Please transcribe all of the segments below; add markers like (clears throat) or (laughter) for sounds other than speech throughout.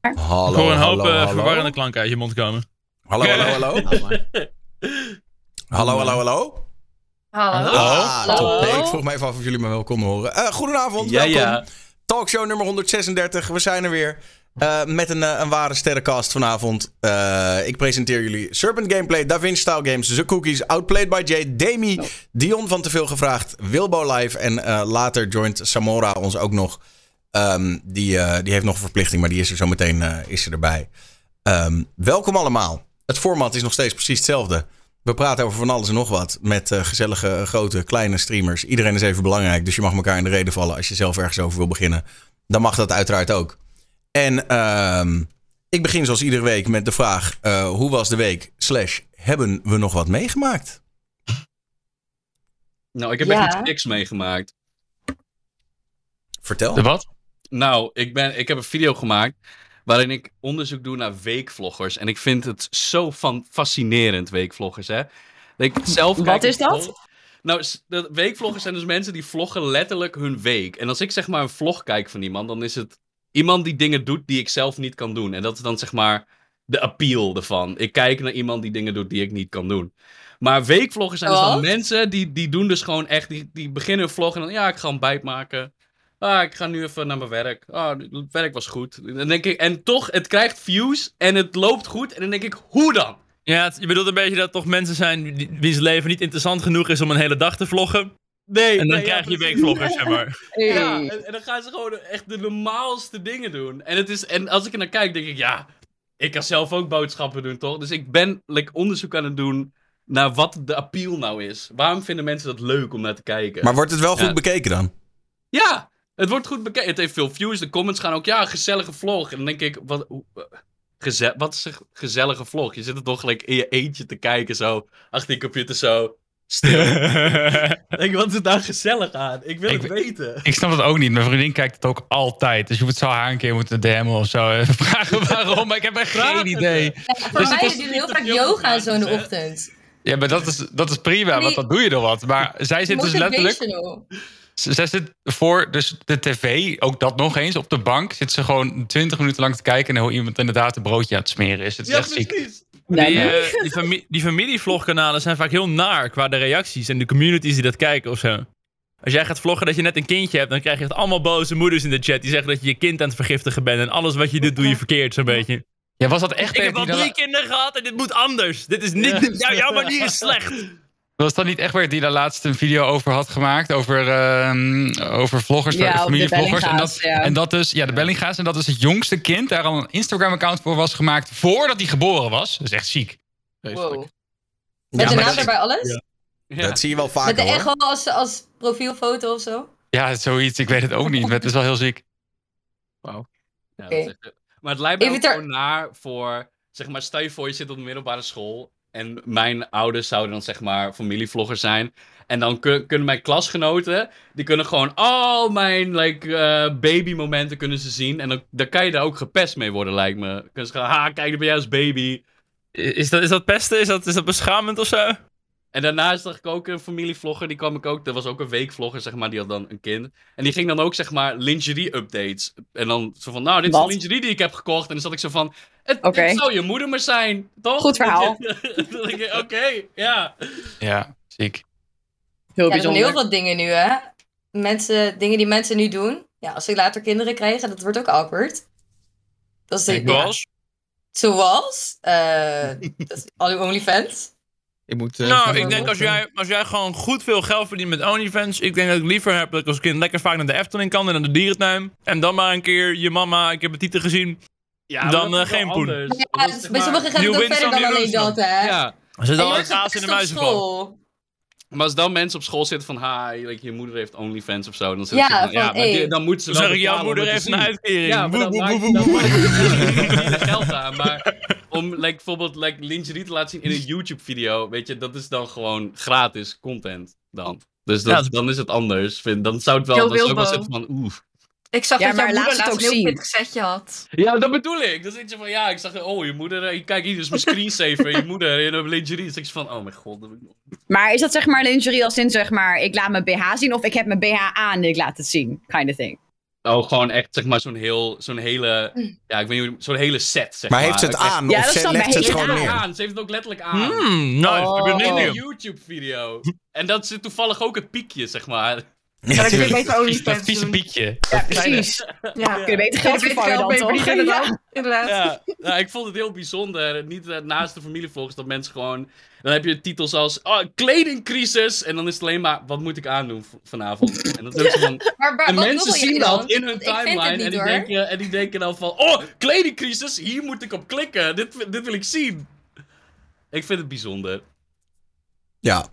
Hallo, Ik hoor een hoop hallo, eh, hallo. verwarrende klanken uit je mond komen. Hallo, hallo, hallo. Hallo, hallo, hallo. Hallo. Ah, Hallo. top. Nee, ik vroeg me even af of jullie me wel konden horen. Eh, goedenavond, Ja, welkom. ja. Talkshow nummer 136. We zijn er weer. eh, met een, een ware sterrencast vanavond. Eh, ik presenteer jullie Serpent Gameplay, Da Vinci Style Games, The Cookies, Outplayed by Jay, Demi, Dion van Te Veel Gevraagd, Wilbo Live en eh, later joint Samora ons ook nog. Ehm, die, eh, die heeft nog een verplichting, maar die is er zo meteen eh, is er erbij. Ehm, welkom allemaal. Het format is nog steeds precies hetzelfde. We praten over van alles en nog wat met eh, gezellige, grote, kleine streamers. Iedereen is even belangrijk, dus je mag elkaar in de reden vallen als je zelf ergens over wil beginnen. Dan mag dat uiteraard ook. En ehm, ik begin zoals iedere week met de vraag: eh, hoe was de week? Slash, hebben we nog wat meegemaakt? Nou, ik heb Ja. echt niks meegemaakt. Vertel. De wat? Nou, ik, ben, ik heb een video gemaakt waarin ik onderzoek doe naar weekvloggers. En ik vind het zo van fascinerend, weekvloggers, hè. Ik (laughs) zelf Wat kijk- is dat? Nou, de weekvloggers zijn dus mensen die vloggen letterlijk hun week. En als ik zeg maar een vlog kijk van iemand, dan is het iemand die dingen doet die ik zelf niet kan doen. En dat is dan zeg maar de appeal ervan. Ik kijk naar iemand die dingen doet die ik niet kan doen. Maar weekvloggers zijn dus dan mensen die, die doen dus gewoon echt, die, die beginnen een vlog en dan, ja, ik ga een bijt maken. Ah, ik ga nu even naar mijn werk. Ah, het werk was goed. En, dan denk ik, en toch, het krijgt views en het loopt goed. En dan denk ik, hoe dan? Ja, het- je bedoelt een beetje dat toch mensen zijn die, wie's leven niet interessant genoeg is om een hele dag te vloggen. Nee, En dan nee, ja, krijg je weekvloggers, zeg maar. (laughs) Ja, en, en dan gaan ze gewoon echt de normaalste dingen doen. En, het is, en als ik er naar kijk, denk ik, ja, ik kan zelf ook boodschappen doen, toch? Dus ik ben like, onderzoek aan het doen naar wat de appeal nou is. Waarom vinden mensen dat leuk om naar te kijken? Maar wordt het wel goed Ja. bekeken dan? Ja, het wordt goed bekeken. Het heeft veel views. De comments gaan ook, ja, gezellige vlog. En dan denk ik, wat, geze- wat is een gezellige vlog? Je zit er toch gelijk in je eentje te kijken, zo, achter je computer zo, stil. Ik (laughs) denk, wat is daar gezellig aan? Ik wil Ik het weten. Ik snap het ook niet. Mijn vriendin kijkt het ook altijd. Dus je moet zo haar een keer moeten DM'en of zo. Even (laughs) vragen waarom. Maar ik heb echt geen idee. Voor Dus mij doen heel te vaak veel yoga en zo in de praten, hè? ochtend. Ja, maar dat is, dat is prima, want dan doe je er wat. Maar zij zit dus letterlijk... Zij zit voor dus de tv, ook dat nog eens, op de bank. Zit ze gewoon 20 minuten lang te kijken... naar hoe iemand inderdaad een broodje aan het smeren is. Het is Ja, echt ziek. precies. Die, eh, die, fami- die familievlogkanalen zijn vaak heel naar qua de reacties en de communities die dat kijken of zo. Als jij gaat vloggen dat je net een kindje hebt, dan krijg je echt allemaal boze moeders in de chat die zeggen dat je je kind aan het vergiftigen bent en alles wat je doet doe je verkeerd zo'n beetje. Ja, was dat echt... Ik heb al drie kinderen gehad en dit moet anders. Dit is niet, Ja. jou- jouw manier is slecht. Was dat niet echt die daar laatst een video over had gemaakt? Over, ehm, over vloggers, Ja, familievloggers. En dat, Bellinga's, ja. en dat dus, ja, de Bellinga's. En dat dus het jongste kind daar al een Instagram-account voor was gemaakt voordat hij geboren was. Dat is echt ziek. Wow. Met Ja, de naam dat- erbij alles? Ja. Dat zie je wel Met vaker de hoor. echo als, als profielfoto of zo? Ja, zoiets. Ik weet het ook niet. Maar het is wel heel ziek. Ja, is echt- Maar het lijkt me ook gewoon naar voor... Zeg maar, stel je voor je zit op de middelbare school... en mijn ouders zouden dan zeg maar familievloggers zijn... en dan kun- kunnen mijn klasgenoten... die kunnen gewoon al mijn like, eh, babymomenten kunnen ze zien... en dan, kan je daar ook gepest mee worden, lijkt me. Kunnen ze gaan, ha, kijk, dan ben jij als baby... Is dat, is dat pesten? Is dat, is dat beschamend of zo? En daarnaast zag ik ook een familievlogger, die kwam ik ook, dat was ook een weekvlogger, zeg maar, die had dan een kind. En die ging dan ook, zeg maar, lingerie-updates. En dan zo van, nou, dit is de lingerie die ik heb gekocht. En dan zat ik zo van, het, het zou je moeder maar zijn, toch? Goed verhaal. (laughs) Ik, Oké, ja. Ja, ziek. Heel Ja, er zijn bijzonder. heel veel dingen nu, hè? Mensen, dingen die mensen nu doen. Ja, als ze later kinderen krijgen, dat wordt ook awkward. Dat is de, Zoals? zoals? eh (laughs) dat is al uw OnlyFans. Ik moet, eh, Nou, ik denk als jij, als jij gewoon goed veel geld verdient met OnlyFans. Ik denk dat ik liever heb dat ik als kind lekker vaak naar de Efteling kan en naar de dierentuin. En dan maar een keer je mama, ik heb het titel gezien. ja Dan, eh, geen poen. Ja, bij maar- sommigen gaat het you ook win verder dan alleen dat, hè? Ja, Er een wordt kaas in de muizenval. school. maar als dan mensen op school zitten van, ha, like, je moeder heeft OnlyFans of zo. Dan, Ja, zo van, ja van, maar hey. die- dan moet ze Dan wel zeg ik, jouw moeder het heeft een uitkering. Ja, maar Boe, dan boe, maakt boe, dan maakt het geld aan. Maar om like, bijvoorbeeld like, lingerie te laten zien in een YouTube-video, weet je, dat is dan gewoon gratis content dan. Dus dat, Ja, dat- dan is het anders. Vind, dan zou het wel, dan zou ik wel zitten van, oeh. Ik zag Ja, dat jouw maar moeder laat het laatst ook een heel zien. pittig setje had. Ja, dat bedoel ik. Dan zit je van, ja, ik zag, oh, je moeder, eh, kijk hier, dus mijn screensaver, je moeder in een lingerie. Dan zeg je van, oh mijn god. dat heb ik nog- Maar is dat zeg maar lingerie als in zeg maar, ik laat mijn BH zien of ik heb mijn BH aan en ik laat het zien, kind of thing. Oh, gewoon echt, zeg maar, zo'n heel, zo'n hele, ja, ik weet niet zo'n hele set, zeg Maar maar. heeft ze het Echt- aan? Ja, of dat ze is dan legt het gewoon neer? aan. Ze heeft het ook letterlijk aan. Hmm, nice. Oh. Ik ben een YouTube-video. En dat is toevallig ook het piekje, zeg maar. Ja, dat kun je beter Dat OnlyFans vieze piekje. Ja, precies. Ja. Kun je beter geld vervangen dan, toch? Ja. Inderdaad. Ja, ja, ik vond het heel bijzonder. Niet eh, naast de familievlogs dat mensen gewoon... Dan heb je titels als oh, kledingcrisis. En dan is het alleen maar, wat moet ik aandoen vanavond? En, dat is ook zo van, (laughs) Maar, maar en wat mensen zien dan? dat in hun timeline. niet, En die, hoor. denken, en die denken dan van, oh, kledingcrisis, hier moet ik op klikken. Dit, dit wil ik zien. Ik vind het bijzonder. Ja.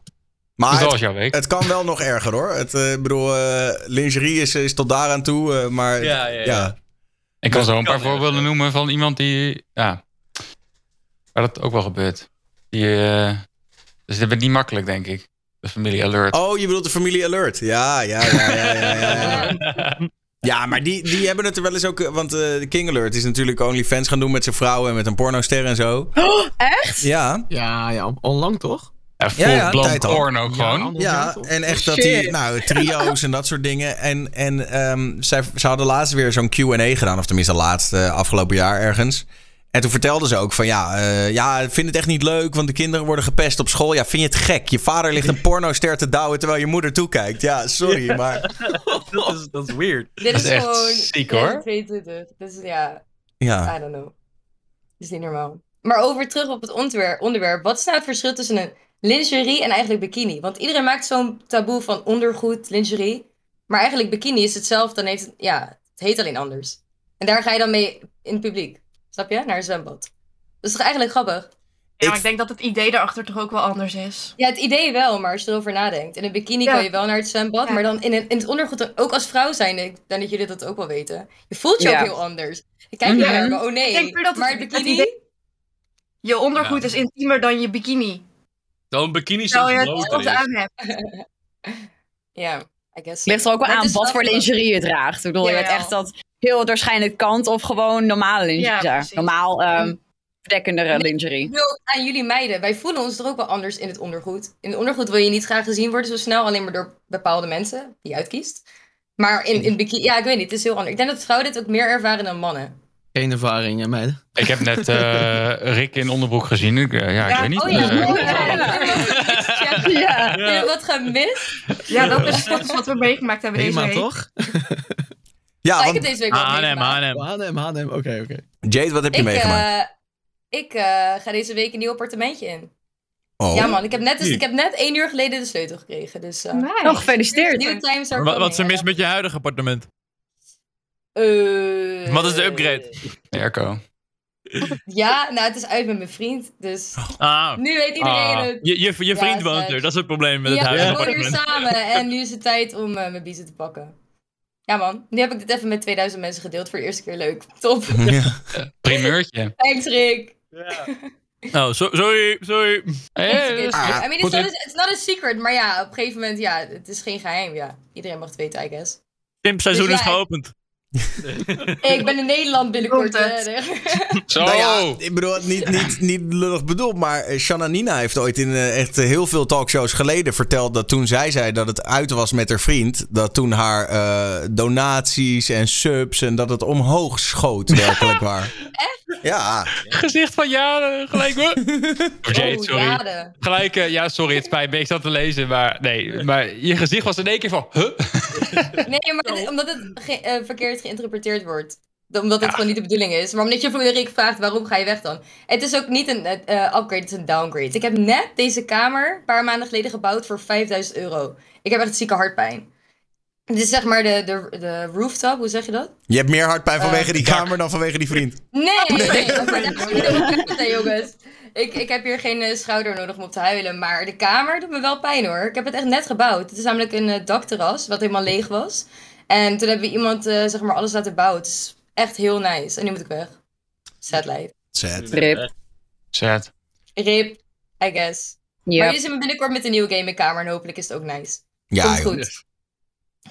Maar Dus dat het, was jouw week. het kan wel nog erger hoor. Het, eh, ik bedoel, eh, lingerie is, is tot daaraan toe. eh, maar Ja, ja, ja. Ik kan zo een kan paar voorbeelden erger. noemen van iemand die, ja, waar dat ook wel gebeurt. Die, dus dat wordt niet makkelijk, denk ik. De familie alert. Oh, je bedoelt de familie Alert. Ja, ja, ja, ja, ja. ja, ja. (laughs) Ja, maar die, die hebben het er wel eens ook... Want eh, de King Alert is natuurlijk OnlyFans gaan doen met zijn vrouw en met een pornoster en zo. Echt? Ja, Ja, ja, al- al lang toch? Ja, Ja, ja, full-blown tijd al. porn ook gewoon. ja. En echt dat die... Nou, trio's en dat soort dingen. En, en ehm, zij, ze hadden laatst weer zo'n Q&A gedaan. Of tenminste laatst, eh, afgelopen jaar ergens. En toen vertelden ze ook van ja, eh, ja, ik vind het echt niet leuk, want de kinderen worden gepest op school. Ja, vind je het gek? Je vader ligt een pornoster te douwen terwijl je moeder toekijkt. Ja, sorry, maar (laughs) dat, is, dat is weird. Dit Dat is, is echt gewoon ziek, hoor. 2022. Dus ja, ja. I don't know. Dat is niet normaal. Maar over terug op het onderwerp, onderwerp. Wat is nou het verschil tussen een lingerie en eigenlijk bikini? Want iedereen maakt zo'n taboe van ondergoed, lingerie. Maar eigenlijk bikini is hetzelfde. Dan heeft het, ja, het heet alleen anders. En daar ga je dan mee in het publiek. Snap je? Naar een zwembad. Dat is toch eigenlijk grappig? Ja, maar Ik- ik denk dat het idee daarachter toch ook wel anders is. Ja, het idee wel, maar als je erover nadenkt. In een bikini Ja. kan je wel naar het zwembad, Ja. maar dan in, een, in het ondergoed, ook als vrouw zijn, ik denk dat jullie dat ook wel weten. Je voelt je Ja. ook heel anders. Je kijkt niet Mhm. meer, oh nee. Ik denk dat het- maar het het bikini, idee- Je ondergoed Ja. is intiemer dan je bikini. Zo'n bikini Terwijl je het is. aan hebt. (laughs) ja, I guess. Ligt er ook wel aan is wat voor lingerie je draagt. Ik bedoel, je hebt echt dat heel waarschijnlijk kant of gewoon normale lingerie. Normaal ehm verdekkendere lingerie. Ik wil aan jullie meiden, wij voelen ons er ook wel anders in het ondergoed. In het ondergoed wil je niet graag gezien worden zo snel, alleen maar door bepaalde mensen die je uitkiest. Maar in, in bikini, ja, ik weet niet, het is heel anders. Ik denk dat vrouwen dit ook meer ervaren dan mannen. Geen ervaring, hè, meiden. Ik heb net eh, Rick in onderbroek gezien. Ik, eh, ja, ik weet niet. Oh ja, eh, oh ja. Ja. Wat gemist? Ja, dat is, dat is wat we meegemaakt hebben deze week. toch? Ja, Ah, ik heb want deze week H&M, meegemaakt. H&M. H&M, H&M, oké, oké. Jade, wat heb je Ik, meegemaakt? ik eh, ga deze week een nieuw appartementje in. oh. Ja man, ik heb, net, dus, ik heb net één uur geleden de sleutel gekregen. Dus eh Nice. Oh, gefeliciteerd. nieuwe times are Wat, wat is er mis met je huidige appartement? Eh, Wat is de upgrade? Erco. Ja, nou het is uit met mijn vriend. Dus Ah, nu weet iedereen Ah. het. je, je, je Ja, vriend woont er. Dat is het probleem met het Ja, huidige we wonen hier samen en nu is het tijd om eh, mijn biezen te pakken. Ja man, nu heb ik dit even met 2000 mensen gedeeld voor de eerste keer leuk. Top. (laughs) Ja. Primeurtje. Thanks Rick. Oh, so- sorry, sorry. Eh, I Ah, mean, it's not, a, it's not a secret, maar ja, op een gegeven moment, ja, het is geen geheim, ja. Iedereen mag het weten, I guess. Simpseizoen Dus is ja, ik- ben in Nederland binnenkort. (laughs) Zo. Nou ja, ik bedoel, niet, niet, niet lullig bedoeld, maar eh, Shanna Nina heeft ooit in eh, echt eh, heel veel talkshows geleden verteld dat toen zij zei dat het uit was met haar vriend, dat toen haar eh, donaties en subs en dat het omhoog schoot, (laughs) werkelijk waar. Echt? Ja. Gezicht van ja, eh, gelijk Jade, (laughs) oh, sorry. jade. Gelijk, eh, ja, sorry, het spijt me. Ik zat te lezen, maar nee. Maar je gezicht was in één keer van, huh? (laughs) Nee, maar het- omdat het ge- eh, verkeerd geïnterpreteerd wordt. Omdat het gewoon niet de bedoeling is. Maar omdat je van Rick vraagt, waarom ga je weg dan? Het is ook niet een eh, upgrade, het is een downgrade. Ik heb net deze kamer een paar maanden geleden gebouwd voor 5000 euro. Ik heb echt zieke hartpijn. Dit is zeg maar de, de, de rooftop, hoe zeg je dat? Je hebt meer hartpijn vanwege Eh, die kamer dan vanwege die vriend. Nee, nee, maar dat is niet helemaal goed, hè, jongens. Ik, ik heb hier geen eh, schouder nodig om op te huilen, maar de kamer doet me wel pijn hoor. Ik heb het echt net gebouwd. Het is namelijk een eh, dakterras, wat helemaal leeg was. En toen hebben we iemand, eh, zeg maar, alles laten bouwen. Het is echt heel nice. En nu moet ik weg. Sad life. Sad. Rip. Sad. Rip, I guess. Maar Ja. jullie zien me binnenkort met een nieuwe gamingkamer en hopelijk is het ook nice. Ja, Komt joh. goed.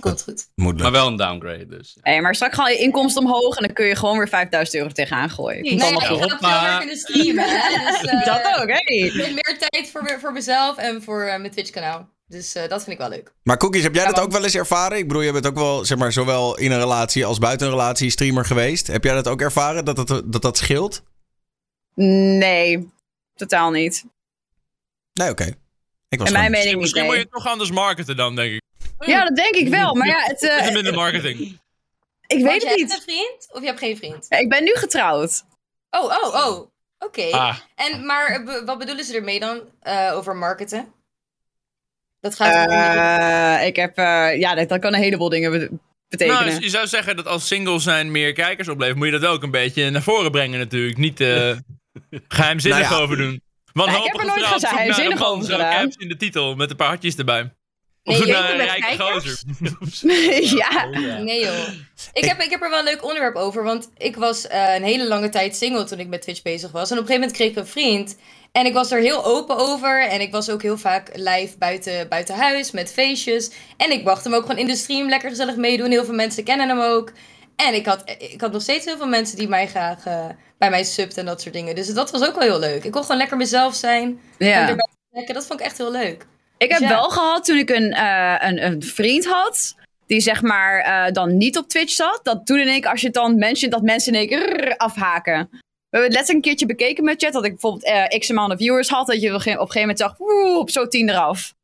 Komt goed. Moet Maar wel een downgrade, dus. Hey, maar straks gaan je inkomsten omhoog en dan kun je gewoon weer 5000 euro tegenaan gooien. Komt Nee, allemaal ik goed. ga veel meer kunnen streamen, hè. (laughs) Dus, eh, Dat ook, hey. Met meer tijd voor, voor mezelf en voor eh, mijn Twitch kanaal. Dus eh, dat vind ik wel leuk. Maar Cookies, heb jij Ja, dat ook wel eens ervaren? Ik bedoel, je bent ook wel, zeg maar, zowel in een relatie als buiten een relatie streamer geweest. Heb jij dat ook ervaren, dat dat, dat, dat scheelt? Nee, totaal niet. Nee, oké. Ik was En mijn mening niet. Misschien moet je Nee. het toch anders marketen dan, denk ik. Ja, dat denk ik wel. Maar ja, het, eh, Met minder marketing. ik Want weet je het hebt niet. een vriend of je hebt geen vriend? Ja, Ik ben nu getrouwd. Oh, oh, oh. Oké. Ah, En, maar eh, wat bedoelen ze ermee dan eh, over marketen? Dat gaat Eh, ik heb, eh, ja, dat, dat kan een heleboel dingen be- betekenen. Nou, je zou zeggen dat als single zijn meer kijkers oplevert, moet je dat ook een beetje naar voren brengen natuurlijk. Niet eh (laughs) geheimzinnig Nou ja. over doen. Want Nee, ik heb er nooit geheimzinnig over gedaan. in de titel met een paar hartjes erbij. Nee, Of een rijke kijkers? gozer. (laughs) (laughs) ja. Nee joh. Ik heb, ik heb er wel een leuk onderwerp over, want ik was eh, een hele lange tijd single toen ik met Twitch bezig was. En op een gegeven moment kreeg ik een vriend. En ik was er heel open over. En ik was ook heel vaak live buiten, buiten huis met feestjes. En ik wacht hem ook gewoon in de stream lekker gezellig meedoen. Heel veel mensen kennen hem ook. En ik had, ik had nog steeds heel veel mensen die mij graag eh, bij mij subt en dat soort dingen. Dus dat was ook wel heel leuk. Ik kon gewoon lekker mezelf zijn. En ja. Dat vond ik echt heel leuk. Ik heb Ja. wel gehad toen ik een, eh, een, een vriend had. Die zeg maar eh, dan niet op Twitch zat. Dat toen in één keer, als je het dan mentioned, dat mensen in één keer afhaken. We hebben het een keertje bekeken met chat. Dat ik bijvoorbeeld eh, x amount of viewers had. Dat je op een gegeven moment zag, woe, op zo tien eraf.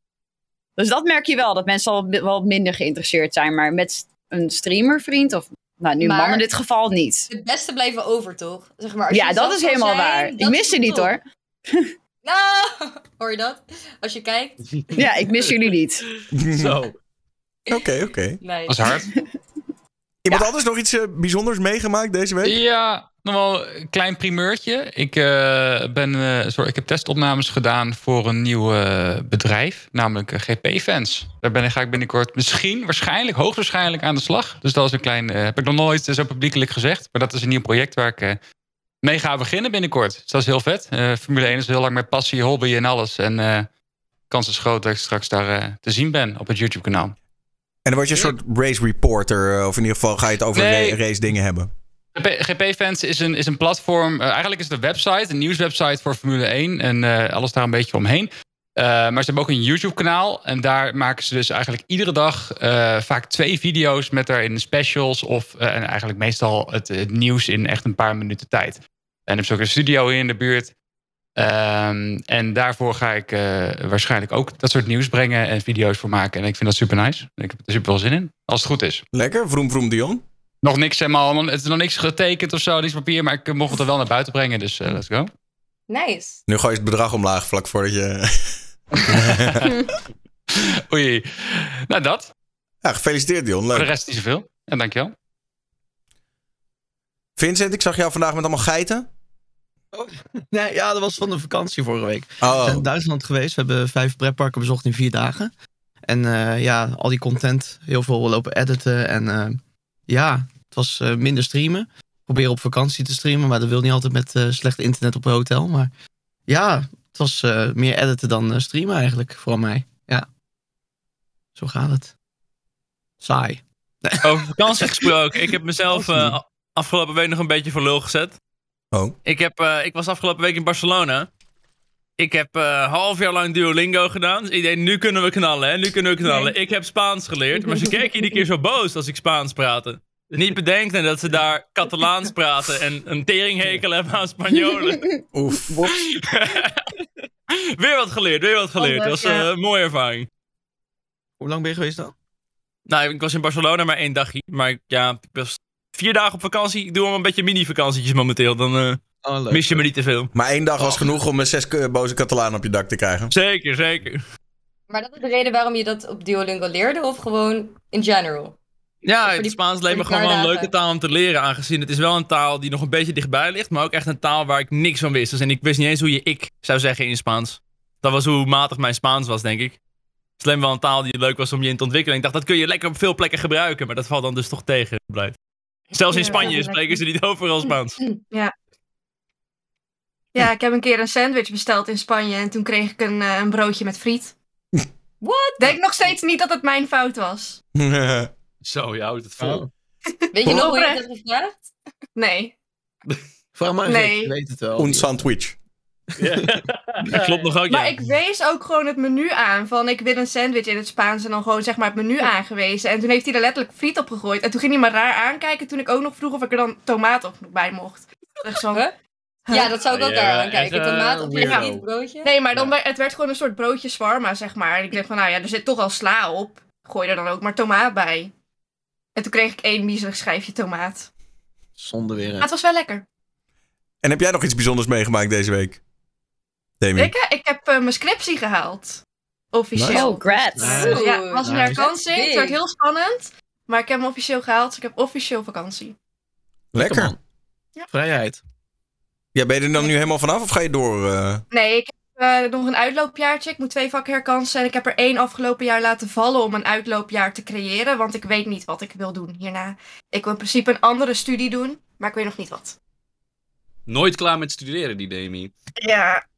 Dus dat merk je wel. Dat mensen al wel minder geïnteresseerd zijn. Maar met een streamervriend, of nou nu Maar- man in dit geval niet. Het beste blijven over, toch? Zeg maar, als Ja, dat is helemaal zijn, waar. Ik mis is je niet hoor. Nou, hoor je dat? Als je kijkt. Ja, ik mis jullie niet. Zo. Oké, oké. Nee. was hard. (laughs) Iemand anders nog iets eh, bijzonders meegemaakt deze week? Ja, nog wel een klein primeurtje. Ik, eh, ben, eh, sorry, ik heb testopnames gedaan voor een nieuw eh, bedrijf, namelijk GP-fans. Daar ben, ik- ga ik binnenkort misschien, waarschijnlijk, hoogstwaarschijnlijk aan de slag. Dus dat is een klein, eh, heb ik nog nooit zo publiekelijk gezegd. Maar dat is een nieuw project waar ik eh, mee ga beginnen binnenkort. Dus dat is heel vet. Eh, Formule 1 is heel lang mijn passie, hobby en alles. En eh kans is groot dat ik straks daar eh, te zien ben op het YouTube-kanaal. En dan word je een soort race reporter, of in ieder geval ga je het over Nee. race dingen hebben. GP GP-fans is een, is een platform. eigenlijk is het een website, een nieuwswebsite voor Formule 1 en alles daar een beetje omheen. Maar ze hebben ook een YouTube-kanaal en daar maken ze dus eigenlijk iedere dag vaak twee video's met daarin specials of en eigenlijk meestal het, het nieuws in echt een paar minuten tijd. En er is ook een studio hier in de buurt. Ehm, en daarvoor ga ik eh, waarschijnlijk ook dat soort nieuws brengen en video's voor maken. En ik vind dat super nice. Ik heb er super veel zin in, als het goed is. Lekker, vroom vroom Dion. Nog niks, helemaal, het is nog niks getekend of zo, niks papier, maar ik mocht het er wel naar buiten brengen, dus eh, let's go. Nice. Nu gooi je het bedrag omlaag vlak voordat je... (laughs) Oei. Nou, dat. ja, gefeliciteerd Dion, Voor de leuk. rest niet zoveel. En dankjewel. Vincent, ik zag jou vandaag met allemaal geiten. (laughs) Nee, ja, dat was van de vakantie vorige week. We Oh, zijn in Duitsland geweest. We hebben vijf pretparken bezocht in vier dagen. En eh, ja, al die content, heel veel lopen editen. En eh, ja, het was eh, minder streamen. Proberen op vakantie te streamen, maar dat wil niet altijd met eh, slecht internet op een hotel. Maar ja, het was eh, meer editen dan streamen eigenlijk, voor mij. Ja, zo gaat het. Saai. Over vakantie gesproken. Ik heb mezelf eh, afgelopen week nog een beetje voor lul gezet. Oh. Ik, heb, eh, ik was afgelopen week in Barcelona. Ik heb eh half jaar lang Duolingo gedaan. Dus ik denk, nu kunnen we knallen, hè? Nu kunnen we knallen. Ik heb Spaans geleerd, maar ze keken iedere keer zo boos als ik Spaans praatte. Niet bedenken dat ze daar Catalaans (laughs) praten en een teringhekel hebben aan Spanjolen. (laughs) Oef. (laughs) weer wat geleerd, weer wat geleerd. Dat was eh, een mooie ervaring. Hoe lang ben je geweest dan? Nou, ik was in Barcelona maar één dagje. Maar ja, ik was vier dagen op vakantie. Ik doe al een beetje mini-vakantietjes momenteel. Dan eh, Oh, leuk. mis je me niet te veel. Maar één dag was genoeg om een zes boze Catalanen op je dak te krijgen. Zeker, zeker. Maar dat is de reden waarom je dat op Duolingo leerde of gewoon in general? Ja, het Spaans leek me gewoon wel een leuke taal om te leren. Aangezien het is wel een taal die nog een beetje dichtbij ligt. Maar ook echt een taal waar ik niks van wist. Dus en ik wist niet eens hoe je ik zou zeggen in Spaans. Dat was hoe matig mijn Spaans was, denk ik. Het is alleen wel een taal die leuk was om je in te ontwikkelen. Ik dacht, dat kun je lekker op veel plekken gebruiken. Maar dat valt dan dus toch tegen. Blijft. Zelfs in Ja, Spanje ja, spreken ze niet overal Spaans. (laughs) Ja, ik heb een keer een sandwich besteld in Spanje en toen kreeg ik een, eh, een broodje met friet. (laughs) What? Denk nog steeds niet dat het mijn fout was. (laughs) Zo, je houdt het vol. Oh. Weet je nog hoe je hebt gevraagd? Nee. Vraag maar eens, Nee. ik weet het wel. Un sandwich. (laughs) Dat klopt nog ook, Maar ja. ik wees ook gewoon het menu aan. Van ik wil een sandwich in het Spaans. En dan gewoon zeg maar het menu aangewezen. En toen heeft hij er letterlijk friet op gegooid. En toen ging hij me raar aankijken. Toen ik ook nog vroeg of ik er dan tomaat op bij mocht. Echt zo. Huh? Ja, dat zou ik ook daar aankijken. Tomaat op je friet broodje. Nee, maar dan het werd gewoon een soort broodje zwarma, zeg maar. En ik dacht van, nou ja, er zit toch al sla op. Gooi er dan ook maar tomaat bij. En toen kreeg ik één miserig schijfje tomaat. Zonde weer. hè. Maar het was wel lekker. En heb jij nog iets bijzonders meegemaakt deze week? Demi? Ik, eh, ik heb eh, mijn scriptie gehaald. Officieel. Oh, grats. Nice. Ja, was een Nice. herkansing. Het werd heel spannend. Maar ik heb hem officieel gehaald. Dus ik heb officieel vakantie. Lekker. man. Vrijheid. Ja, ben je er dan nu helemaal vanaf of ga je door? eh? Nee, ik heb nog een uitloopjaartje. Ik moet twee vakken herkansen. En ik heb er één afgelopen jaar laten vallen om een uitloopjaar te creëren. Want ik weet niet wat ik wil doen hierna. Ik wil in principe een andere studie doen. Maar ik weet nog niet wat. Nooit klaar met studeren, die Demi. Ja.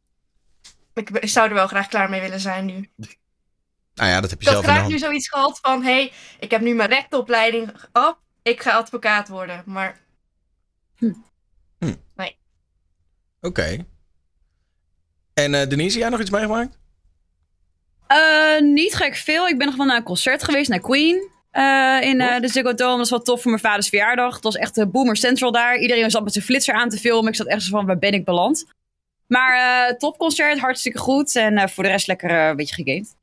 Ik zou er wel graag klaar mee willen zijn nu. Nou ja, dat heb je Ik zelf graag nu zoiets gehad van... Hé, hey, ik heb nu mijn rechtenopleiding af. Ik ga advocaat worden. Maar Oké. En eh, Denise, jij nog iets meegemaakt? Eh, niet gek veel. Ik ben nog wel naar een concert geweest, naar Queen. eh, in eh, de Ziggo Dome. Dat was wel tof voor mijn vaders verjaardag. Het was echt de Boomer Central daar. Iedereen zat met zijn flitser aan te filmen. Ik zat echt zo van, waar ben ik beland? Maar eh topconcert, hartstikke goed. En eh, voor de rest lekker eh, een beetje gegamed.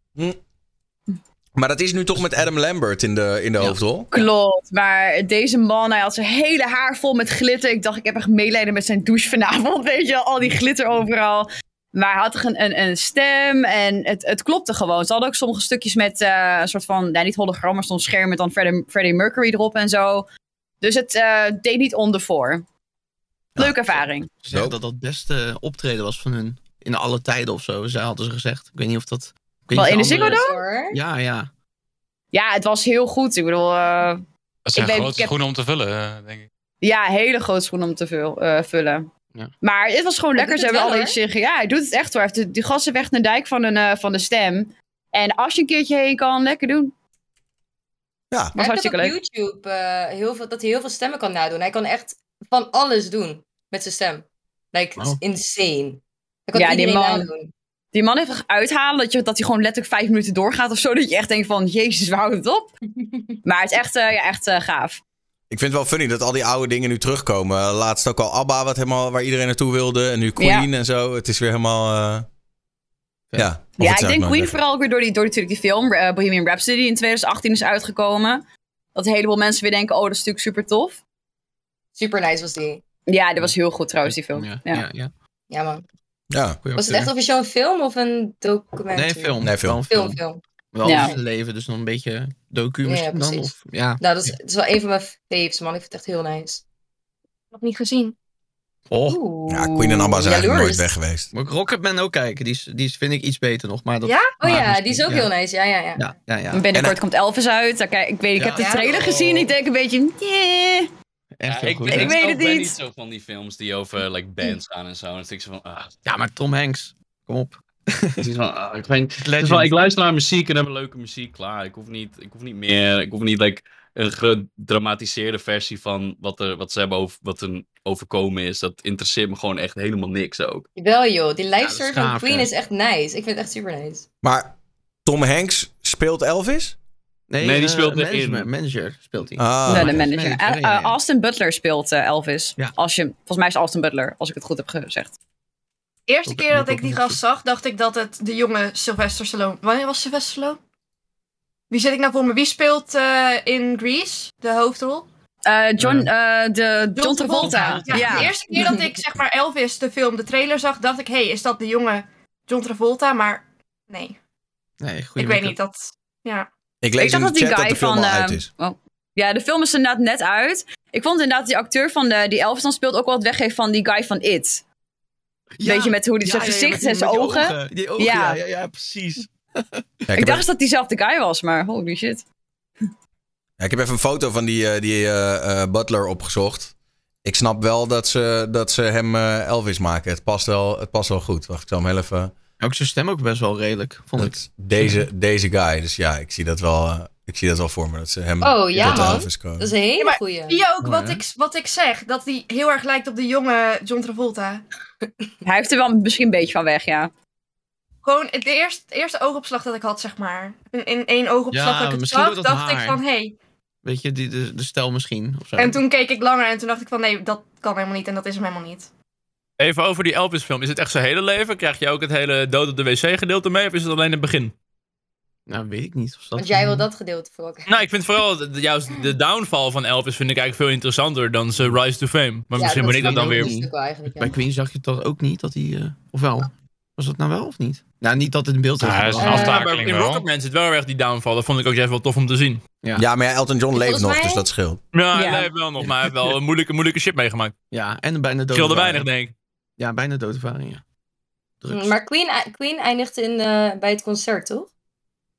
Maar dat is nu toch met Adam Lambert in de, in de hoofdrol? Klopt, maar deze man, hij had zijn hele haar vol met glitter. Ik dacht, ik heb echt medelijden met zijn douche vanavond, (laughs) weet je wel. Al die glitter overal. Maar hij had toch een, een, een stem en het, het klopte gewoon. Ze hadden ook sommige stukjes met eh, een soort van, nou niet hologram, maar stond scherm met dan Freddie, Freddie Mercury erop en zo. Dus het eh, deed niet onder voor. Leuke ervaring. Ze zeggen dat dat het beste optreden was van hun. In alle tijden of zo. Zij hadden ze gezegd. Ik weet niet of dat... ik weet Wel in de of Ziggo Dome? Hoor. Ja, ja. Ja, het was heel goed. Ik bedoel, eh, Dat zijn Ik weet- grote ik heb- schoenen om te vullen, eh, denk ik. Ja, hele grote schoen om te vul- eh, vullen. Ja. Maar het was gewoon Hij lekker. Ze hebben al iets zeggen. Ja, hij doet het echt hoor. Hij heeft die gasten weg naar de dijk van, een, eh, van de stem. En als je een keertje heen kan, lekker doen. Ja. Was Maar hartstikke leuk. op YouTube eh, heel veel, dat hij heel veel stemmen kan nadoen. Hij kan echt van alles doen met zijn stem. Like, Wow. insane. Hij kan Ja, die iedereen man. nadoen. Die man heeft echt uithalen dat, je, dat hij gewoon letterlijk vijf minuten doorgaat of zo. Dat je echt denkt van, jezus, we houden het op. (laughs) maar het is echt, eh, ja, echt eh, gaaf. Ik vind het wel funny dat al die oude dingen nu terugkomen. Laatst ook al ABBA, wat helemaal, waar iedereen naartoe wilde. En nu Queen en zo. Het is weer helemaal... eh, ja. Ja, ik denk Queen vooral ook weer door, die, door natuurlijk die film eh, Bohemian Rhapsody die in 2018 is uitgekomen. Dat een heleboel mensen weer denken, oh, dat is natuurlijk super tof. Super nice was die. Ja, dat was heel goed trouwens, die film. Ja, Ja. ja, ja. Ja, man. Ja. Was het echt officieel een film of een documentaire? Nee, film. Nee, film. Wel een Film, film. Wel Ja. leven, dus nog een beetje docu Ja, ja, misschien dan. Of, ja. Nou, dat is, dat is wel een van mijn faves, man. Ik vind het echt heel nice. Nog niet gezien. Oh, Oeh. ja, Queen en ABBA zijn eigenlijk Jaloers. nooit weg geweest. moet ik Rocketman ook kijken. Die, is, die is, vind ik iets beter nog. Maar dat, Ja? Oh ja, die is ook ja. heel nice. Ja, ja, ja. Ja, ja, ja. En Binnenkort En, komt Elvis uit. Daar kijk, ik weet, ik Ja. heb de Ja. trailer Oh. gezien. Ik denk een beetje, yeah. Echt Ja, heel ik, goed. ik, weet het ben niet. niet zo van die films die over like, bands gaan en zo. En dan denk ik zo van, ah, Ja, maar Tom Hanks. Kom op. het is van, ah, ik, van, ik luister naar muziek en heb een leuke muziek, klaar. Ik hoef niet, ik hoef niet meer, ik hoef niet like, een gedramatiseerde versie van wat, er, wat ze hebben over, wat hun overkomen is. Dat interesseert me gewoon echt helemaal niks ook. Wel joh, die live story van Queen is echt nice. Ik vind het echt super nice. Maar Tom Hanks speelt Elvis? Nee, Nee, die eh, speelt erin. management- Manager speelt hij. Ah, Nee, de manager. manager, Eh, eh, Austin Butler speelt Elvis. Ja. Als je, volgens mij is Austin Butler, als ik het goed heb gezegd. De eerste keer dat ik die gast zag, dacht ik dat het de jonge Sylvester Stallone... Wanneer was Sylvester Stallone? Wie zit ik nou voor me? Wie speelt eh, in Grease de hoofdrol? Eh, John, eh, de, John Travolta. Ja, Ja. De eerste keer dat ik zeg maar Elvis, de film, de trailer zag, dacht ik... Hé, hey, is dat de jonge John Travolta? Maar nee, Nee, goeie ik weet niet. Dat, ja. Ik lees Ik dacht in dat de die chat dat guy de film van... al eh, uit is. oh. Ja, de film is inderdaad net uit. Ik vond inderdaad die acteur van de, die Elvis dan speelt ook wel het weggeven van die guy van It. Ja, Weet je, met hoe die zijn ja, gezicht en zijn ogen. Die ogen, Ja. ja, ja, ja, precies. (laughs) Ja, ik, dacht even, eens dat diezelfde guy was, maar holy shit. ja, ik heb even een foto van die, eh, die eh, eh, Butler opgezocht. Ik snap wel dat ze, dat ze hem eh, Elvis maken. Het past, wel, het past wel goed. Wacht, ik zal hem heel even... Ook zijn stem ook best wel redelijk, vond ik. Deze, deze guy. Dus ja, ik zie dat wel, eh, Ik zie dat wel voor me, dat ze hem Oh, ja, tot de man. Elvis komen. Dat is een hele Ja, goeie. Zie je ook Oh, wat, ja. ik, wat ik zeg? Dat hij heel erg lijkt op de jonge John Travolta. Hij heeft er wel misschien een beetje van weg, ja. Gewoon het eerste, het eerste oogopslag dat ik had, zeg maar. In, in één oogopslag Ja, dat ik het zag, dacht ik van, hé. Hey. Weet je, die, de, de stijl misschien. Of zo. En toen keek ik langer en toen dacht ik van, nee, dat kan helemaal niet en dat is hem helemaal niet. Even over die Elvis-film. Is het echt zijn hele leven? Krijg je ook het hele dood op de wc-gedeelte mee? Of is het alleen het begin? Nou, weet ik niet. Of dat Want jij wil dat gedeelte voor elkaar. Nou, ik vind vooral de, de- juist de downfall van Elvis vind ik eigenlijk veel interessanter dan zijn rise to fame. Maar misschien moet ik dat dan weer... wel ja. Bij Queen zag je toch ook niet dat hij... eh, of wel? Was dat nou wel of niet? Nou, niet dat het in beeld is. Hij is een Eh, Ja, aftakeling maar in. Rocketman zit wel erg die downfall. Dat vond ik ook juist wel tof om te zien. Ja, maar ja, Elton John leeft nog, mij- dus dat scheelt. Ja, hij Ja. leeft wel nog, maar hij heeft wel een moeilijke, moeilijke shit meegemaakt. Ja, en een bijna dood. Scheelde weinig, denk ik. Ja, bijna doodervaring, ja. Drugs. Maar Queen, Queen eindigt in, eh, bij het concert, toch?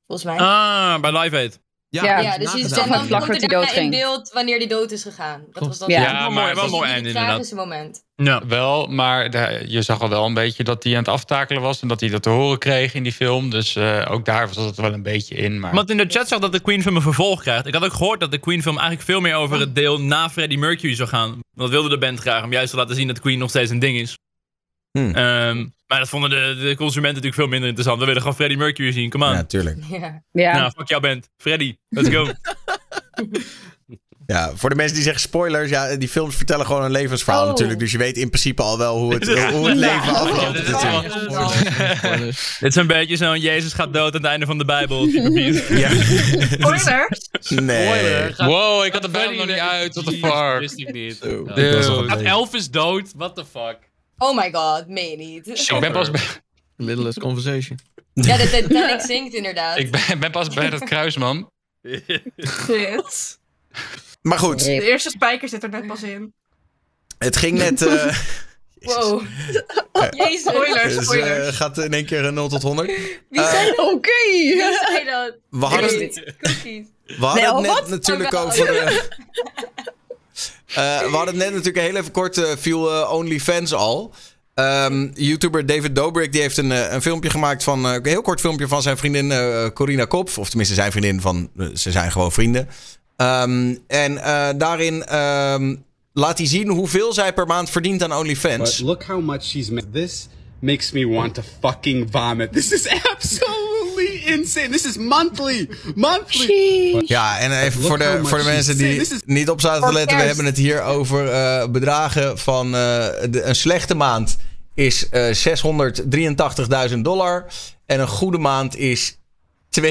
Volgens mij. Ah, bij Live Aid. ja, ja, dat dus je ziet dan vlak komt dat er in beeld wanneer die dood is gegaan. Dat was dan Ja. Ja, wel maar mooi, wel dat mooi is eind het inderdaad. tragische moment. Ja. Wel, maar de- je zag al wel een beetje dat hij aan het aftakelen was. En dat hij dat te horen kreeg in die film. Dus eh, ook daar was het wel een beetje in. Maar... Want in de chat zag dat de Queen film een vervolg krijgt. Ik had ook gehoord dat de Queen film eigenlijk veel meer over het deel na Freddie Mercury zou gaan. Dat wilde de band graag, om juist te laten zien dat Queen nog steeds een ding is. Hmm. Ehm, maar dat vonden de, de consumenten natuurlijk veel minder interessant. We willen gewoon Freddie Mercury zien, come on. Ja, Ja, tuurlijk. (laughs) Ja. Ja. fuck jouw band. Freddy, let's go. (laughs) (laughs) Ja, voor de mensen die zeggen spoilers, ja, die films vertellen gewoon een levensverhaal Oh. natuurlijk. Dus je weet in principe al wel hoe het, hoe het leven Ja. afloopt Ja. Spoilers. Dit is een beetje zo'n Jezus gaat dood aan het einde van de Bijbel. beat. Ja. Spoiler! Nee. Wow, ik had de bel nog niet uit. What the fuck? Wist ik niet. Beetje- Elvis dood? What the fuck? Oh my god, meen je niet. Ik ben pas bij, (laughs) Littlest conversation. Ja, de Titanic (laughs) zingt inderdaad. ik ben, ben pas bij dat kruis, man. Shit. Maar goed, De eerste spijker zit er net pas in. het ging net... eh (laughs) Wow. Jezus. Spoiler, dus, eh, spoiler. gaat in één keer een 0 tot 100. Wie zei dat? Oké. Wie zei dat? We hadden, Ik het- we hadden Nee, het net wat? natuurlijk Oh, over... eh, eh, we hadden net natuurlijk heel even kort, eh, viel eh, OnlyFans al. Ehm, YouTuber David Dobrik die heeft een, eh, een filmpje gemaakt van... eh, een heel kort filmpje van zijn vriendin eh, Corina Kopf. Of tenminste zijn vriendin van... eh, ze zijn gewoon vrienden. Ehm, en eh, daarin ehm, laat hij zien hoeveel zij per maand verdient aan OnlyFans. Look how much she's made. This makes me want to fucking vomit. This is (laughs) absolutely insane. This is monthly. Monthly. Ja, en even voor de, voor de mensen die niet op zaten te letten. We hebben het hier over eh, bedragen van... eh, de, een slechte maand is eh 683.000 dollar. En een goede maand is 2,3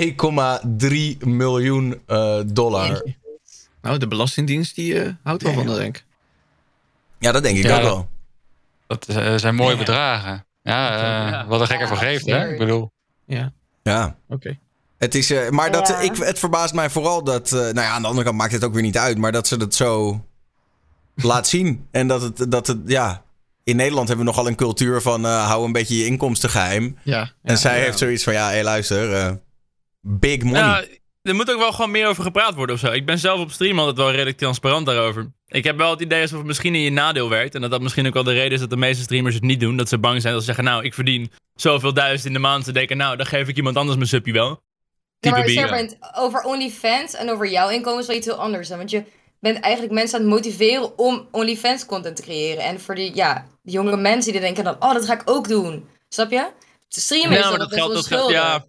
miljoen eh, dollar. Nou, de Belastingdienst die eh, houdt wel van dat, denk ik. Ja, dat denk ik Ja, ook dat- wel. Dat eh, zijn mooie bedragen. Ja, eh, wat een gekker Ja, voor geeft, hè? Ik bedoel. Ja, Ja. oké. Het is, eh, maar dat, Ja. ik, het verbaast mij vooral dat... eh, nou ja, aan de andere kant maakt het ook weer niet uit. Maar dat ze dat zo (laughs) laat zien. En dat het, dat het ja... In Nederland hebben we nogal een cultuur van... eh, hou een beetje je inkomsten geheim. Ja, En zij ja. heeft zoiets van, ja, hé, luister, eh, big money. Er moet ook wel gewoon meer over gepraat worden of zo. Ik ben zelf op stream altijd wel redelijk transparant daarover. Ik heb wel het idee alsof het misschien in je nadeel werkt. En dat dat misschien ook wel de reden is dat de meeste streamers het niet doen. Dat ze bang zijn dat ze zeggen, nou, ik verdien zoveel duizend in de maand. Ze denken, nou, dan geef ik iemand anders mijn suppie wel. Ja, maar. Serpent, over OnlyFans en over jouw inkomen is wel iets heel anders. Hè? Want je bent eigenlijk mensen aan het motiveren om OnlyFans content te creëren. En voor die, ja, die jongere mensen die denken dan, oh, dat ga ik ook doen. Snap je? Streamen is Ja, dat geldt, dat geldt, onschuldig. ja.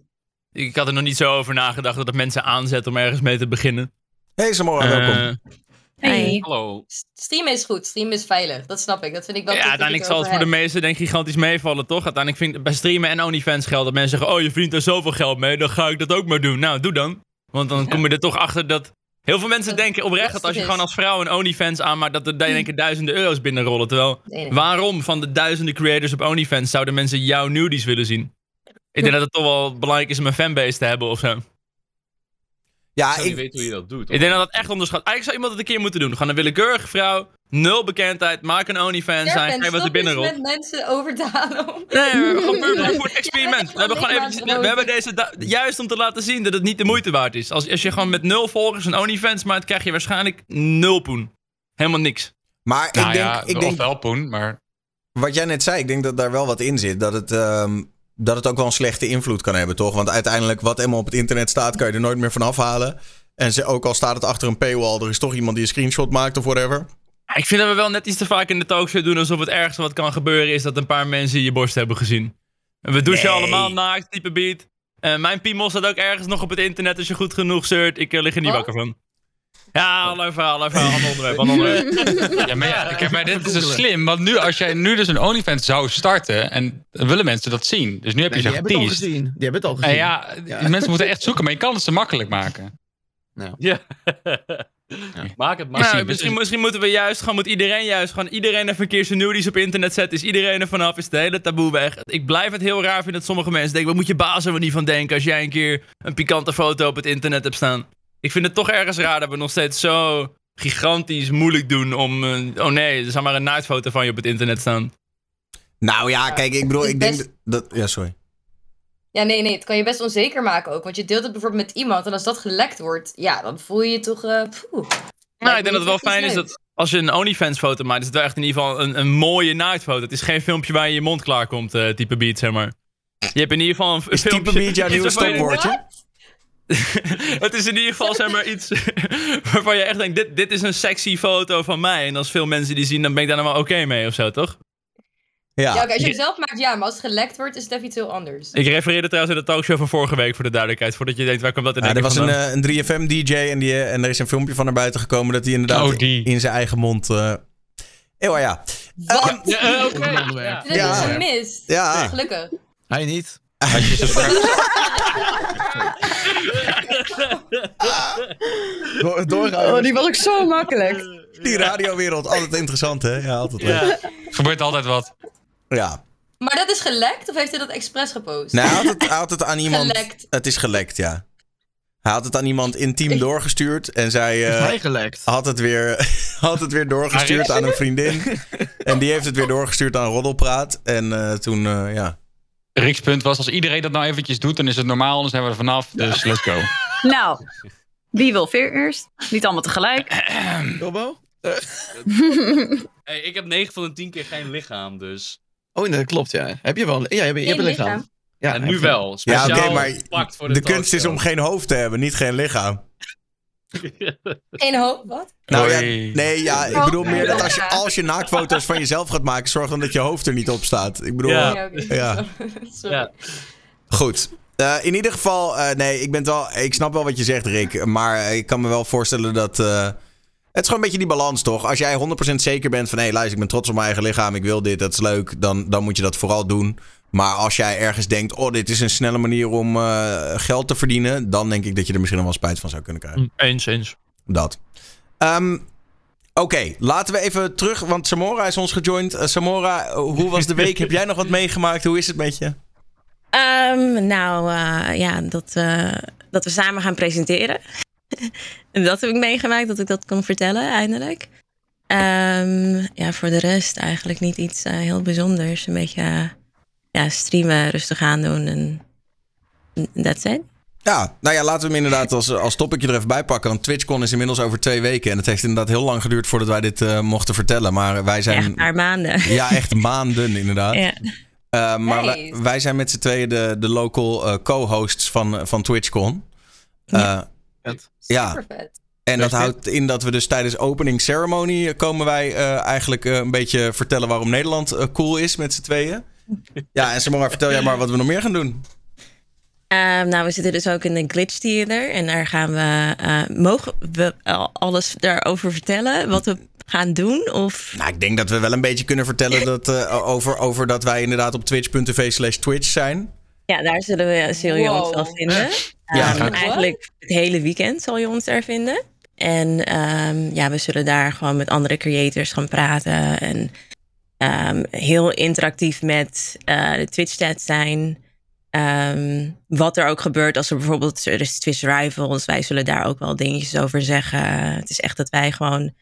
Ik had er nog niet zo over nagedacht dat het mensen aanzet om ergens mee te beginnen. hey, Samora, welkom. Eh, Hey. Hallo. Streamen is goed, streamen is veilig. Dat snap ik. Dat vind ik wel ja, uiteindelijk zal het voor de meesten denk ik gigantisch meevallen, toch? Uiteindelijk vind ik bij streamen en OnlyFans geldt dat mensen zeggen... Oh, je verdient er zoveel geld mee, dan ga ik dat ook maar doen. Nou, doe dan. Want dan kom je er toch achter dat... Heel veel mensen Dat denken oprecht dat als je gewoon als vrouw een OnlyFans aanmaakt... dat er dan in één keer duizenden euro's binnenrollen. Terwijl, Nee, nee. waarom van de duizenden creators op OnlyFans... zouden mensen jouw nudies willen zien? Ik denk dat het toch wel belangrijk is om een fanbase te hebben of zo. Ja, Ik zou niet ik, weten hoe je dat doet. Ik denk dat dat echt onderschat. Eigenlijk zou iemand het een keer moeten doen. Gewoon een willekeurige vrouw, nul bekendheid, maak een OnlyFans zijn, kijk wat er stop eens binnenrolt. met mensen over te halen om... Nee, we hebben gewoon voor het experiment. We hebben gewoon eventjes, we, hebben deze juist om te laten zien dat het niet de moeite waard is. Als, als je gewoon met nul volgers een OnlyFans maakt, krijg je waarschijnlijk nul poen. Helemaal niks. maar ik Nou denk, ja, ik of denk wel poen, maar... wat jij net zei, ik denk dat daar wel wat in zit. Dat het, ehm, dat het ook wel een slechte invloed kan hebben, toch? Want uiteindelijk, wat eenmaal op het internet staat, kan je er nooit meer van afhalen. En ze, ook al staat het achter een paywall, er is toch iemand die een screenshot maakt of whatever. Ik vind dat we wel net iets te vaak in de talkshow doen alsof het ergste wat kan gebeuren is dat een paar mensen je borst hebben gezien. En we douchen Nee. allemaal naakt, type beat. Eh, mijn piemel staat ook ergens nog op het internet als je goed genoeg zeurt. Ik eh, lig er niet wakker van. Ja, ander verhaal, ander verhaal, ander onderwerp, ander onderwerp. (laughs) Ja, maar, ja, kijk, maar dit is dus slim. Want nu, als jij nu dus een OnlyFans zou starten... en willen mensen dat zien. Dus nu heb je Nee, ze die hebben het al geteased. gezien. Die hebben het al En gezien. ja, mensen moeten echt zoeken. Maar je kan het ze makkelijk maken. Ja. Maak het maar. Nou, misschien, misschien moeten we juist gewoon, moet iedereen juist gewoon, iedereen even een keer zijn nudies op internet zetten. Is iedereen er vanaf, is het hele taboe weg. Ik blijf het heel raar vinden dat sommige mensen denken, wat moet je baas er niet van denken als jij een keer een pikante foto op het internet hebt staan. Ik vind het toch ergens raar dat we nog steeds zo gigantisch moeilijk doen om, eh, oh nee, er zou maar een naaktfoto van je op het internet staan. Nou ja, kijk, ik bedoel, ik denk dat... Ja, sorry. Ja, nee, nee. Het kan je best onzeker maken ook. Want je deelt het bijvoorbeeld met iemand. En als dat gelekt wordt, ja, dan voel je je toch... eh poeh. Nou, ik denk dat het wel fijn is dat als je een OnlyFans foto maakt, is het wel echt in ieder geval een, een mooie naaktfoto. Het is geen filmpje waar je je mond klaar komt, eh, type beat, zeg maar. Je hebt in ieder geval een, een Is type beat jouw (laughs) nieuwe stopwoordje? (laughs) het is in ieder geval zeg maar iets (laughs) waarvan je echt denkt, dit, dit is een sexy foto van mij. En als veel mensen die zien, dan ben ik daar dan wel oké mee of zo, toch? Ja. Ja, oké, als je het zelf maakt, ja. Maar als het gelekt wordt, is het even iets heel anders. Ik refereerde trouwens in de talkshow van vorige week, voor de duidelijkheid. Voordat je denkt, waar komt dat in Ja, er was een, eh, een 3FM-DJ en, die, eh, en er is een filmpje van naar buiten gekomen dat hij inderdaad Oh, die. in zijn eigen mond... eh Eeuw, ja. Wat? Dit Ja. is gemist. Ja. Gelukkig. Hij niet. Als je subscribe- (laughs) Door, doorgaan. Oh, die was ook zo makkelijk. Die radiowereld, altijd interessant, hè? Ja, altijd leuk. Ja. gebeurt altijd wat. Ja. Maar dat is gelekt? Of heeft hij dat expres gepost? Nee, hij had het, hij had het aan (laughs) iemand... Gelekt. Het is gelekt, ja. Hij had het aan iemand intiem doorgestuurd en zij Heeft eh, hij gelekt. had, het weer, (laughs) had het weer doorgestuurd aan een vriendin. En die heeft het weer doorgestuurd aan Roddelpraat. En eh, toen, eh, ja. Rick's punt was, als iedereen dat nou eventjes doet, dan is het normaal. Dan zijn we er vanaf. Dus let's go. (laughs) Nou, wie wil veer eerst? Niet allemaal tegelijk. Robo? (laughs) Hey, ik heb 9 van de 10 keer geen lichaam, dus. Oh, nee, dat klopt, ja. Heb je wel. Ja, je hebt, je hebt een lichaam. lichaam. Ja, en nu wel. Ja, Speciaal oké, maar de, de, kunst is om geen hoofd te hebben, niet geen lichaam. Geen hoop, wat? Nou ja, nee, ja, ik bedoel meer dat als je, als je naaktfoto's van jezelf gaat maken, zorg dan dat je hoofd er niet op staat. Ik bedoel, Ja. Ja. (laughs) Goed. Eh, in ieder geval, eh, nee, ik, ben wel, ik snap wel wat je zegt, Rick. Maar ik kan me wel voorstellen dat. eh, het is gewoon een beetje die balans, toch? Als jij 100% zeker bent van... hé, hey, luister, ik ben trots op mijn eigen lichaam, ik wil dit, dat is leuk... dan, dan moet je dat vooral doen. Maar als jij ergens denkt... oh, dit is een snelle manier om eh, geld te verdienen... dan denk ik dat je er misschien nog wel spijt van zou kunnen krijgen. Eens, eens. Dat. Ehm, Oké, laten we even terug, want Samora is ons gejoind. Eh, Samora, hoe was de week? (laughs) Heb jij nog wat meegemaakt? Hoe is het met je? Ehm, nou eh, ja, dat, eh, dat we samen gaan presenteren. (laughs) en dat heb ik meegemaakt, dat ik dat kon vertellen eindelijk. Ehm, ja, voor de rest eigenlijk niet iets heel bijzonders. Een beetje ja, streamen, rustig aandoen en that's it. Ja, nou ja, laten we hem inderdaad als, als topicje er even bij pakken. Want TwitchCon is inmiddels over twee weken. En het heeft inderdaad heel lang geduurd voordat wij dit eh, mochten vertellen. Maar wij Echt zijn... een paar maanden. (laughs) Ja, echt maanden inderdaad. Ja. Eh, maar wij, Nice. wij zijn met z'n tweeën de, de local eh, co-hosts van, van TwitchCon. Eh, Vet. ja, Super vet. en dat houdt in dat we dus tijdens opening ceremony komen wij eh, eigenlijk eh, een beetje vertellen waarom Nederland cool is met z'n tweeën. Ja, en Samora, vertel jij maar wat we nog meer gaan doen. Ehm, nou, we zitten dus ook in de Glitch Theater. En daar gaan we... eh, mogen we al- alles daarover vertellen? Wat we gaan doen? Of... Nou, ik denk dat we wel een beetje kunnen vertellen dat, eh, over, over dat wij inderdaad op twitch.tv slash twitch zijn. Ja, daar zullen we, zul je ons wel vinden. Ja, Ehm, eigenlijk het hele weekend zal je ons daar vinden. En ehm, ja, we zullen daar gewoon met andere creators gaan praten. En ehm, heel interactief met eh, de Twitch-chat zijn. Ehm, wat er ook gebeurt als er bijvoorbeeld er is Twitch Rivals. Wij zullen daar ook wel dingetjes over zeggen. Het is echt dat wij gewoon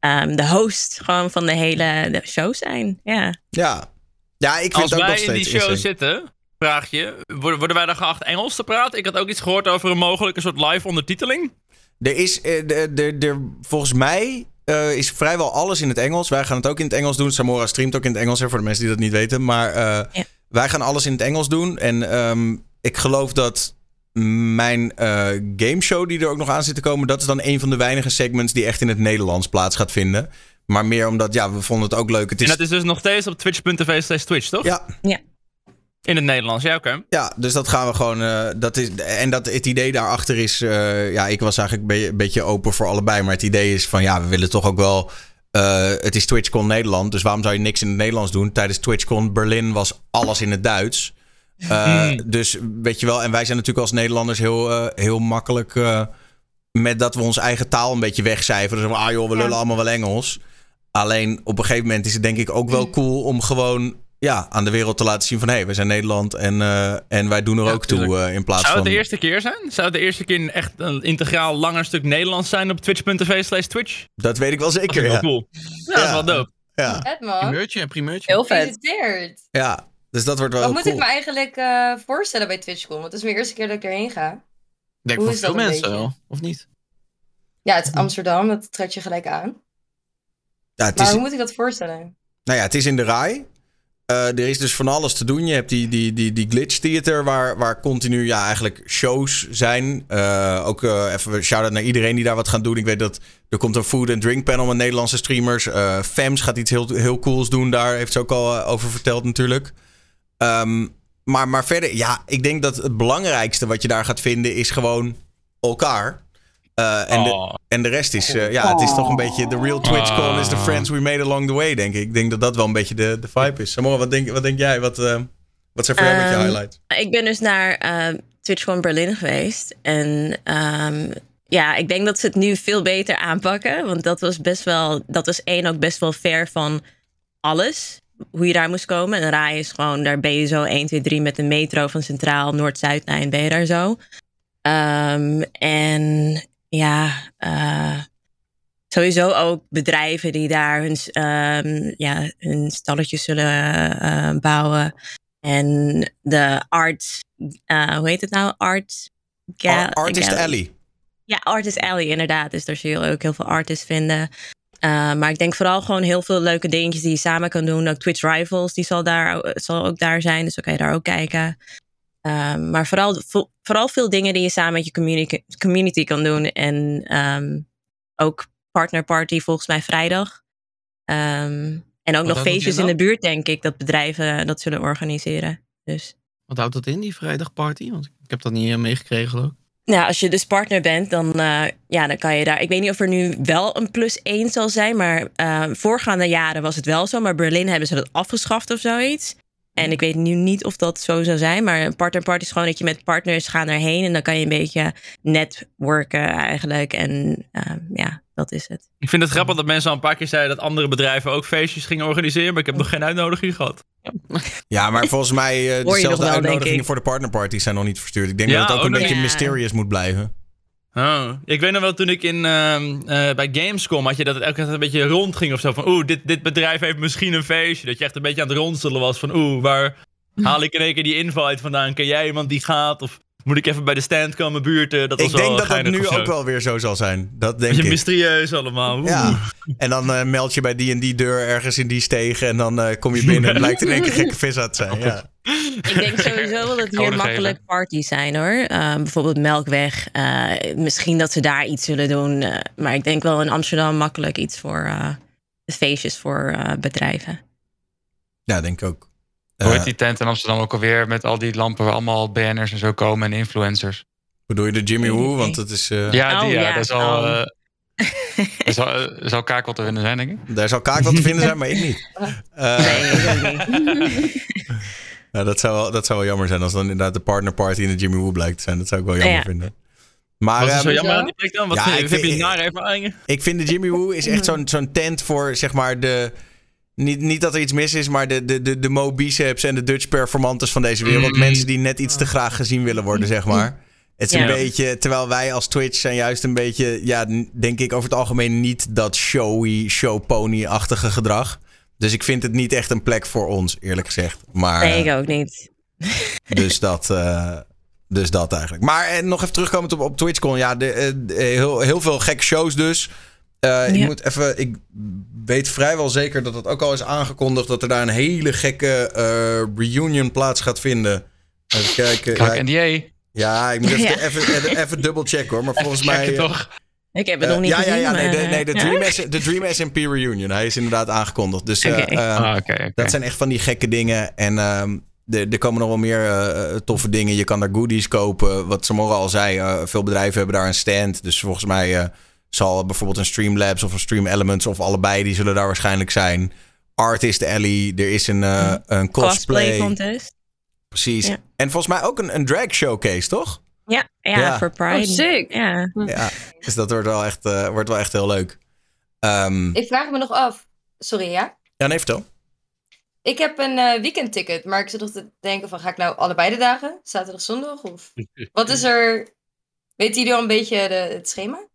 ehm, de host gewoon van de hele de show zijn. Ja. Ja, ja ik vind Als het ook nog wij in die steeds show insane. zitten, vraag je, worden, wij dan geacht Engels te praten? Ik had ook iets gehoord over een mogelijke soort live ondertiteling. Er is, de, de, de, volgens mij eh, is vrijwel alles in het Engels. Wij gaan het ook in het Engels doen. Samora streamt ook in het Engels, hè, voor de mensen die dat niet weten. Maar eh, Ja. wij gaan alles in het Engels doen. En ehm, ik geloof dat mijn eh gameshow die er ook nog aan zit te komen, dat is dan een van de weinige segments die echt in het Nederlands plaats gaat vinden. Maar meer omdat, ja, we vonden het ook leuk. Het En is, dat is dus nog steeds op twitch.tv slash twitch, toch? Ja. Ja. In het Nederlands, ja, oké. Ja, dus dat gaan we gewoon. eh, dat is, en dat, het idee daarachter is. eh, ja, ik was eigenlijk een beetje, open voor allebei. Maar het idee is van ja, we willen toch ook wel. eh, het is TwitchCon Nederland. Dus waarom zou je niks in het Nederlands doen? Tijdens TwitchCon Berlin was alles in het Duits. Eh, Dus weet je wel. En wij zijn natuurlijk als Nederlanders heel, eh, heel makkelijk. eh, met dat we onze eigen taal een beetje wegcijferen. Dus, ah joh, we lullen allemaal wel Engels. Alleen op een gegeven moment is het denk ik ook wel cool om gewoon ja, aan de wereld te laten zien van hé, hey, we zijn Nederland en, eh, en wij doen er Ja, ook toe eh, in plaats Zou het van. de eerste keer zijn? Zou het de eerste keer echt een integraal langer stuk Nederlands zijn op twitch.tv slash twitch? Dat weet ik wel Dat zeker. is wel Ja. cool. Ja, dat is wel dope. Ja. Vet man. Primeurtje en primeurtje. Heel vet. Gefeliciteerd. ja, dus dat wordt wel Wat moet cool. ik me eigenlijk eh, voorstellen bij TwitchCon? Want het is mijn eerste keer dat ik erheen ga. Denk Hoe voor is dat veel mensen wel, of niet? Ja, het is Amsterdam, dat trekt je gelijk aan. Ja, het Maar is, hoe moet ik dat voorstellen? nou ja, het is in de rij. Eh, er is dus van alles te doen. Je hebt die, die, die, die glitch theater waar, waar continu ja, eigenlijk shows zijn. Eh, ook eh, even shout-out naar iedereen die daar wat gaat doen. Ik weet dat er komt een food and drink panel met Nederlandse streamers. Fems gaat iets heel, heel cools doen daar. Heeft ze ook al over verteld natuurlijk. Ehm, maar, maar verder, ja, ik denk dat het belangrijkste wat je daar gaat vinden is gewoon elkaar. Eh, en, de, Oh. en de rest is, eh, ja, het is toch een beetje de real TwitchCon is the friends we made along the way, denk ik. Ik denk dat dat wel een beetje de, de vibe is. Samora, wat denk, wat denk jij? Wat, eh, wat zijn voor jou met je Ehm, highlights? Ik ben dus naar eh TwitchCon Berlin geweest. En ehm, ja, ik denk dat ze het nu veel beter aanpakken. Want dat was best wel, dat was één ook best wel ver van alles. Hoe je daar moest komen. En Rai is gewoon, daar ben je zo 1, 2, 3 met de metro van Centraal, Noord-Zuidlijn ben je daar zo. Ehm, en ja, eh, sowieso ook bedrijven die daar hun, ehm, ja, hun stalletjes zullen eh, bouwen. En de art, eh, hoe heet het nou? Art. Ga- Ar- Artist Gallery. Alley. Ja, Artist Alley, inderdaad. Dus daar zul je ook heel veel artists vinden. Uh, maar ik denk vooral gewoon heel veel leuke dingetjes die je samen kan doen. Ook Twitch Rivals, die zal, daar, zal ook daar zijn. Dus dan kan je daar ook kijken. Um, maar vooral, vo- vooral veel dingen die je samen met je community, community kan doen. En um, ook Partner Party volgens mij vrijdag. Um, en ook nog feestjes in de buurt, denk ik, dat bedrijven dat zullen organiseren. Dus Wat houdt dat in, die vrijdagparty? Want ik heb dat niet eh, meegekregen, geloof ik. Nou, als je dus partner bent, dan, uh, ja, dan kan je daar. Ik weet niet of er nu wel een plus 1 zal zijn, maar uh, voorgaande jaren was het wel zo. Maar Berlin hebben ze dat afgeschaft of zoiets. En ik weet nu niet of dat zo zou zijn. Maar een partnerparty is gewoon dat je met partners gaat erheen. En dan kan je een beetje netwerken eigenlijk. En uh, ja, dat is het. Ik vind het grappig dat mensen al een paar keer zeiden dat andere bedrijven ook feestjes gingen organiseren. Maar ik heb nog geen uitnodiging gehad. Ja, maar volgens mij uh, dezelfde wel, uitnodigingen voor de partnerparties zijn nog niet verstuurd. Ik denk Ja, dat het ook ook een beetje mysterious moet blijven. Oh. Ik weet nog wel toen ik in, uh, uh, bij Gamescom had je dat het elke keer een beetje rondging of zo. Van oeh, dit, dit bedrijf heeft misschien een feestje. Dat je echt een beetje aan het ronselen was van oeh, waar (laughs) haal ik in één keer die invite vandaan? Ken jij iemand die gaat? Of moet ik even bij de stand komen buurten? Dat was Ik denk dat dat nu ook wel weer zo zal zijn. Dat denk Beetje ik. mysterieus allemaal. Oeh. Ja, en dan uh, meld je bij die en die deur ergens in die stegen. En dan uh, kom je binnen (laughs) en blijkt in één keer gekke vis uit te zijn. Ja. Ik denk sowieso wel dat hier makkelijk parties zijn hoor. Uh, bijvoorbeeld Melkweg. Uh, misschien dat ze daar iets zullen doen. Uh, maar ik denk wel in Amsterdam makkelijk iets voor uh, feestjes voor uh, bedrijven. ja, denk ik ook. Hoe heet die tent in Amsterdam ook alweer met al die lampen waar allemaal BN'ers en zo komen en influencers? bedoel je de Jimmy Woo? Want dat is, uh, Ja, die Oh, ja. ja. Dat zal, Oh. eh, (laughs) dat zal, eh, zal kakel te winnen zijn, denk ik. daar zou kaak wat te vinden zijn, maar ik niet. Uh, (laughs) Nee, niet. (laughs) nou, dat, zou wel, dat zou wel jammer zijn als dan inderdaad de partnerparty in de Jimmy Woo blijkt te zijn. Dat zou ik wel jammer Ja. vinden. Maar Wat is ehm, zo jammer aan die plek dan? Wat Ja, vind- ik heb vind- je nare ervaringen? Ik vind de Jimmy Woo is echt zo'n zo'n tent voor, zeg maar, de... Niet, niet dat er iets mis is, maar de, de, de, de Mo Biceps en de Dutch performantes van deze wereld. Mm. Mensen die net iets te graag gezien willen worden, zeg maar. Het is een beetje... Terwijl wij als Twitch zijn juist een beetje... Ja, denk ik over het algemeen niet dat showy, showpony-achtige gedrag. Dus ik vind het niet echt een plek voor ons, eerlijk gezegd. Maar, Nee, eh, ik ook niet. (laughs) dus dat, eh, dus dat eigenlijk. Maar eh, nog even terugkomend op, op TwitchCon. Ja, de, eh, de- heel, heel veel gekke shows dus. Eh, Ik Ja. moet even... Ik weet vrijwel zeker dat het ook al is aangekondigd... dat er daar een hele gekke eh, reunion plaats gaat vinden. Even kijken. Kijk, Ja, NDA. Ja, ik moet (laughs) even, Ja. even, even, even dubbel checken hoor. Maar volgens mij. Eh, toch? Ik heb het eh, nog niet ja, gezien. ja, ja, nee, maar, nee, de, ja? Dream S, de Dream SMP Reunion. Hij is inderdaad aangekondigd. Dus eh, Oké. eh, Ah, dat zijn echt van die gekke dingen. En ehm, er er komen nog wel meer eh, toffe dingen. Je kan daar goodies kopen. Wat Samora al zei, eh, veel bedrijven hebben daar een stand. Dus volgens mij eh, zal bijvoorbeeld een Streamlabs of een Stream Elements of allebei, die zullen daar waarschijnlijk zijn. Artist Alley, er is een, eh, een cosplay. Cosplay contest. Precies. Ja. En volgens mij ook een, een drag showcase, toch? Ja, ja, Ja. voor Pride. Oh, sick. Ja. Ja. Dus dat wordt wel echt, eh, wordt wel echt heel leuk. Ehm, Ik vraag me nog af. Sorry, ja? ja, nee, vertel. Ik heb een eh, weekendticket, maar ik zit nog te denken van, ga ik nou allebei de dagen? Zaterdag, zondag? Of (laughs) wat is er... Weten jullie al een beetje de, het schema?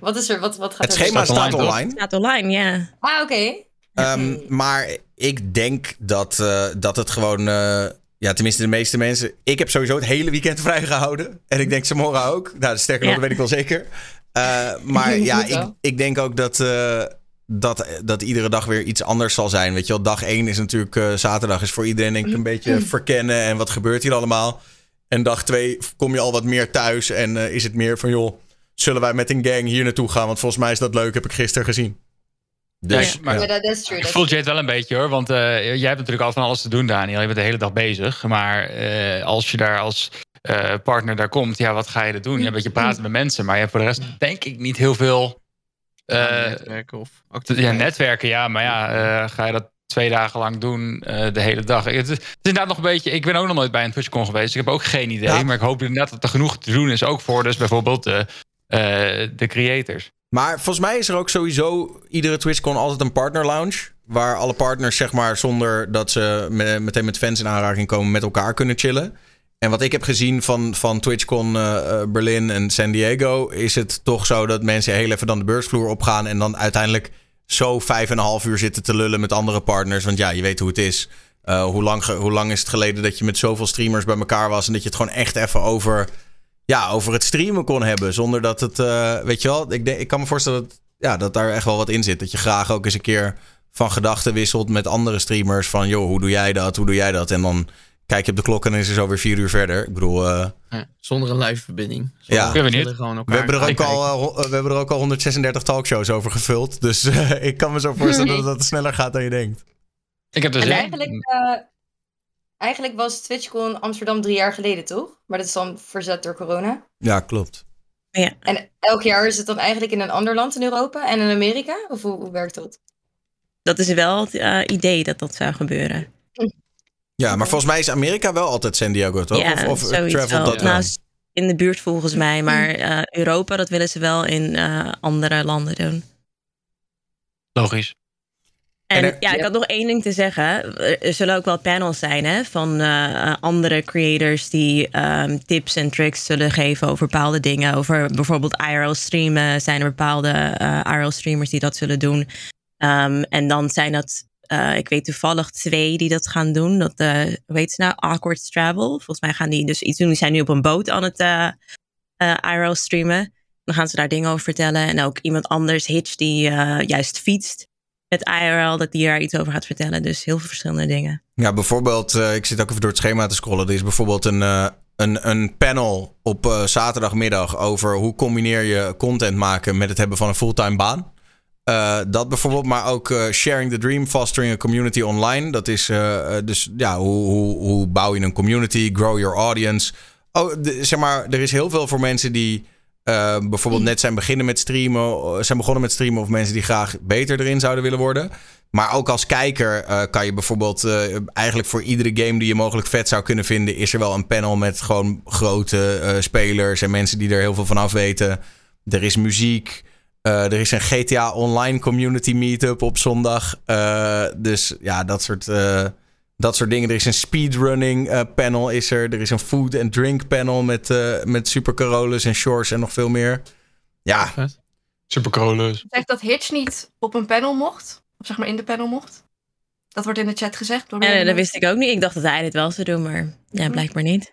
Wat is er? Wat, wat gaat Het er schema staat staat online. Staat online, ja. Ah, oké. Ehm, maar ik denk dat, eh, dat het gewoon. eh, ja, tenminste, de meeste mensen. Ik heb sowieso het hele weekend (laughs) vrijgehouden. En ik denk Samora ook. Nou, sterker nog, Ja. dat weet ik wel zeker. Eh, maar (laughs) ja, ik, ik denk ook dat, eh, dat, dat iedere dag weer iets anders zal zijn. Weet je wel, dag 1 is natuurlijk. eh, zaterdag is voor iedereen denk ik een beetje verkennen. En wat gebeurt hier allemaal? En dag 2 kom je al wat meer thuis. En eh, is het meer van, joh, zullen wij met een gang hier naartoe gaan? Want volgens mij is dat leuk, heb ik gisteren gezien. Dus, Ja, maar- ja. Dat is true. Ik dat voel is Jade wel een beetje hoor, want eh, jij hebt natuurlijk al van alles te doen, Daniel. Je bent de hele dag bezig. Maar eh, als je daar als eh, partner daar komt, ja, wat ga je er doen? Ja, een beetje praten met mensen, maar je hebt voor de rest denk ik niet heel veel eh, netwerken of ja, netwerken. Ja, maar ja, eh, ga je dat twee dagen lang doen, eh, de hele dag? Het, is- het is inderdaad nog een beetje. Ik ben ook nog nooit bij een TwitchCon geweest. Ik heb ook geen idee, Ja. maar ik hoop inderdaad dat er genoeg te doen is, ook voor dus bijvoorbeeld eh, de creators. Maar volgens mij is er ook sowieso iedere TwitchCon altijd een partner lounge. Waar alle partners, zeg maar, zonder dat ze me- meteen met fans in aanraking komen, met elkaar kunnen chillen. En wat ik heb gezien van, van TwitchCon eh, eh, Berlin en San Diego, is het toch zo dat mensen heel even dan de beursvloer opgaan. En dan uiteindelijk zo vijf en een half uur zitten te lullen met andere partners. Want ja, je weet hoe het is. Eh, hoe, lang, hoe lang is het geleden dat je met zoveel streamers bij elkaar was. En dat je het gewoon echt even over, ja, over het streamen kon hebben. Zonder dat het, eh, weet je wel, ik, denk, ik kan me voorstellen dat, ja, dat daar echt wel wat in zit. Dat je graag ook eens een keer van gedachten wisselt met andere streamers. Van, joh, hoe doe jij dat? Hoe doe jij dat? En dan kijk je op de klok en dan is er zo weer vier uur verder. Ik bedoel, eh, Ja, zonder een live verbinding. Ja. Zonder chillen gewoon we, hebben er ook kijken. al, eh, we hebben er ook al 136 talkshows over gevuld. Dus eh, (laughs) ik kan me zo voorstellen (laughs) dat het sneller gaat dan je denkt. Ik heb dus En eigenlijk, eh, eigenlijk was TwitchCon Amsterdam drie jaar geleden, toch? Maar dat is dan verzet door corona. Ja, klopt. En elk jaar is het dan eigenlijk in een ander land in Europa en in Amerika? Of hoe, hoe werkt dat? Dat is wel het eh, idee dat dat zou gebeuren. Ja, maar volgens mij is Amerika wel altijd San Diego, toch? Ja, of of travelt wel. dat wel? Nou, in de buurt volgens mij, maar eh, Europa, dat willen ze wel in eh, andere landen doen. Logisch. En, En er- ja, ik had nog één ding te zeggen. Er- zullen ook wel panels zijn hè, van eh, andere creators die ehm, tips en tricks zullen geven over bepaalde dingen. Over bijvoorbeeld IRL streamen. Zijn er bepaalde eh IRL streamers die dat zullen doen. Ehm, en dan zijn dat, eh, ik weet toevallig twee die dat gaan doen. Dat, eh hoe heet ze nou? Awkward Travel. Volgens mij gaan die dus iets doen. Die zijn nu op een boot aan het IRL streamen. Dan gaan ze daar dingen over vertellen. En ook iemand anders, Hitch, die juist fietst met IRL, dat die daar iets over gaat vertellen. Dus heel veel verschillende dingen. Ja, bijvoorbeeld, eh, ik zit ook even door het schema te scrollen. Er is bijvoorbeeld een, eh, een, een panel op eh, zaterdagmiddag over hoe combineer je content maken met het hebben van een fulltime baan. Dat bijvoorbeeld, maar ook Sharing the Dream, Fostering a Community Online. Dat is dus, ja, hoe, hoe, hoe bouw je een community, grow your audience. Oh, zeg maar, er is heel veel voor mensen die eh, bijvoorbeeld net zijn beginnen met streamen, eh, zijn begonnen met streamen of mensen die graag beter erin zouden willen worden. Maar ook als kijker eh, kan je bijvoorbeeld eh, eigenlijk voor iedere game die je mogelijk vet zou kunnen vinden, is er wel een panel met gewoon grote spelers en mensen die er heel veel van af weten. Er is muziek. er is een GTA Online Community Meetup op zondag. Dus ja, dat soort, dat soort dingen. Er is een speedrunning eh, panel is er. Er is een food and drink panel met, eh met Super Carolus en Shores en nog veel meer. Ja, Super Carolus. Zegt dat Hitch niet op een panel mocht? Of zeg maar in de panel mocht? Dat wordt in de chat gezegd. Door Ja, meerdere dat wist ik ook niet. Ik dacht dat hij dit wel zou doen, maar ja, blijkbaar niet.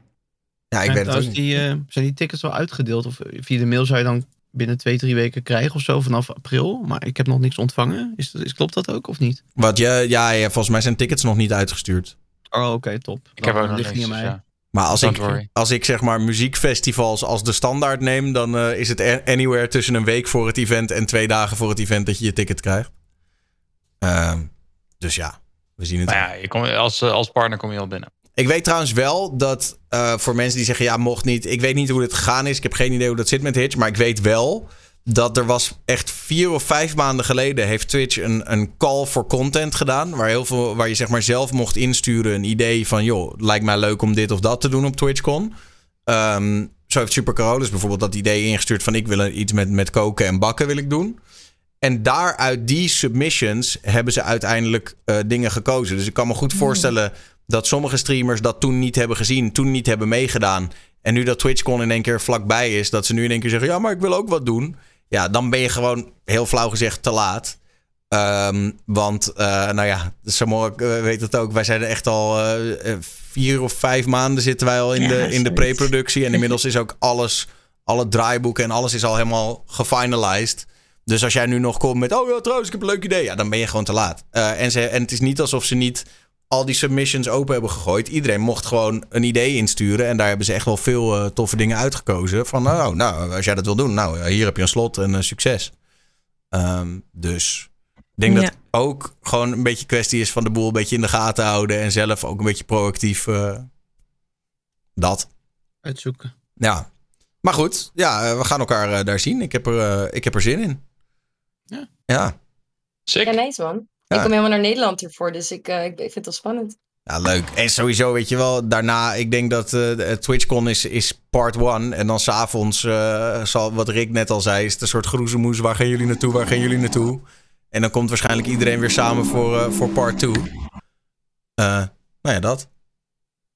ja ik En weet het ook trouwens, niet. die, eh, zijn die tickets al uitgedeeld? Of via de mail zou je dan binnen twee, drie weken krijgen of zo vanaf april? Maar ik heb nog niks ontvangen. Is, dat- is, klopt dat ook of niet? Wat je, ja, ja, volgens mij zijn tickets nog niet uitgestuurd. Oh, oké, top. Ik heb ook nog niks. dus ja. Maar als Don't ik, worry. als ik zeg maar muziekfestivals als de standaard neem, dan eh, is het anywhere tussen een week voor het event en twee dagen voor het event dat je je ticket krijgt. Ehm, dus ja, we zien het. Maar ja, je kom, als, eh, als partner kom je al binnen. Ik weet trouwens wel dat eh, voor mensen die zeggen ja, mocht niet. Ik weet niet hoe dit gegaan is. Ik heb geen idee hoe dat zit met Hitch. Maar ik weet wel dat er was echt vier of vijf maanden geleden heeft Twitch een, een call voor content gedaan. Waar, heel veel, waar je zeg maar zelf mocht insturen een idee van joh, lijkt mij leuk om dit of dat te doen op TwitchCon. Ehm, zo heeft Super Carolus bijvoorbeeld dat idee ingestuurd van ik wil iets met, met koken en bakken wil ik doen. En daaruit die submissions hebben ze uiteindelijk eh, dingen gekozen. Dus ik kan me goed voorstellen dat sommige streamers dat toen niet hebben gezien, toen niet hebben meegedaan. En nu dat TwitchCon in één keer vlakbij is, dat ze nu in één keer zeggen: Ja, maar ik wil ook wat doen. Ja, dan ben je gewoon heel flauw gezegd te laat. Ehm, want, eh, nou ja, Samora eh, weet het ook. Wij zijn er echt al eh, vier of vijf maanden zitten wij al in Ja, de, in de pre-productie. En inmiddels is ook alles, alle draaiboeken en alles is al helemaal gefinalized. Dus als jij nu nog komt met, oh ja, trouwens, ik heb een leuk idee. Ja, dan ben je gewoon te laat. En, ze, en het is niet alsof ze niet al die submissions open hebben gegooid. Iedereen mocht gewoon een idee insturen. En daar hebben ze echt wel veel eh, toffe dingen uitgekozen. Van, nou, nou, als jij dat wil doen, nou, hier heb je een slot en eh, succes. Ehm, dus ik denk dat Ja. ook gewoon een beetje kwestie is van de boel een beetje in de gaten houden. En zelf ook een beetje proactief eh, dat. Uitzoeken. Ja. Maar goed, ja, eh, we gaan elkaar eh, daar zien. Ik heb er, eh, ik heb er zin in. Ja. Ja. Sick. Ja, nice man. Ja. Ik kom helemaal naar Nederland ervoor, dus ik, eh, ik, ik vind het wel spannend. Ja, leuk. En sowieso, weet je wel, daarna, ik denk dat eh, TwitchCon is, is part one. En dan s'avonds, eh zal, wat Rick net al zei, is het een soort groezemoes. Waar gaan jullie naartoe? Waar gaan jullie naartoe? En dan komt waarschijnlijk iedereen weer samen voor, eh, voor part two. Eh, nou ja, dat.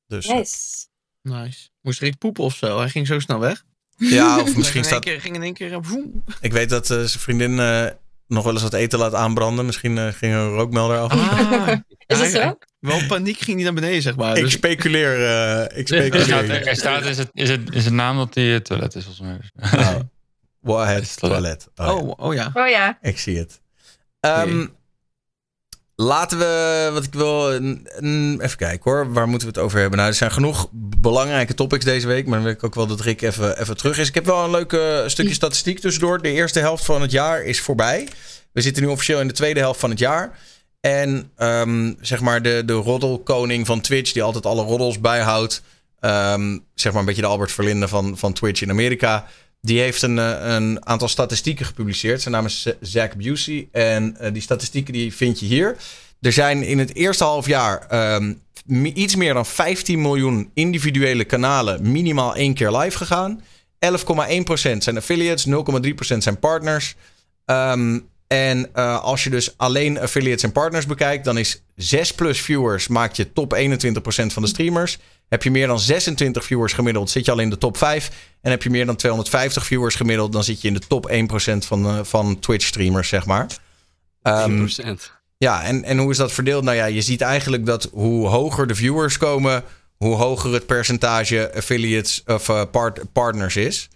Dus Nice. Nice. Moest Rick poepen of zo? Hij ging zo snel weg. ja, of (laughs) Ging misschien in één staat... keer, ging in één keer... Ik weet dat eh, zijn vriendin eh, nog wel eens wat eten laat aanbranden. Misschien eh, ging er een rookmelder af. Ah, (laughs) Is dat zo? Wel paniek ging hij naar beneden, zeg maar. Ik Dus speculeer. eh, ik (laughs) Er staat, speculeer. er staat is, het, is, het, is het naam dat die het toilet is, volgens mij. Warhead is toilet. toilet. Oh, ja. oh, oh ja. Oh ja. Ik zie het. Ehm. Laten we, wat ik wil, even kijken hoor. Waar moeten we het over hebben? Nou, er zijn genoeg belangrijke topics deze week. Maar dan wil ik ook wel dat Rick even, even terug is. Ik heb wel een leuk eh, stukje statistiek tussendoor. De eerste helft van het jaar is voorbij. We zitten nu officieel in de tweede helft van het jaar. En ehm, zeg maar de, de roddelkoning van Twitch, die altijd alle roddels bijhoudt. ehm, zeg maar een beetje de Albert Verlinde van, van Twitch in Amerika. Die heeft een, eh, een aantal statistieken gepubliceerd. Zijn naam is Zach Busey. En eh, die statistieken die vind je hier. Er zijn in het eerste half jaar ehm, iets meer dan 15 miljoen individuele kanalen minimaal één keer live gegaan. 11,1% zijn affiliates, 0,3% zijn partners. Ehm, en eh, als je dus alleen affiliates en partners bekijkt, dan is 6 plus viewers maakt je top 21% van de streamers. Heb je meer dan 26 viewers gemiddeld, zit je al in de top 5. En heb je meer dan 250 viewers gemiddeld, dan zit je in de top 1% van, eh, van Twitch streamers, zeg maar. Ehm, 10%. ja, en, en hoe is dat verdeeld? Nou ja, je ziet eigenlijk dat hoe hoger de viewers komen, hoe hoger het percentage affiliates of eh, part- partners is.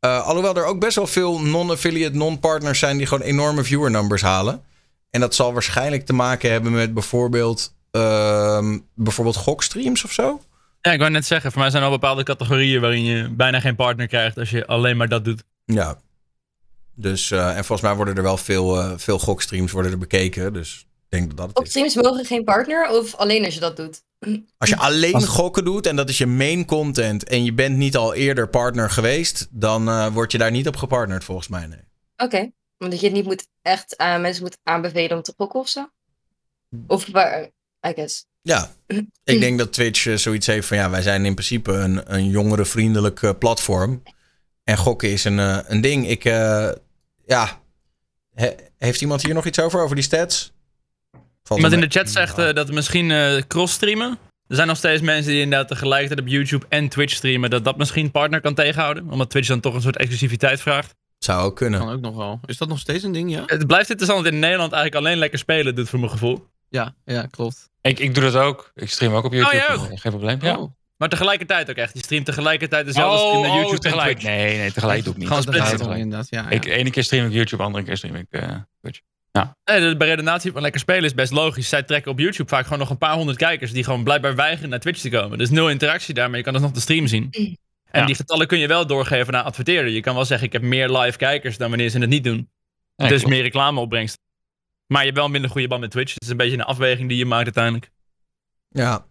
Eh, alhoewel er ook best wel veel non-affiliate, non-partners zijn die gewoon enorme viewer numbers halen. En dat zal waarschijnlijk te maken hebben met bijvoorbeeld, ehm, bijvoorbeeld gokstreams of zo. Ja, ik wou net zeggen, voor mij zijn er al bepaalde categorieën waarin je bijna geen partner krijgt als je alleen maar dat doet. Ja. Dus, eh, en volgens mij worden er wel veel, eh, veel gokstreams worden er bekeken. Dus ik denk dat dat het Op is. streams mogen geen partner of alleen als je dat doet? Als je (clears throat) alleen gokken doet en dat is je main content en je bent niet al eerder partner geweest, dan eh, word je daar niet op gepartnerd volgens mij. Nee. Oké. Omdat je het niet moet echt aan mensen moet aanbevelen om te gokken of zo? Of waar, I guess. Ja, ik denk dat Twitch eh, zoiets heeft van ja, wij zijn in principe een, een jongerenvriendelijk eh, platform. En gokken is een, eh, een ding. Ik, eh, ja, He- heeft iemand hier nog iets over, over die stats? Valt Iemand in de chat zegt eh, dat misschien eh cross-streamen. Er zijn nog steeds mensen die inderdaad tegelijkertijd op YouTube en Twitch streamen. Dat dat misschien partner kan tegenhouden. Omdat Twitch dan toch een soort exclusiviteit vraagt. Zou ook kunnen. Kan ook nog wel. Is dat nog steeds een ding, ja? Het blijft interessant dat in Nederland eigenlijk alleen lekker spelen doet voor mijn gevoel. Ja, ja klopt. Ik, ik doe dat ook. Ik stream ook op YouTube. jij ook? Eh, Geen probleem. Ja. Oh, Maar tegelijkertijd ook echt. Je streamt tegelijkertijd dezelfde Oh, stream naar oh, YouTube en tegelijk. Nee, nee, tegelijk doe ik niet. Gewoon splitsen. inderdaad. Ja, ja. Ik, ene keer stream ik YouTube, andere keer stream ik eh, Twitch. Nee, de beredenatie van lekker spelen is best logisch. Zij trekken op YouTube vaak gewoon nog een paar honderd kijkers die gewoon blijkbaar weigeren naar Twitch te komen. Dus nul interactie daar, maar je kan dus nog de stream zien. En Ja. die getallen kun je wel doorgeven naar adverteerder. Je kan wel zeggen, ik heb meer live kijkers dan wanneer ze het niet doen. Ja, dus klopt. meer reclameopbrengst. Maar je hebt wel een minder goede band met Twitch. Het is een beetje een afweging die je maakt uiteindelijk. Ja.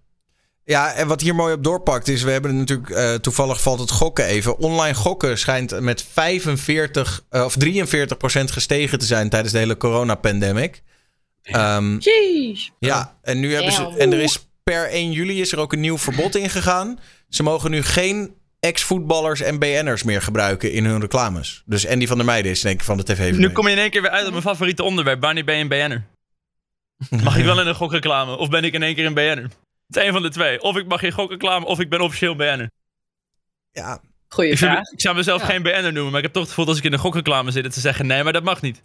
Ja, en wat hier mooi op doorpakt is, we hebben het natuurlijk, eh, toevallig valt het gokken even. Online gokken schijnt met 45 eh, of 43 procent gestegen te zijn tijdens de hele coronapandemic. Ehm Jeez. ja, en nu hebben ze, en er is per 1 juli is er ook een nieuw verbod ingegaan. Ze mogen nu geen ex-voetballers en BN'ers meer gebruiken in hun reclames. Dus Andy van der Meijden is denk ik van de tv. Nu kom je in één keer weer uit op mijn favoriete onderwerp. Wanneer ben je een BN'er? (laughs) Mag ik wel in een gokreclame? Of ben ik in één keer een BN'er? Het is één van de twee. Of ik mag geen gokreclame, of ik ben officieel BN'er. Ja, Goeie Ik, vind- vraag. ik zou mezelf Ja. geen BN'er noemen, maar ik heb toch het gevoel dat als ik in een gokreclame zit, dat ze zeggen nee, maar dat mag niet.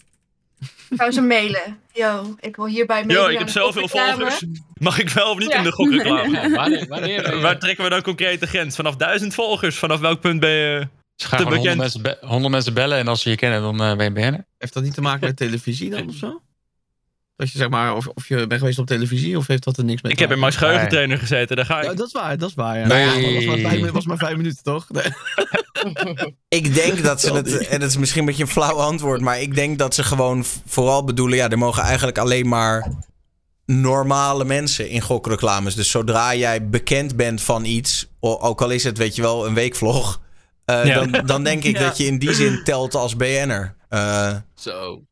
Zou ze mailen. Yo, ik wil hierbij Yo, meedoen ik heb zoveel volgers. Mag ik wel of niet Ja. in de gokreclame? (laughs) Ja, wanneer, wanneer Waar trekken we dan concreet de grens? Vanaf duizend volgers? Vanaf welk punt ben je... Dus Te gewoon 100 bekend. mensen, be- 100 mensen bellen en als ze je kennen, dan eh, ben je BN'er. Heeft dat niet te maken met televisie dan of zo? Dat je zeg maar, of, of je bent geweest op televisie of heeft dat er niks mee Ik heb in? Max Geheugentrainer gezeten, daar ga ik. Ja, dat is waar, dat is waar. Ja. Nee. Ja, dat was maar, vijf, was maar vijf minuten, toch? Nee. (laughs) Ik denk dat ze het, en dat is misschien een beetje een flauw antwoord, maar ik denk dat ze gewoon vooral bedoelen, ja, er mogen eigenlijk alleen maar normale mensen in gokreclames. Dus zodra jij bekend bent van iets, ook al is het, weet je wel, een weekvlog, eh, Ja. dan, dan denk ik (laughs) Ja. dat je in die zin telt als BN'er. Eh, Zo.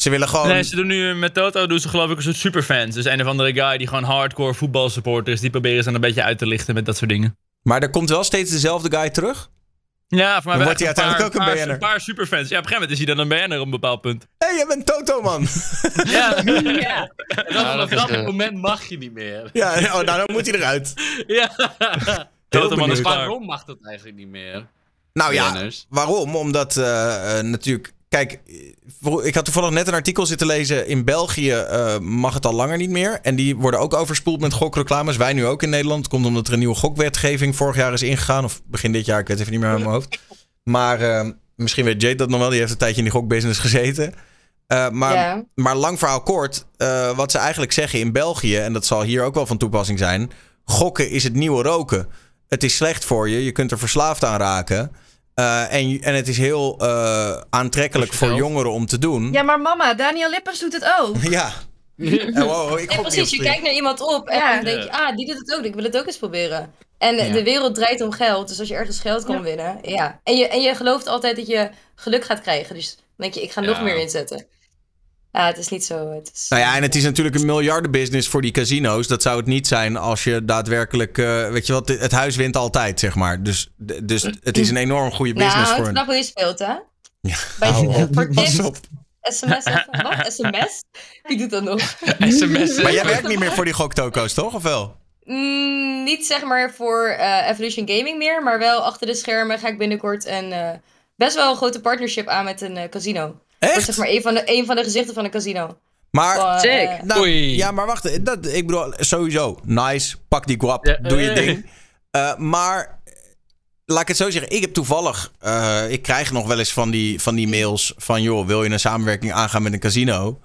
Ze willen gewoon... Nee, ze doen nu met Toto doen ze geloof ik een soort superfans. Dus een of andere guy die gewoon hardcore voetbalsupporter is. Die proberen ze dan een beetje uit te lichten met dat soort dingen. Maar er komt wel steeds dezelfde guy terug. Ja, voor mij wordt hij uiteindelijk ook een paar, BN'er. Een paar superfans. Ja, op een gegeven moment is hij dan een BN'er op een bepaald punt. Hé, hey, jij bent Toto, man. (laughs) Ja, Ja. En dan vanaf dat eh, moment mag je niet meer. ja, oh, nou, dan moet hij eruit. (laughs) Ja. Toto man is. Waarom mag dat eigenlijk niet meer? Nou ja, waarom? Omdat eh, eh, natuurlijk. Kijk, ik had toevallig net een artikel zitten lezen. In België eh, mag het al langer niet meer. En die worden ook overspoeld met gokreclames. Wij nu ook in Nederland. Het komt omdat er een nieuwe gokwetgeving vorig jaar is ingegaan. Of begin dit jaar, ik weet even niet meer uit mijn hoofd. Maar eh, misschien weet Jade dat nog wel. Die heeft een tijdje in die gokbusiness gezeten. Eh, maar, maar lang verhaal kort. wat ze eigenlijk zeggen in België. En dat zal hier ook wel van toepassing zijn. Gokken is het nieuwe roken. Het is slecht voor je. Je kunt er verslaafd aan raken. Eh, en, en het is heel eh, aantrekkelijk voor jongeren om te doen. Ja, maar mama, Daniel Lippens doet het ook. (laughs) Ja. (laughs) Oh, wow, ik op precies. Je kijkt naar iemand op en Ja. dan denk je, ah, die doet het ook. Ik wil het ook eens proberen. En Ja. de wereld draait om geld. Dus als je ergens geld kan Ja. winnen, ja. En je, en je gelooft altijd dat je geluk gaat krijgen. Dus dan denk je, ik ga nog meer inzetten. Ja, het is niet zo. Het is... Nou ja, en het is natuurlijk een miljardenbusiness voor die casino's. Dat zou het niet zijn als je daadwerkelijk... eh, weet je wat, het huis wint altijd, zeg maar. Dus, dus het is een enorm goede business nou, voor het een... knap hoe je speelt, hè? Ja, Bij, op. voor Pas tips, op. sms even. Wat? SMS? Wie doet dat nog? (laughs) SMS. Maar jij werkt niet meer voor die goktoko's, toch? Of wel? Mm, niet zeg maar voor eh, Evolution Gaming meer, maar wel achter de schermen ga ik binnenkort een eh, best wel een grote partnership aan met een eh, casino. Wordt Echt? zeg maar een van, de, een van de gezichten van een casino. Maar... Nou, Oei. ja, maar wacht. Dat, ik bedoel, sowieso. Nice. Pak die guap. Ja, doe je eh. ding. Eh, maar laat ik het zo zeggen. Ik heb toevallig... eh, ik krijg nog wel eens van die, van die mails van... joh, wil je een samenwerking aangaan met een casino?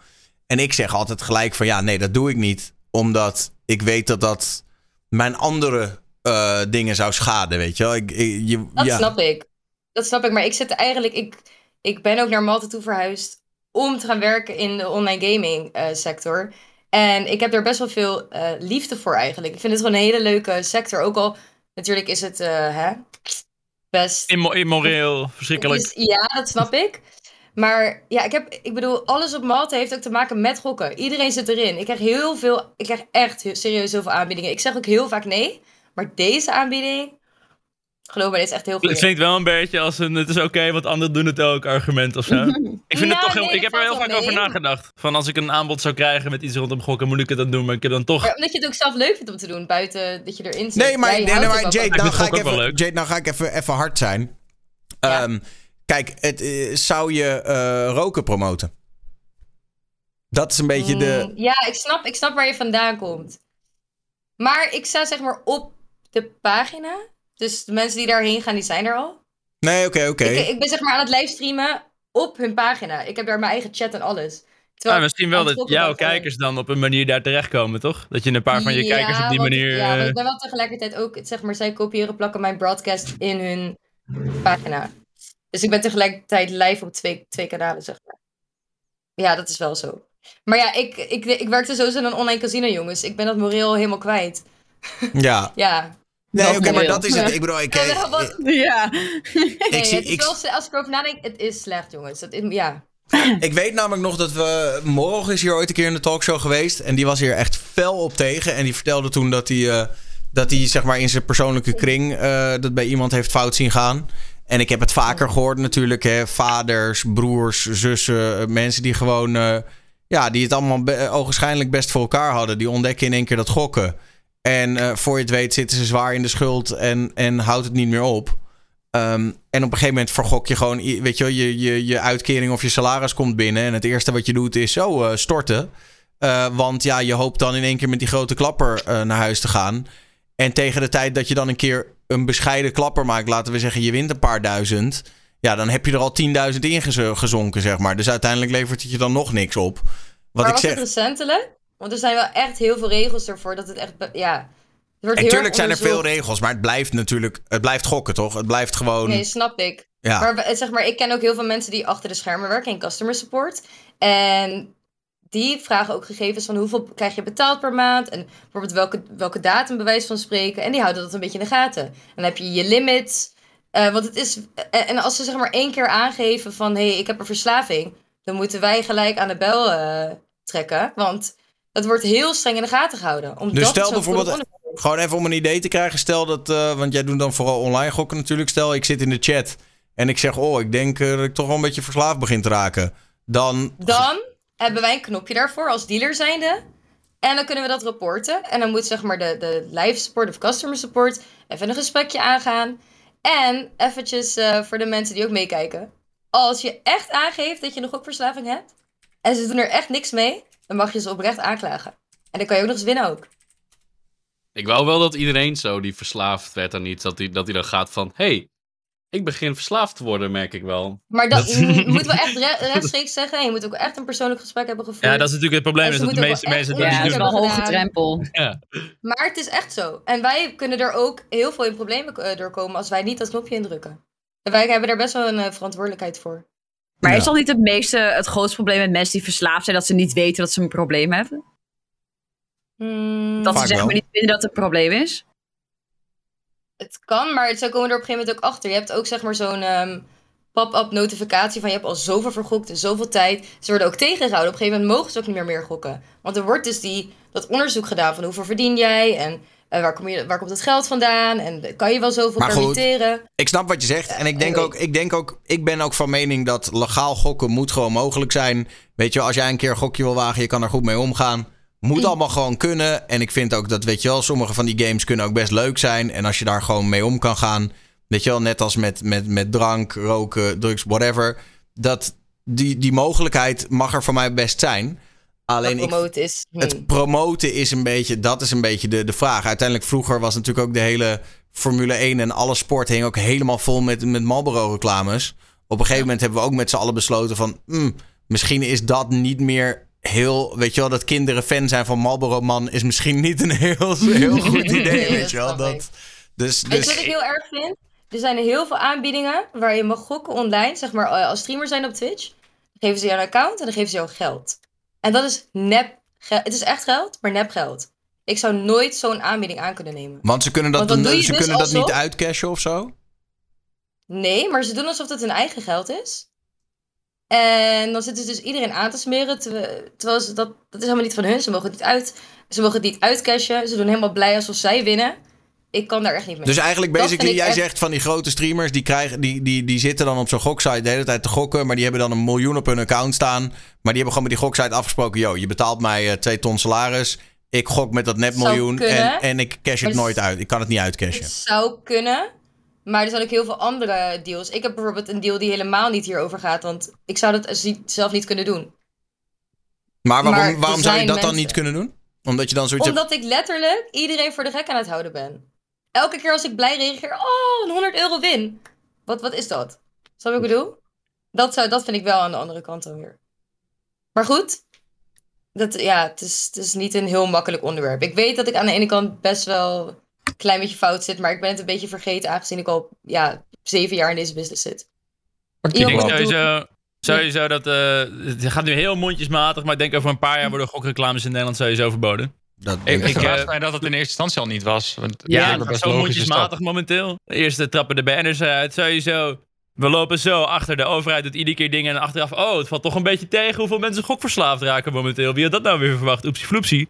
En ik zeg altijd gelijk van... ja, nee, dat doe ik niet. Omdat ik weet dat dat mijn andere eh, dingen zou schaden, weet je wel. Ik, ik- je, dat ja. snap ik. Dat snap ik, maar ik zit eigenlijk... Ik, ik ben ook naar Malta toe verhuisd om te gaan werken in de online gaming eh, sector. En ik heb er best wel veel eh, liefde voor eigenlijk. Ik vind het gewoon een hele leuke sector. Ook al, natuurlijk is het eh, hè, best... Immo- immoreel, verschrikkelijk. Ja, dat snap ik. Maar ja, ik, heb, ik bedoel, alles op Malta heeft ook te maken met gokken. Iedereen zit erin. Ik krijg heel veel, ik krijg echt serieus heel veel aanbiedingen. Ik zeg ook heel vaak nee. Maar deze aanbieding, geloof me, dit is echt heel Het goed. klinkt wel een beetje als een het is oké, want anderen doen het ook argument of zo. (laughs) Ik, vind het Nou, toch heel, nee, ik heb er heel vaak over nagedacht. Van als ik een aanbod zou krijgen met iets rondom gokken, moet ik het dan doen. Maar ik heb dan toch... Maar omdat je het ook zelf leuk vindt om te doen, buiten dat je erin zit. Nee, maar, nee, nee, maar wel Jade, nou ga ik het even. Jade, nou ga ik even, even hard zijn. Ja. Ehm, kijk, het, eh, zou je eh, roken promoten? Dat is een beetje de... Mm, Ja, ik snap, ik snap waar je vandaan komt. Maar ik sta zeg maar op de pagina. Dus de mensen die daarheen gaan, die zijn er al. Nee, oké, oké. Ik, ik ben zeg maar aan het livestreamen op hun pagina. Ik heb daar mijn eigen chat en alles. Terwijl Ah, misschien wel aan het dat jouw gewoon- kijkers dan op een manier daar terechtkomen, toch? Dat je een paar van je Ja, kijkers op die want- manier... Ja, want eh, ik ben wel tegelijkertijd ook, zeg maar, zij kopiëren plakken mijn broadcast in hun pagina. Dus ik ben tegelijkertijd live op twee, twee kanalen, zeg maar. Ja, dat is wel zo. Maar ja, ik, ik, ik werkte sowieso in een online casino, jongens. Ik ben dat moreel helemaal kwijt. Ja. (laughs) Ja. Nee, Dat oké, maar dat is het. Ik bedoel, ik, Ja, wat- Ja. Nee, ik, zie, ik, wel, als ik erover nadenk, het is slecht, jongens. Het is, ja. ik weet namelijk nog dat we... Morgen is hier ooit een keer in de talkshow geweest. En die was hier echt fel op tegen. En die vertelde toen dat hij... eh, dat hij zeg maar in zijn persoonlijke kring... eh, dat bij iemand heeft fout zien gaan. En ik heb het vaker gehoord natuurlijk. Hè, vaders, broers, zussen. eh, mensen die gewoon... eh, ja, die het allemaal be- ogenschijnlijk best voor elkaar hadden. Die ontdekken in één keer dat gokken. En eh, voor je het weet zitten ze zwaar in de schuld en, en houdt het niet meer op. Ehm, en op een gegeven moment vergok je gewoon, weet je, wel, je, je, je uitkering of je salaris komt binnen. En het eerste wat je doet is zo eh, storten. Eh, want ja, je hoopt dan in één keer met die grote klapper naar huis te gaan. En tegen de tijd dat je dan een keer een bescheiden klapper maakt, laten we zeggen, je wint een paar duizend. Ja, dan heb je er al 10.000 in gez- gezonken, zeg maar. Dus uiteindelijk levert het je dan nog niks op. Wat maar ik was zeg. het recentelijk? Want er zijn wel echt heel veel regels ervoor dat het echt... Ja. Het wordt En heel tuurlijk erg zijn er veel regels, maar het blijft natuurlijk, het blijft gokken, toch? Het blijft gewoon. Nee, snap ik. ja. Maar zeg maar, ik ken ook heel veel mensen die achter de schermen werken in customer support. En die vragen ook gegevens van hoeveel krijg je betaald per maand. En bijvoorbeeld welke, welke datum bij wijze van spreken. En die houden dat een beetje in de gaten. En dan heb je je limits. Eh, want het is. eh, En als ze zeg maar één keer aangeven van hé, hey, ik heb een verslaving. Dan moeten wij gelijk aan de bel eh, trekken. Want het wordt heel streng in de gaten gehouden. Omdat Dus stel bijvoorbeeld, gewoon even om een idee te krijgen. Stel dat, eh, want jij doet dan vooral online gokken natuurlijk. Stel, ik zit in de chat en ik zeg, oh, ik denk eh, dat ik toch wel een beetje verslaafd begin te raken. Dan, Dan hebben wij een knopje daarvoor als dealer zijnde. En dan kunnen we dat rapporten. En dan moet zeg maar de, de live support of customer support even een gesprekje aangaan. En eventjes eh, voor de mensen die ook meekijken. Als je echt aangeeft dat je een gokverslaving hebt. En ze doen er echt niks mee. Dan mag je ze oprecht aanklagen. En dan kan je ook nog eens winnen ook. Ik wou wel dat iedereen zo die verslaafd werd aan iets, dat hij dat die dan gaat van, hey, ik begin verslaafd te worden, merk ik wel. Maar dat, Dat- je moet wel echt re- rechtstreeks zeggen. En je moet ook echt een persoonlijk gesprek hebben gevoerd. Ja, dat is natuurlijk het probleem. Is dat de meeste mensen dat Ja, niet dat is doen. wel een gedaan. hoge drempel. Maar het is echt zo. En wij kunnen er ook heel veel in problemen eh, doorkomen als wij niet dat knopje indrukken. En wij hebben daar best wel een eh, verantwoordelijkheid voor. Maar Ja. is toch niet het meeste, het grootste probleem met mensen die verslaafd zijn, dat ze niet weten dat ze een probleem hebben? Hmm, Dat ze zeg wel. maar niet vinden dat het een probleem is? Het kan, maar zo komen we er op een gegeven moment ook achter. Je hebt ook zeg maar zo'n ehm, pop-up notificatie van je hebt al zoveel vergokt en zoveel tijd. Ze worden ook tegengehouden. Op een gegeven moment mogen ze ook niet meer meer gokken. Want er wordt dus die, dat onderzoek gedaan van hoeveel verdien jij en eh, waar, kom je, waar komt het geld vandaan en kan je wel zoveel Maar goed, permitteren. ik snap wat je zegt. En ik denk, Eh, ook, ik denk ook, ik ben ook van mening dat legaal gokken moet gewoon mogelijk zijn. Weet je, als jij een keer een gokje wil wagen, je kan er goed mee omgaan. Moet Mm. allemaal gewoon kunnen. En ik vind ook dat, weet je wel, sommige van die games kunnen ook best leuk zijn. En als je daar gewoon mee om kan gaan. Weet je wel, net als met, met, met drank, roken, drugs, whatever. Dat die, die mogelijkheid mag er voor mij best zijn. Alleen promoten is. het promoten is een beetje, dat is een beetje de, de vraag. Uiteindelijk vroeger was natuurlijk ook de hele Formule 1 en alle sport hing ook helemaal vol met, met Marlboro reclames. Op een gegeven moment hebben we ook met z'n allen besloten van, hmm, misschien is dat niet meer heel, weet je wel, dat kinderen fan zijn van Marlboro man is misschien niet een heel, (laughs) heel goed idee, Nee, weet je wel. Dat, dus, Weet je dus wat ik heel erg vind? Er zijn heel veel aanbiedingen waar je mag gokken online. Zeg maar eh, als streamer zijn op Twitch. Dan geven ze jou een account en dan geven ze jou geld. En dat is nep geld. Het is echt geld, maar nep geld. Ik zou nooit zo'n aanbieding aan kunnen nemen. want ze kunnen dat, ze dus kunnen dat niet uitcashen of zo. Nee, maar ze doen alsof het hun eigen geld is. En dan zitten ze dus iedereen aan te smeren. Terwijl, terwijl ze dat, dat is helemaal niet van hun. Ze mogen het niet uit. Ze mogen het niet uitcashen. Ze doen helemaal blij alsof zij winnen. Ik kan daar echt niet mee. Dus eigenlijk basically, jij echt- zegt van die grote streamers, die, krijgen, die, die, die zitten dan op zo'n goksite de hele tijd te gokken, maar die hebben dan een miljoen op hun account staan. Maar die hebben gewoon met die goksite afgesproken, yo, je betaalt mij eh, twee ton salaris, ik gok met dat net miljoen en, en ik cash het nooit uit. Ik kan het niet uitcashen. Het zou kunnen. Maar er zijn ook heel veel andere deals. Ik heb bijvoorbeeld een deal die helemaal niet hierover gaat. Want ik zou dat zelf niet kunnen doen. Maar waarom, maar waarom zou je dat dan niet kunnen doen? Omdat je dan zoiets hebt... Omdat ik letterlijk iedereen voor de gek aan het houden ben. Elke keer als ik blij reageer, oh, een 100 euro win. Wat, wat is dat? Snap je wat ik bedoel? Dat, zou, dat vind ik wel aan de andere kant dan weer. Maar goed, dat, ja, het, is, het is niet een heel makkelijk onderwerp. Ik weet dat ik aan de ene kant best wel een klein beetje fout zit, maar ik ben het een beetje vergeten aangezien ik al ja, zeven jaar in deze business zit. Ik denk sowieso, sowieso dat... eh, het gaat nu heel mondjesmatig, maar ik denk over een paar jaar worden gokreclames in Nederland sowieso verboden. Dat Ik- Ik eh, mij dat het in eerste instantie al niet was. Want Ja, dat zo mondjesmatig momenteel. Eerst trappen de banners uit, sowieso. We lopen zo achter. De overheid doet iedere keer dingen en achteraf... Oh, het valt toch een beetje tegen hoeveel mensen gokverslaafd raken momenteel. Wie had dat nou weer verwacht? Oepsie floepsie.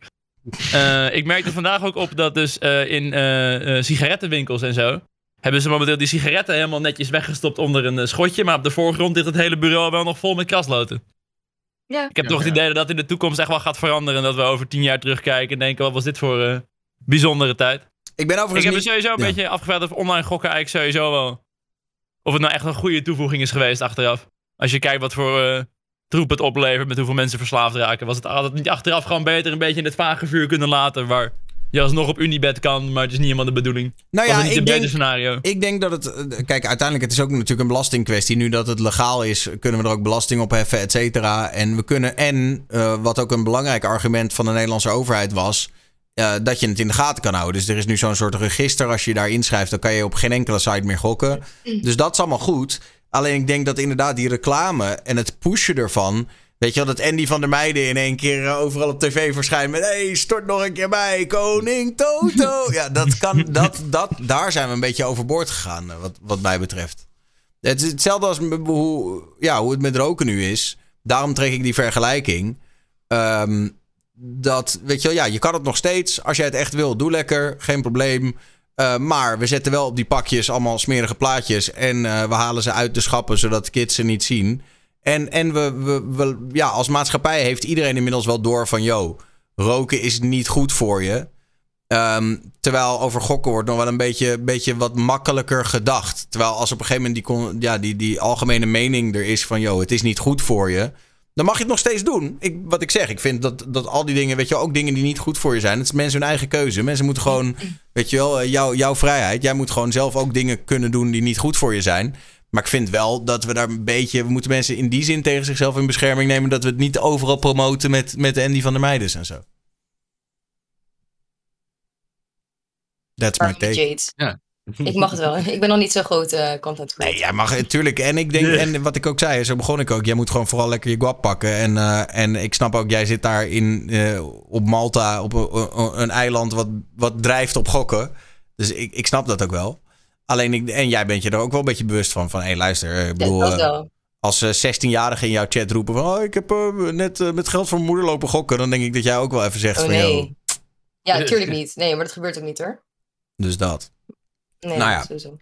Eh, ik merkte vandaag ook op dat dus eh, in sigarettenwinkels en zo... hebben ze momenteel die sigaretten helemaal netjes weggestopt onder een schotje. Maar op de voorgrond ligt het hele bureau wel nog vol met krasloten. Ja. Ik heb toch het idee dat dat in de toekomst echt wel gaat veranderen. En dat we over tien jaar terugkijken en denken... Wat was dit voor eh, bijzondere tijd? Ik ben Ik overigens heb me niet... sowieso een Ja. beetje afgevraagd of online gokken eigenlijk sowieso wel... Of het nou echt een goede toevoeging is geweest achteraf. Als je kijkt wat voor eh, troep het oplevert met hoeveel mensen verslaafd raken. Was het altijd niet achteraf gewoon beter een beetje in het vage vuur kunnen laten. Waar je alsnog op Unibed kan, maar het is niet helemaal de bedoeling. Nou ja, ik denk, scenario? ik denk dat het... eh, Kijk, uiteindelijk het is ook natuurlijk een belastingkwestie. Nu dat het legaal is, kunnen we er ook belasting op heffen, et cetera. En we kunnen... En eh, wat ook een belangrijk argument van de Nederlandse overheid was... eh, dat je het in de gaten kan houden. Dus er is nu zo'n soort register. Als je je daar inschrijft, dan kan je op geen enkele site meer gokken. Dus dat is allemaal goed. Alleen ik denk dat inderdaad die reclame en het pushen ervan... Weet je wel, dat Andy van der Meijden in één keer eh, overal op tv verschijnt met... hey, stort nog een keer bij, koning Toto. (laughs) Ja, dat kan, dat, dat, daar zijn we een beetje overboord gegaan, eh, wat, wat mij betreft. Het is hetzelfde als hoe, ja, hoe het met roken nu is. Daarom trek ik die vergelijking. Ehm, dat, weet je wel, ja, je kan het nog steeds. Als jij het echt wil, doe lekker, geen probleem. Eh, maar we zetten wel op die pakjes allemaal smerige plaatjes. En we halen ze uit de schappen, zodat kids ze niet zien. En, en we, we, we- ja, als maatschappij heeft iedereen inmiddels wel door van... yo, roken is niet goed voor je. Ehm, terwijl over gokken wordt nog wel een beetje, beetje wat makkelijker gedacht. Terwijl als op een gegeven moment die, ja, die, die algemene mening er is van... yo, het is niet goed voor je... dan mag je het nog steeds doen. Ik, wat ik zeg, ik vind dat, dat al die dingen... weet je wel, ook dingen die niet goed voor je zijn... het is mensen hun eigen keuze. Mensen moeten gewoon, (clears throat) weet je wel, eh, jou, jouw vrijheid. Jij moet gewoon zelf ook dingen kunnen doen die niet goed voor je zijn... Maar ik vind wel dat we daar een beetje... We moeten mensen in die zin tegen zichzelf in bescherming nemen... dat we het niet overal promoten met, met Andy van der Meijden en zo. That's my take. Ja. Ik mag het wel. Ik ben nog niet zo groot eh, content creator. Nee, jij mag natuurlijk. En ik denk, en wat ik ook zei, zo begon ik ook. Jij moet gewoon vooral lekker je guap pakken. En, eh, en ik snap ook, jij zit daar in, eh, op Malta, op een, een eiland wat, wat drijft op gokken. Dus ik, ik snap dat ook wel. Alleen, ik, en jij bent je er ook wel een beetje bewust van. Van, hé, luister, ik Ja, bedoel... dat eh, wel. als eh, 16-jarigen in jouw chat roepen van... Oh, ik heb eh, net eh, met geld van mijn moeder lopen gokken. Dan denk ik dat jij ook wel even zegt Oh van... Yo, nee. Ja, natuurlijk niet. Nee, maar dat gebeurt ook niet hoor. dus dat. Nee, Nou ja. sowieso.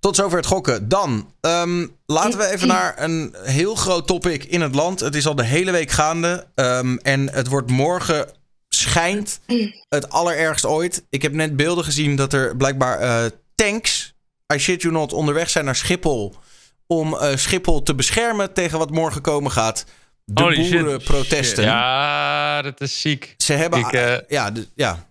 Tot zover het gokken. Dan ehm, laten we even naar een heel groot topic in het land. Het is al de hele week gaande. ehm, en het wordt morgen schijnt het allerergst ooit. Ik heb net beelden gezien dat er blijkbaar eh, tanks, I shit you not, onderweg zijn naar Schiphol. Om eh, Schiphol te beschermen tegen wat morgen komen gaat. De Holy shit. boerenprotesten. Ja, dat is ziek. Ze hebben... Ik, eh, ja, de- ja.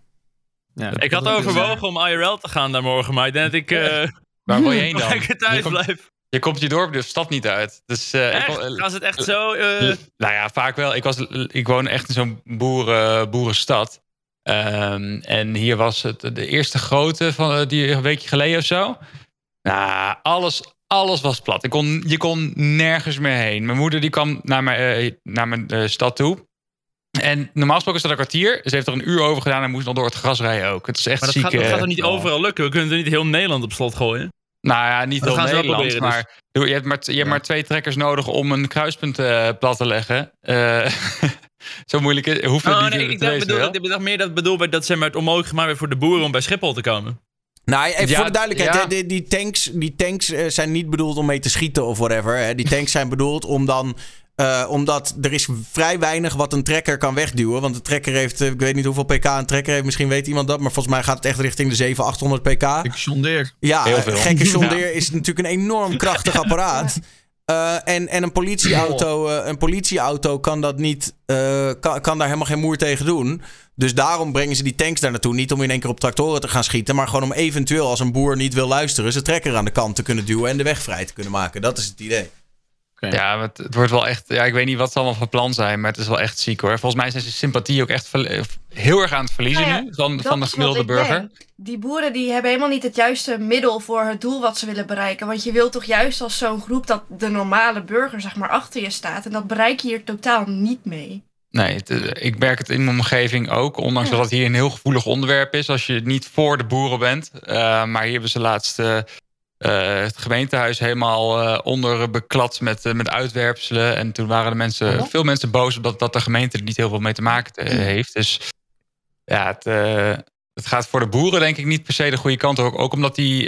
Ja, Ik had overwogen om IRL te gaan daar morgen, maar ik denk dat ik eh (laughs) Waar wil je heen (laughs) dan? lekker thuis blijf. je komt je dorp de stad niet uit. Dus, eh, ik, Echt? Als het echt zo... eh, nou ja, vaak wel. Ik, was, ik woon echt in zo'n boeren, boerenstad. Ehm, en hier was het de eerste grote van eh, die een weekje geleden of zo. Nou, alles, alles was plat. Ik kon, je kon nergens meer heen. Mijn moeder die kwam naar mijn, eh, naar mijn eh, stad toe. En normaal gesproken is dat een kwartier. Ze heeft er een uur over gedaan en moest nog door het gras rijden ook. Het is echt maar dat ziek. gaat, dat eh, gaat er niet oh. overal lukken. We kunnen er niet heel Nederland op slot gooien. Nou ja, niet heel Nederland, proberen, dus. maar doe- je hebt maar, je hebt maar twee trekkers nodig om een kruispunt eh, plat te leggen. Eh, (laughs) zo moeilijk is, hoeft het Oh, niet nee, ik dacht, bedoel, ik dacht meer dat bedoel dat ze maar het onmogelijk gemaakt werd voor de boeren om bij Schiphol te komen. Nou, even Ja, voor de duidelijkheid. ja. hè, Die, die tanks, die tanks eh, zijn niet bedoeld om mee te schieten of whatever. Hè. Die tanks zijn bedoeld om dan... eh, omdat er is vrij weinig wat een trekker kan wegduwen. Want de trekker heeft, eh, ik weet niet hoeveel pk een trekker heeft. Misschien weet iemand dat. Maar volgens mij gaat het echt richting de 700, 800 pk. Ik sondeer. Ja, Heel veel. gekke sondeer is natuurlijk een enorm krachtig (laughs) apparaat. Eh, en, en een politieauto, eh, een politieauto kan dat niet, eh, kan, kan daar helemaal geen moer tegen doen. Dus daarom brengen ze die tanks daar naartoe. Niet om in één keer op tractoren te gaan schieten, maar gewoon om eventueel als een boer niet wil luisteren, zijn trekker aan de kant te kunnen duwen en de weg vrij te kunnen maken. Dat is het idee. Ja, het, het wordt wel echt. Ja, ik weet niet wat ze allemaal van plan zijn, maar het is wel echt ziek hoor. Volgens mij zijn ze sympathie ook echt heel erg aan het verliezen Nou ja, nu van, van de gemiddelde burger. denk. Die boeren die hebben helemaal niet het juiste middel voor het doel wat ze willen bereiken. Want je wilt toch juist als zo'n groep dat de normale burger zeg maar achter je staat. En dat bereik je hier totaal niet mee. Nee, het, eh, ik merk het in mijn omgeving ook. Ondanks Ja. dat het hier een heel gevoelig onderwerp is. Als je niet voor de boeren bent. Eh, maar hier hebben ze laatst eh, het gemeentehuis helemaal eh, onder beklad met, met uitwerpselen. En toen waren de mensen, Oh. veel mensen boos omdat dat de gemeente er niet heel veel mee te maken te- heeft. Dus ja, het, het gaat voor de boeren denk ik niet per se de goede kant. Ook, ook omdat die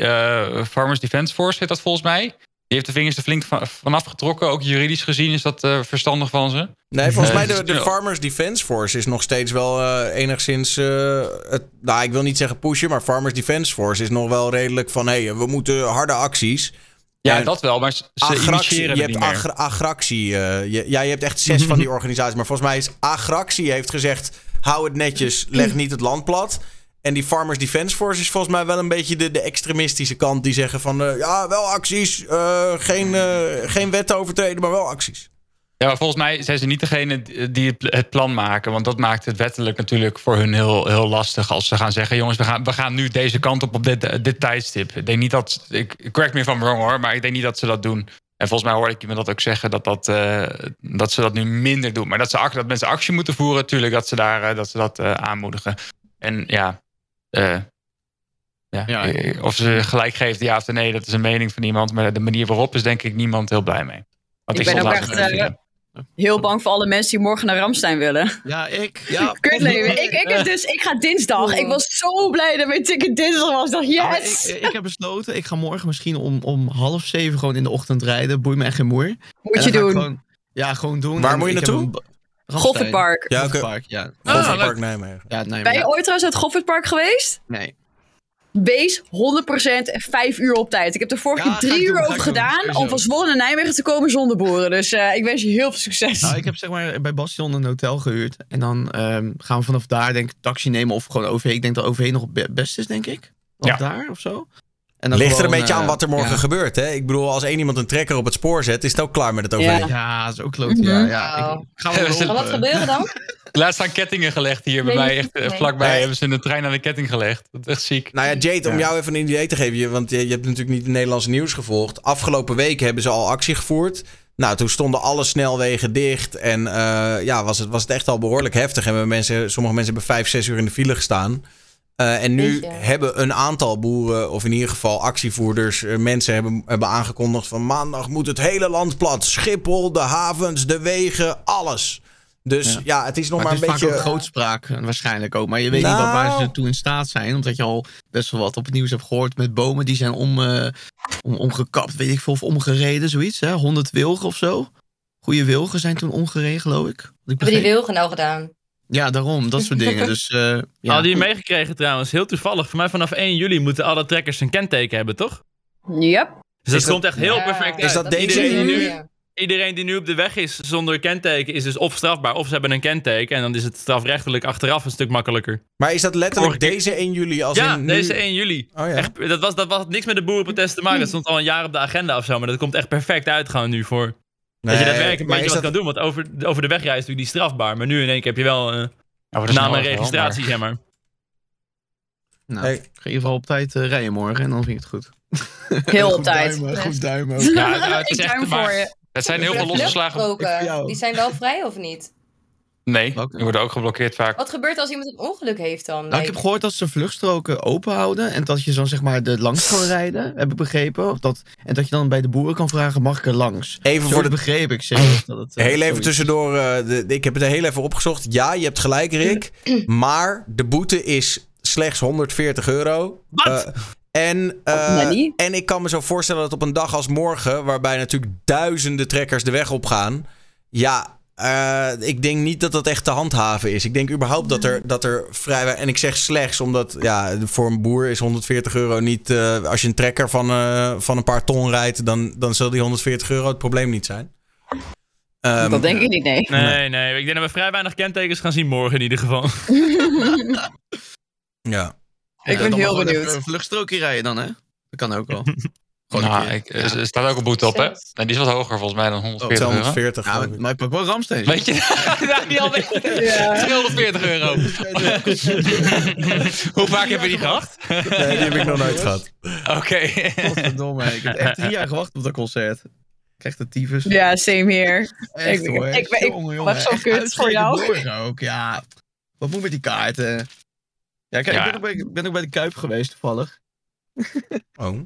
Farmers Defence Force dat volgens mij. Die heeft de vingers er flink van, vanaf getrokken. Ook juridisch gezien is dat eh, verstandig van ze. Nee, volgens Eh, mij dus de, de. Farmers Defence Force is nog steeds wel eh, enigszins... het, nou, ik wil niet zeggen pushen, maar Farmers Defence Force is nog wel redelijk van... hé, hey, we moeten harde acties. Ja, En dat wel, maar ze Agractie, je hebt agractie. je, ja, je hebt echt zes van die (laughs) organisaties. Maar volgens mij is agractie heeft gezegd... hou het netjes, leg (clears throat) niet het land plat. En die Farmers Defence Force is volgens mij wel een beetje de, de extremistische kant. Die zeggen van, eh, ja, wel acties. eh, geen, eh, geen wetten overtreden, maar wel acties. Ja, maar volgens mij zijn ze niet degene die het- plan maken. Want dat maakt het wettelijk natuurlijk voor hun heel, heel lastig. Als ze gaan zeggen, jongens, we gaan, we gaan nu deze kant op op dit, dit tijdstip. Ik denk niet dat, ik, correct me I'm wrong hoor, maar ik denk niet dat ze dat doen. En volgens mij hoorde ik iemand dat ook zeggen, dat, dat, dat ze dat nu minder doen. Maar dat, ze, dat mensen actie moeten voeren, natuurlijk, dat ze, daar, dat, ze dat aanmoedigen. En ja, eh, ja, Ja. of ze gelijk geeft ja of nee, dat is een mening van iemand. Maar de manier waarop is denk ik niemand heel blij mee. Want Ik ben stond ook echt, eh. Heel bang voor alle mensen die morgen naar Ramstein willen. Ja, ik. Ja. (laughs) Kutleven. Ik, ik, heb dus, ik ga dinsdag. Ik was zo blij dat mijn ticket dinsdag was. Ik dacht, Ja, yes! ik, ik heb besloten, ik ga morgen misschien om, om half zeven gewoon in de ochtend rijden. Boeit me echt geen moer. Moet je ik doen. Gewoon, ja, gewoon doen. Waar En moet je ik naartoe? Goffertpark. Ja. Goffertpark, ja. Goffertpark Nijmegen. Ja, Ben je ooit trouwens uit Goffertpark geweest? Nee. Wees 100% vijf uur op tijd. Ik heb er vorige keer drie uur doen, over doen, gedaan om van Zwolle naar Nijmegen te komen zonder boeren. Dus eh, ik wens je heel veel succes. Nou, ik heb zeg maar bij Bastion een hotel gehuurd. En dan ehm, gaan we vanaf daar denk ik taxi nemen of gewoon OV. Ik denk dat OV nog het be- best is, denk ik. Of Ja. daar of zo. En dan Ligt er een beetje aan eh, wat er morgen ja. gebeurt. Hè? Ik bedoel, als één iemand een trekker op het spoor zet, is het ook klaar met het OV. Ja. Ja, dat is ook kloot. Ja, Mhm. ja. Ik Ja, wel (laughs) we wat gebeuren dan? (laughs) Laatst staan kettingen gelegd hier bij mij. Echt, eh, nee. vlakbij Nee. hebben ze een trein aan de ketting gelegd. Dat is echt ziek. Nou ja, Jade, om jou even een idee te geven, je- want je, je hebt natuurlijk niet het Nederlandse nieuws gevolgd. Afgelopen week hebben ze al actie gevoerd. Nou, toen stonden alle snelwegen dicht en eh, ja, was het, was het echt al behoorlijk heftig. Hebben mensen, sommige mensen hebben vijf, zes uur in de file gestaan. Eh, en nu hebben een aantal boeren, of in ieder geval actievoerders, eh, mensen hebben, hebben aangekondigd van maandag moet het hele land plat. Schiphol, de havens, de wegen, alles. Dus ja, Ja. het is nog Maar maar, het is een vaak beetje... ook grootspraak eh, waarschijnlijk ook. Maar je weet niet Nou. wat, waar ze toe in staat zijn. Omdat je al best wel wat op het nieuws hebt gehoord met bomen die zijn om, eh, om, omgekapt. Weet ik veel of omgereden, zoiets. Hè? 100 wilgen of zo. Goede wilgen zijn toen omgereden, geloof ik. Ik Hebben die wilgen nou gedaan? Ja, daarom. Dat soort dingen. (laughs) Dus, eh, ja. Hadden jullie meegekregen trouwens, heel toevallig. Voor mij vanaf 1 juli moeten alle trekkers een kenteken hebben, toch? Yep. Dus dat dat- komt echt heel Ja, perfect Is uit. dat dat deze is in nu? Ja. Iedereen die nu op de weg is zonder kenteken is dus of strafbaar of ze hebben een kenteken. En dan is het strafrechtelijk achteraf een stuk makkelijker. Maar is dat letterlijk Vorige deze 1 juli? Als ja, in nu- deze 1 juli. Oh ja. Echt, dat, was, dat was niks met de boerenprotest te maken. Dat stond al een jaar op de agenda of zo. Maar dat komt echt perfect uit gewoon nu voor. Dat je daadwerkelijk maar wat dat- kan doen. Want over, over de wegreis is natuurlijk die strafbaar. Maar nu in één keer heb je wel eh, Ja, voor de naam en registratie, maar- zeg maar. Nou, Hey. Ik ga in ieder geval op tijd eh, rijden morgen en dan vind ik het goed. Heel (laughs) op Goed tijd. duimen, goed duimen. Ja, nou, het is Ik echt, duim maar voor je. Het zijn heel veel losgeslagen... Die zijn wel vrij of niet? Nee, die worden ook geblokkeerd vaak. Wat gebeurt als iemand een ongeluk heeft dan? Nou, ik heb gehoord dat ze vluchtstroken open houden. En dat je dan zeg maar er langs kan (laughs) rijden, heb ik begrepen. Of dat, en dat je dan bij de boeren kan vragen, mag ik er langs? Even Zo voor de begreep ik serieus dat het... eh, Heel even tussendoor. eh, de, ik heb het er heel even opgezocht. Ja, je hebt gelijk, Rick. (clears throat) maar de boete is slechts 140 euro. Wat? Eh, en, eh, en ik kan me zo voorstellen dat op een dag als morgen, waarbij natuurlijk duizenden trekkers de weg op gaan. Ja, eh, ik denk niet dat dat echt te handhaven is. Ik denk überhaupt dat er, dat er vrij. En ik zeg slechts, omdat ja, voor een boer is 140 euro niet. eh, als je een trekker van, eh, van een paar ton rijdt, dan, dan zal die 140 euro het probleem niet zijn. Ehm, dat denk ik niet, nee. Nee, nee. Ik denk dat we vrij weinig kentekens gaan zien morgen in ieder geval. (laughs) Ja. Ik Ja, ben heel benieuwd. Een vluchtstrookje rijden dan, hè? Dat kan ook wel. (laughs) Nou, ik, er er staat ook een boete op, hè? En die is wat hoger volgens mij dan 140 euro. 240. Ja, geloof maar, ik. maar ik pak wel Ramstein. Weet je, (laughs) nou, die al (laughs) Ja. 240 euro. (laughs) Hoe vaak heb je die gehad? Nee, die heb ik nog nooit gehad. Oké. Godverdomme, ik heb echt drie jaar gewacht op dat concert. Ik krijg de tyfus. Ja, same here. Echt ik- hoor. ik- ik- Jongen, jongen, zo kut voor jou. ook, ja. Wat moet met die kaarten? Ja, kijk, Ja. Ik, ben ook bij, ik ben ook bij de Kuip geweest toevallig. Oh.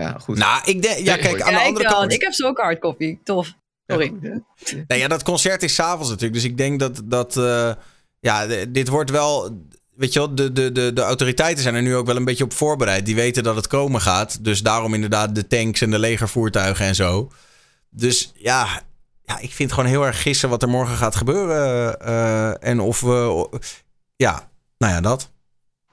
Ja, goed. Nou, ik denk... Ja, kijk, aan Ja, de ik, andere wel. kant... ik heb zo ook hardcopy. Tof. Sorry. (laughs) Nee, ja, dat concert is s'avonds natuurlijk. Dus ik denk dat... dat eh, ja, dit wordt wel... Weet je wel, de, de, de, de autoriteiten zijn er nu ook wel een beetje op voorbereid. Die weten dat het komen gaat. Dus daarom inderdaad de tanks en de legervoertuigen en zo. Dus ja, ja ik vind gewoon heel erg gissen wat er morgen gaat gebeuren. eh, en of we... Ja, nou ja, dat.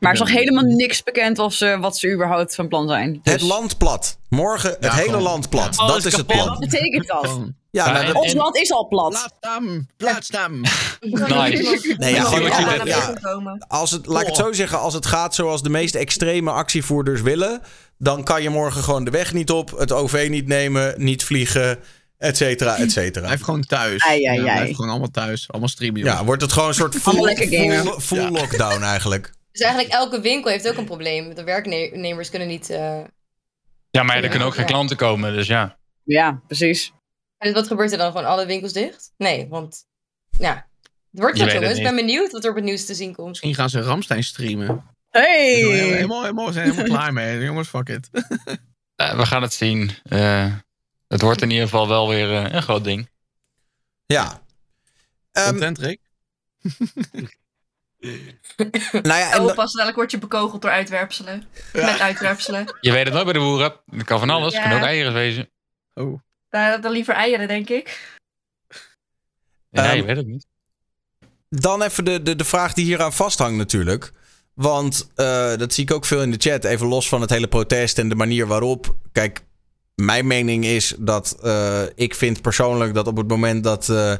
Maar er is nog helemaal niks bekend of ze, wat ze überhaupt van plan zijn. Dus Het land plat. Morgen het Ja, hele gewoon. land plat. Ja. dat is het kapot. Wat plan. betekent dat? Ja, Ja, nou, dat- Ons land is al plat. Hem, (laughs) hem. Nice. Nee, ja, gewoon- ja, ja, als het, laat ik het zo zeggen, als het gaat zoals de meest extreme actievoerders willen, dan kan je morgen gewoon de weg niet op, het OV niet nemen, niet vliegen, et cetera, et cetera. Blijf gewoon thuis. Ai, ai, Ja, ai. blijf gewoon allemaal thuis. Allemaal streamen. Ja, wordt het gewoon een soort full lockdown eigenlijk. Dus eigenlijk elke winkel heeft ook een probleem. De werknemers kunnen niet... eh, Ja, maar ja, er kunnen ook geen klanten komen, dus ja. Ja, precies. En wat gebeurt er dan? Gewoon alle winkels dicht? Nee, want... Ja, het wordt wat het jongens. Ik ben benieuwd wat er op het nieuws te zien komt. Misschien gaan ze Ramstein streamen. Hey! Dus we zijn helemaal, helemaal, we zijn helemaal klaar mee. (laughs) Jongens, fuck it. (laughs) Eh, we gaan het zien. Eh, het wordt in ieder geval wel weer eh, een groot ding. Ja. Ehm, Content, Rick? (laughs) nou ja, en Oh, pas dadelijk word je bekogeld door uitwerpselen. Met uitwerpselen. Je weet het nooit bij de boeren. Dat kan van alles. Het Ja. kan ook eieren wezen. Oh. Nou, dan liever eieren, denk ik. Ja, je Ehm, weet het niet. dan even de, de, de vraag die hieraan vasthangt natuurlijk. Want eh, dat zie ik ook veel in de chat. Even los van het hele protest en de manier waarop. Kijk, mijn mening is dat eh, ik vind persoonlijk dat op het moment dat. eh,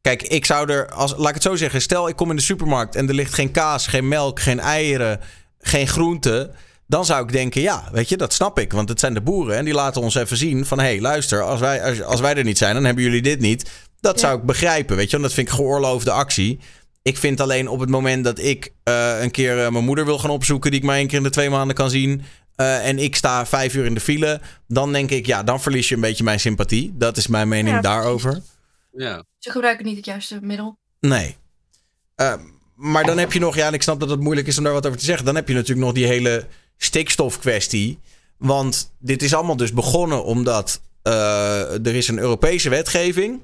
kijk, ik zou er. Als, laat ik het zo zeggen. Stel, ik kom in de supermarkt en er ligt geen kaas, geen melk, geen eieren, geen groenten. Dan zou ik denken, ja, weet je, dat snap ik. Want het zijn de boeren en die laten ons even zien van... hé, hey, luister, als wij, als, als wij er niet zijn, dan hebben jullie dit niet. Dat zou ik begrijpen, weet je. Want dat vind ik geoorloofde actie. Ik vind alleen op het moment dat ik eh, een keer eh, mijn moeder wil gaan opzoeken... die ik maar één keer in de twee maanden kan zien... eh, en ik sta vijf uur in de file... dan denk ik, ja, dan verlies je een beetje mijn sympathie. Dat is mijn mening Ja, daarover. Ja. Ze gebruiken niet het juiste middel. Nee. Eh, maar dan heb je nog, ja, en ik snap dat het moeilijk is om daar wat over te zeggen. Dan heb je natuurlijk nog die hele stikstofkwestie. Want dit is allemaal dus begonnen omdat eh, er is een Europese wetgeving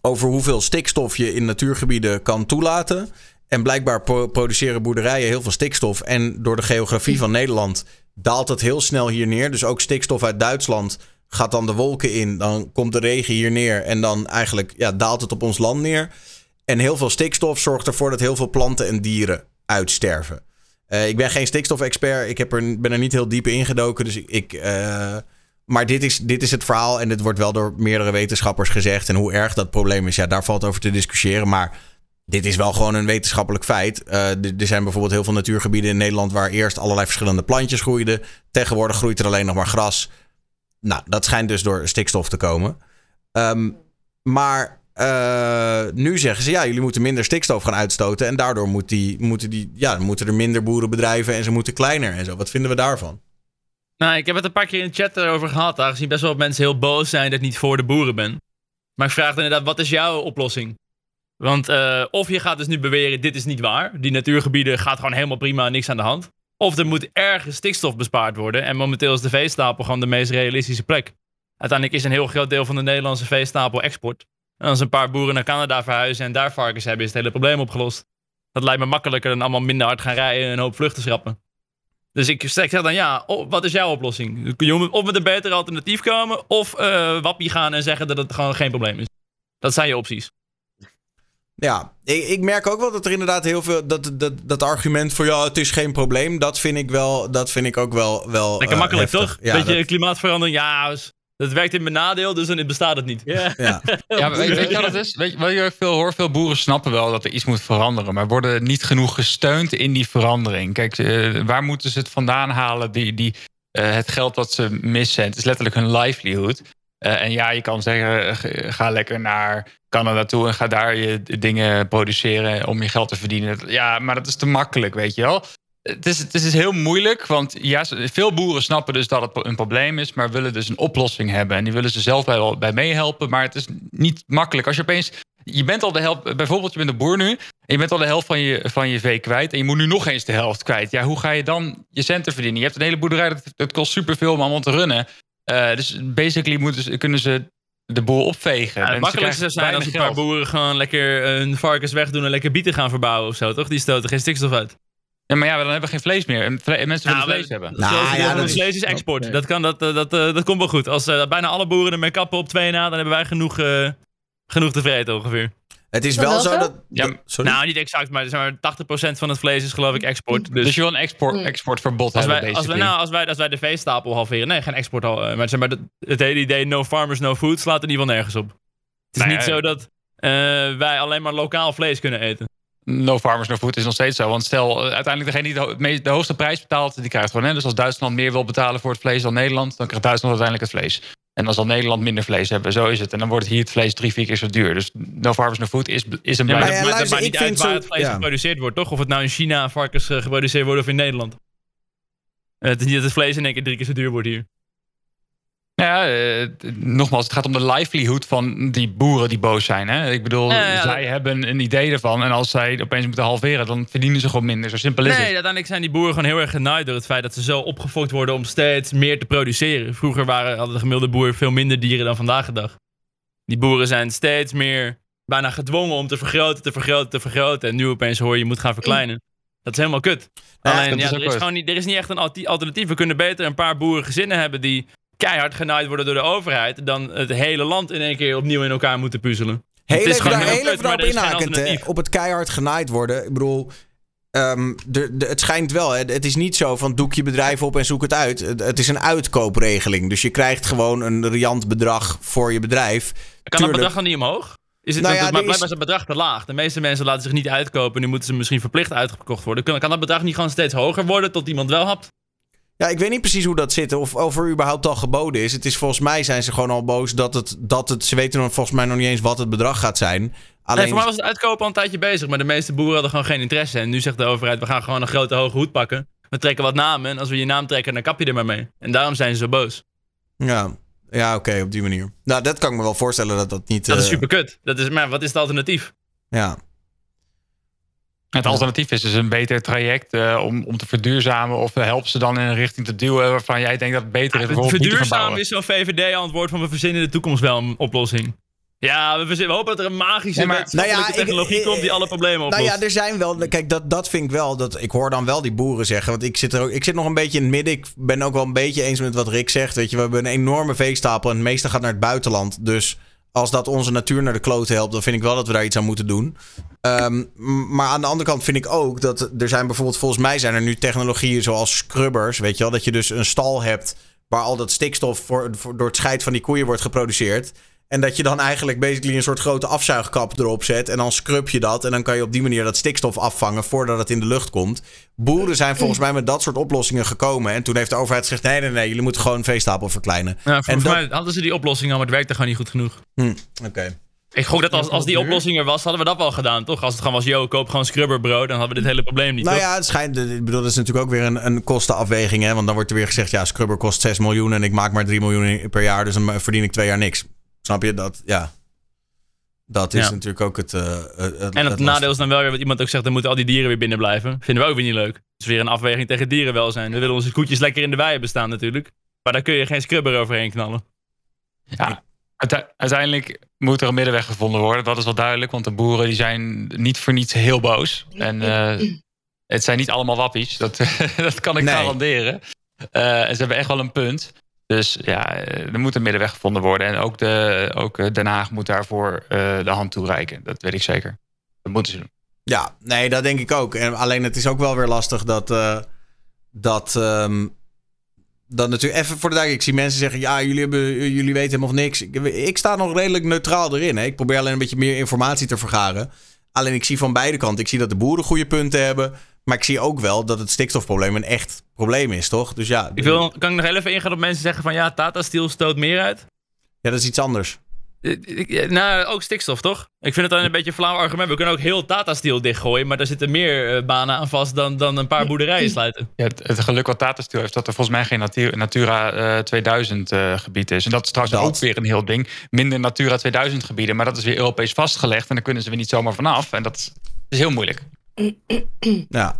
over hoeveel stikstof je in natuurgebieden kan toelaten. En blijkbaar pro- produceren boerderijen heel veel stikstof. En door de geografie van Nederland daalt het heel snel hier neer. Dus ook stikstof uit Duitsland gaat dan de wolken in. Dan komt de regen hier neer. En dan eigenlijk ja, daalt het op ons land neer. En heel veel stikstof zorgt ervoor dat heel veel planten en dieren uitsterven. Eh, ik ben geen stikstofexpert. Ik heb er, ben er niet heel diep in gedoken. Dus ik. eh, maar dit is, dit is het verhaal. En dit wordt wel door meerdere wetenschappers gezegd. En hoe erg dat probleem is, ja, daar valt over te discussiëren. Maar dit is wel gewoon een wetenschappelijk feit. Eh, er zijn bijvoorbeeld heel veel natuurgebieden in Nederland waar eerst allerlei verschillende plantjes groeiden. Tegenwoordig groeit er alleen nog maar gras. Nou, dat schijnt dus door stikstof te komen. Ehm, maar eh, nu zeggen ze ja, jullie moeten minder stikstof gaan uitstoten. En daardoor moet die, moeten, die, ja, moeten er minder boerenbedrijven en ze moeten kleiner en zo. Wat vinden we daarvan? Nou, ik heb het een paar keer in de chat erover gehad. Aangezien best wel mensen heel boos zijn dat ik niet voor de boeren ben. Maar ik vraag inderdaad, wat is jouw oplossing? Want eh, of je gaat dus nu beweren, dit is niet waar. Die natuurgebieden gaat gewoon helemaal prima, niks aan de hand. Of er moet ergens stikstof bespaard worden. En momenteel is de veestapel gewoon de meest realistische plek. Uiteindelijk is een heel groot deel van de Nederlandse veestapel export. En als een paar boeren naar Canada verhuizen en daar varkens hebben, is het hele probleem opgelost. Dat lijkt me makkelijker dan allemaal minder hard gaan rijden en een hoop vluchten schrappen. Dus ik zeg dan ja, wat is jouw oplossing? Je moet of met een beter alternatief komen, of eh wappie gaan en zeggen dat het gewoon geen probleem is. Dat zijn je opties. Ja, ik, ik merk ook wel dat er inderdaad heel veel. Dat, dat, dat argument voor ja, het is geen probleem. Dat vind ik wel. Dat vind ik ook wel. wel Lekker eh, makkelijk heftig. toch? Ja, Beetje dat- klimaatverandering, ja, dus dat werkt in mijn nadeel, dus dan bestaat het niet. ja. Ja, (laughs) maar weet, weet je wat het is? Weet je, wat je ook veel hoor? Veel boeren snappen wel dat er iets moet veranderen, maar worden niet genoeg gesteund in die verandering. Kijk, eh, waar moeten ze het vandaan halen? Die, die, eh, het geld wat ze missen. Het is letterlijk hun livelihood. Eh, en ja, je kan zeggen, eh, ga lekker naar Canada toe en ga daar je dingen produceren om je geld te verdienen. Ja, maar dat is te makkelijk, weet je wel. Het is, het is heel moeilijk, want ja, veel boeren snappen dus dat het een probleem is, maar willen dus een oplossing hebben. En die willen ze zelf bij, bij meehelpen, maar het is niet makkelijk. Als je opeens, je bent al de helft, bijvoorbeeld je bent een boer nu, en je bent al de helft van je, van je vee kwijt en je moet nu nog eens de helft kwijt. Ja, hoe ga je dan je centen verdienen? Je hebt een hele boerderij, dat, dat kost superveel om allemaal te runnen. Eh, dus basically moeten ze, kunnen ze de boel opvegen. Ja, het makkelijkste zou zijn als een paar boeren gewoon lekker hun varkens wegdoen en lekker bieten gaan verbouwen of zo, toch? Die stoten geen stikstof uit. Ja, maar ja, dan hebben we geen vlees meer. Vle- mensen willen Nou, vlees hebben. Nou, Zoals ja, dat is- vlees is export. Dat, kan, dat, eh, dat, eh, dat komt wel goed. Als eh, bijna alle boeren ermee kappen op twee na, dan hebben wij genoeg, eh, genoeg te vreten ongeveer. Het is dat wel wel zo zo? dat... Ja, sorry? Nou, niet exact, maar, zeg maar 80% van het vlees is geloof ik export. Dus, Dus, je wil een export, Mm. exportverbod als, hebben, wij, als, wij, basically. nou, als, wij, als wij de veestapel halveren, nee, geen export al. eh, Maar, zeg maar het hele idee no farmers, no food slaat in ieder geval nergens op. Het is Nou niet ja, zo dat eh, wij alleen maar lokaal vlees kunnen eten. No farmers, no food is nog steeds zo. Want stel, eh, uiteindelijk degene die de, ho- het meest- de hoogste prijs betaalt, die krijgt gewoon. Hè? Dus als Duitsland meer wil betalen voor het vlees dan Nederland, dan krijgt Duitsland uiteindelijk het vlees. En als dan Nederland minder vlees hebben, zo is het. En dan wordt hier het vlees drie, vier keer zo duur. Dus no farmers, no food is, is een Ja, maar ja, luister, niet uit waar het vlees ja. geproduceerd wordt, toch? Of het nou in China varkens eh, geproduceerd wordt of in Nederland. Het is niet dat het vlees in één keer drie keer zo duur wordt hier. Ja, eh, nogmaals, het gaat om de livelihood van die boeren die boos zijn. Hè? Ik bedoel, Ja, ja, zij hebben een idee ervan. En als zij opeens moeten halveren, dan verdienen ze gewoon minder. Zo simpel is Nee, het. uiteindelijk zijn die boeren gewoon heel erg genaaid door het feit dat ze zo opgefokt worden om steeds meer te produceren. Vroeger waren, hadden de gemiddelde boer veel minder dieren dan vandaag de dag. Die boeren zijn steeds meer bijna gedwongen om te vergroten, te vergroten, te vergroten. En nu opeens hoor je, je moet gaan verkleinen. Dat is helemaal kut. Ja, Alleen, dat ja, is er, is kut. gewoon niet, er is niet echt een alternatief. We kunnen beter een paar boerengezinnen hebben die keihard genaaid worden door de overheid, dan het hele land in één keer opnieuw in elkaar moeten puzzelen. Heel Het is even, daar, heel kut, even geen inhakend, hè. Op het keihard genaaid worden. Ik bedoel, ehm, de, de, het schijnt wel. Hè. Het is niet zo van doek je bedrijf op en zoek het uit. Het, het is een uitkoopregeling. Dus je krijgt gewoon een riant bedrag voor je bedrijf. Kan dat bedrag dan niet omhoog? Is het, Nou dat- maar is- blijkbaar is het bedrag te laag. De meeste mensen laten zich niet uitkopen. Nu moeten ze misschien verplicht uitgekocht worden. Kan, kan dat bedrag niet gewoon steeds hoger worden tot iemand wel hapt? Ja, ik weet niet precies hoe dat zit. Of, of er überhaupt al geboden is. Het is volgens mij zijn ze gewoon al boos dat het. Dat het ze weten nog volgens mij nog niet eens wat het bedrag gaat zijn. Nee, Alleen. voor mij was het uitkopen al een tijdje bezig. Maar de meeste boeren hadden gewoon geen interesse. En nu zegt de overheid, we gaan gewoon een grote hoge hoed pakken. We trekken wat namen. En als we je naam trekken, dan kap je er maar mee. En daarom zijn ze zo boos. Ja, ja oké, op die manier. Nou, dat kan ik me wel voorstellen dat dat niet. Dat is eh, super kut. Dat is, maar wat is het alternatief? Ja. Het alternatief is dus een beter traject eh, om, om te verduurzamen. Of help ze dan in een richting te duwen waarvan jij denkt dat het beter is. Verduurzamen is zo'n VVD-antwoord van we verzinnen in de toekomst wel een oplossing. Ja, we, verzinnen, we hopen dat er een magische Nee, Nou ja, technologie ik- komt die alle problemen oplost. Nou ja, er zijn wel. Kijk, dat, dat vind ik wel. Dat, ik hoor dan wel die boeren zeggen. Want ik zit, er ook, ik zit nog een beetje in het midden. Ik ben ook wel een beetje eens met wat Rick zegt. Weet je, we hebben een enorme veestapel. En het meeste gaat naar het buitenland. Dus als dat onze natuur naar de klote helpt. dan vind ik wel dat we daar iets aan moeten doen. Ehm, maar aan de andere kant vind ik ook dat er zijn bijvoorbeeld. Volgens mij zijn er nu technologieën zoals scrubbers. Weet je wel, dat je dus een stal hebt. waar al dat stikstof voor- door het scheid van die koeien wordt geproduceerd. En dat je dan eigenlijk basically een soort grote afzuigkap erop zet. En dan scrub je dat. En dan kan je op die manier dat stikstof afvangen voordat het in de lucht komt. Boeren zijn volgens mij met dat soort oplossingen gekomen. En toen heeft de overheid gezegd: nee, nee, nee, jullie moeten gewoon veestapel verkleinen. Ja, en volgens dat- mij hadden ze die oplossing al, maar het werkte gewoon niet goed genoeg. Hm, Oké. Ik gok dat als, als die oplossing er was, hadden we dat wel gedaan, toch? Als het gewoon was, yo, koop gewoon scrubberbrood, dan hadden we dit hele probleem niet, Nou toch? ja, het schijnt. Ik bedoel, dat is natuurlijk ook weer een, een kostenafweging. Hè? Want dan wordt er weer gezegd: ja, scrubber kost 6 miljoen. En ik maak maar 3 miljoen per jaar. Dus dan verdien ik twee jaar niks. Snap je dat? Ja. Dat is Ja. natuurlijk ook het. eh, het En het nadeel is dan wel weer wat iemand ook zegt, dan moeten al die dieren weer binnen blijven. Vinden we ook weer niet leuk. Het is weer een afweging tegen dierenwelzijn. We willen onze koetjes lekker in de weien bestaan natuurlijk. Maar daar kun je geen scrubber overheen knallen. Ja, uite- uiteindelijk moet er een middenweg gevonden worden. Dat is wel duidelijk, want de boeren die zijn niet voor niets heel boos. En eh, het zijn niet allemaal wappies, dat, (laughs) dat kan ik Nee. garanderen. Eh, en ze hebben echt wel een punt. Dus ja, eh, er moet een middenweg gevonden worden. En ook, de, ook eh, Den Haag moet daarvoor eh, de hand toereiken. Dat weet ik zeker. Dat moeten ze doen. Ja, nee, dat denk ik ook. En alleen het is ook wel weer lastig dat. dat. ehm, dat natuurlijk even voor de duidelijkheid. Ik zie mensen zeggen: ja, jullie, hebben, jullie weten helemaal niks. Ik, ik sta nog redelijk neutraal erin. Hè. Ik probeer alleen een beetje meer informatie te vergaren. Alleen ik zie van beide kanten. Ik zie dat de boeren goede punten hebben. Maar ik zie ook wel dat het stikstofprobleem een echt probleem is, toch? Dus ja, Ik wil, kan ik nog even ingaan op mensen zeggen van ja, Tata Steel stoot meer uit? ja dat is iets anders. Ik- ik- Nou, ook stikstof, toch? Ik vind het dan een beetje een flauw argument. We kunnen ook heel Tata Steel dichtgooien, maar daar zitten meer eh, banen aan vast dan, dan een paar boerderijen sluiten. Ja, het, het geluk wat Tata Steel heeft, dat er volgens mij geen Natu- Natura eh, 2000 eh, gebied is. En dat is trouwens Dat. ook weer een heel ding. Minder Natura 2000 gebieden, maar dat is weer Europees vastgelegd. En daar kunnen ze weer niet zomaar vanaf. En dat is heel moeilijk. Ja.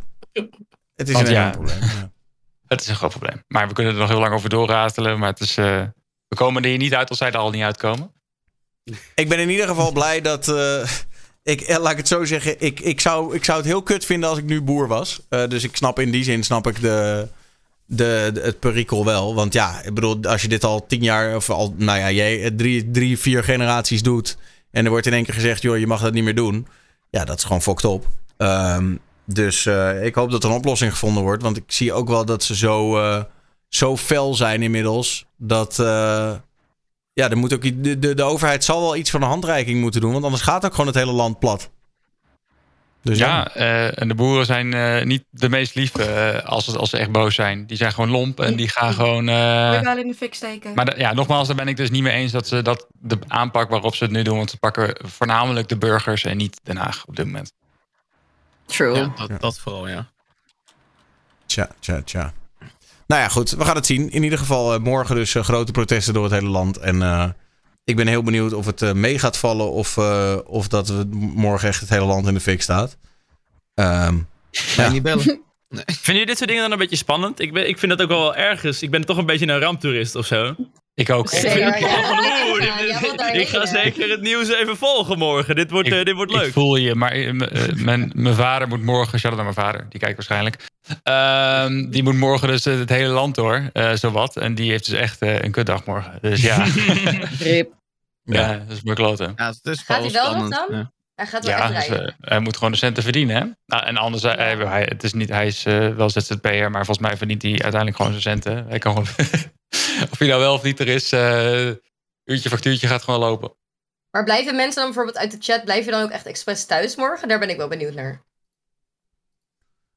Het is Want een ja. probleem. ja. (laughs) Het is een groot probleem. Maar we kunnen er nog heel lang over doorratelen. Maar het is, eh, we komen er hier niet uit als zij er al niet uitkomen. Ik ben in ieder geval blij dat. eh, ik, eh, laat ik het zo zeggen. Ik, ik, zou, ik zou het heel kut vinden als ik nu boer was. Dus ik snap in die zin snap ik de, de, de- het perikel wel. Want ja, ik bedoel, als je dit al tien jaar of al, nou ja, jij drie, drie, vier generaties doet. En er wordt in één keer gezegd, joh, je mag dat niet meer doen. Ja, dat is gewoon fucked op. Ehm, dus eh, ik hoop dat er een oplossing gevonden wordt. Want ik zie ook wel dat ze zo, eh, zo fel zijn inmiddels. Dat. eh, ja, er moet ook, de, de, de overheid zal wel iets van een handreiking moeten doen. Want anders gaat ook gewoon het hele land plat. Dus ja. Ja, eh, en de boeren zijn eh, niet de meest lieve als, ze- als ze echt boos zijn. Die zijn gewoon lomp en die gaan gewoon... eh, je wel in de fik steken. Maar ja, nogmaals, daar ben ik dus niet mee eens dat ze dat de aanpak waarop ze het nu doen. Want ze pakken voornamelijk de burgers en niet Den Haag op dit moment. True. Ja, dat, dat vooral, ja. Tja, tja, tja. Nou ja, goed. We gaan het zien. In ieder geval eh, morgen dus eh, grote protesten door het hele land. En eh, ik ben heel benieuwd of het mee gaat vallen. Of, eh, of dat we morgen echt het hele land in de fik staat. Ehm, Ga je niet bellen? (laughs) Vinden jullie dit soort dingen dan een beetje spannend? Ik, ben, ik vind dat ook wel ergens. Ik ben toch een beetje een ramptoerist of zo. Ik ook. Zeker, ja. Oeh, Ja, jij wilt daarheen, ik ga zeker het nieuws even volgen morgen. Dit wordt, Ik- eh, dit wordt Ik leuk. voel je, maar eh, eh, mijn, mijn vader moet morgen... Shout out naar mijn vader, die kijkt waarschijnlijk. Ehm, die moet morgen dus het hele land door, eh zowat. En die heeft dus echt eh, een kutdag morgen. Dus ja, (laughs) Rip. ja. dat is mijn kloten. Ja, het is Gaat hij wel nog dan? Ja. Hij gaat wel Ja, echt dus, hij moet gewoon de centen verdienen. Hè? Nou, en anders, hij, hij, het is niet, hij is eh, wel ZZP'er, maar volgens mij verdient hij uiteindelijk gewoon zijn centen. Hij kan gewoon, (laughs) of hij nou wel of niet er is, eh uurtje factuurtje gaat gewoon lopen. Maar blijven mensen dan bijvoorbeeld uit de chat, blijf je dan ook echt expres thuis morgen? Daar ben ik wel benieuwd naar.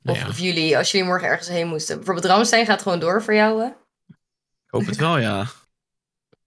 Of, Nou ja, of jullie, als jullie morgen ergens heen moesten. Bijvoorbeeld Ramstein gaat gewoon door voor jou, hè? ik hoop het wel, ja. (laughs)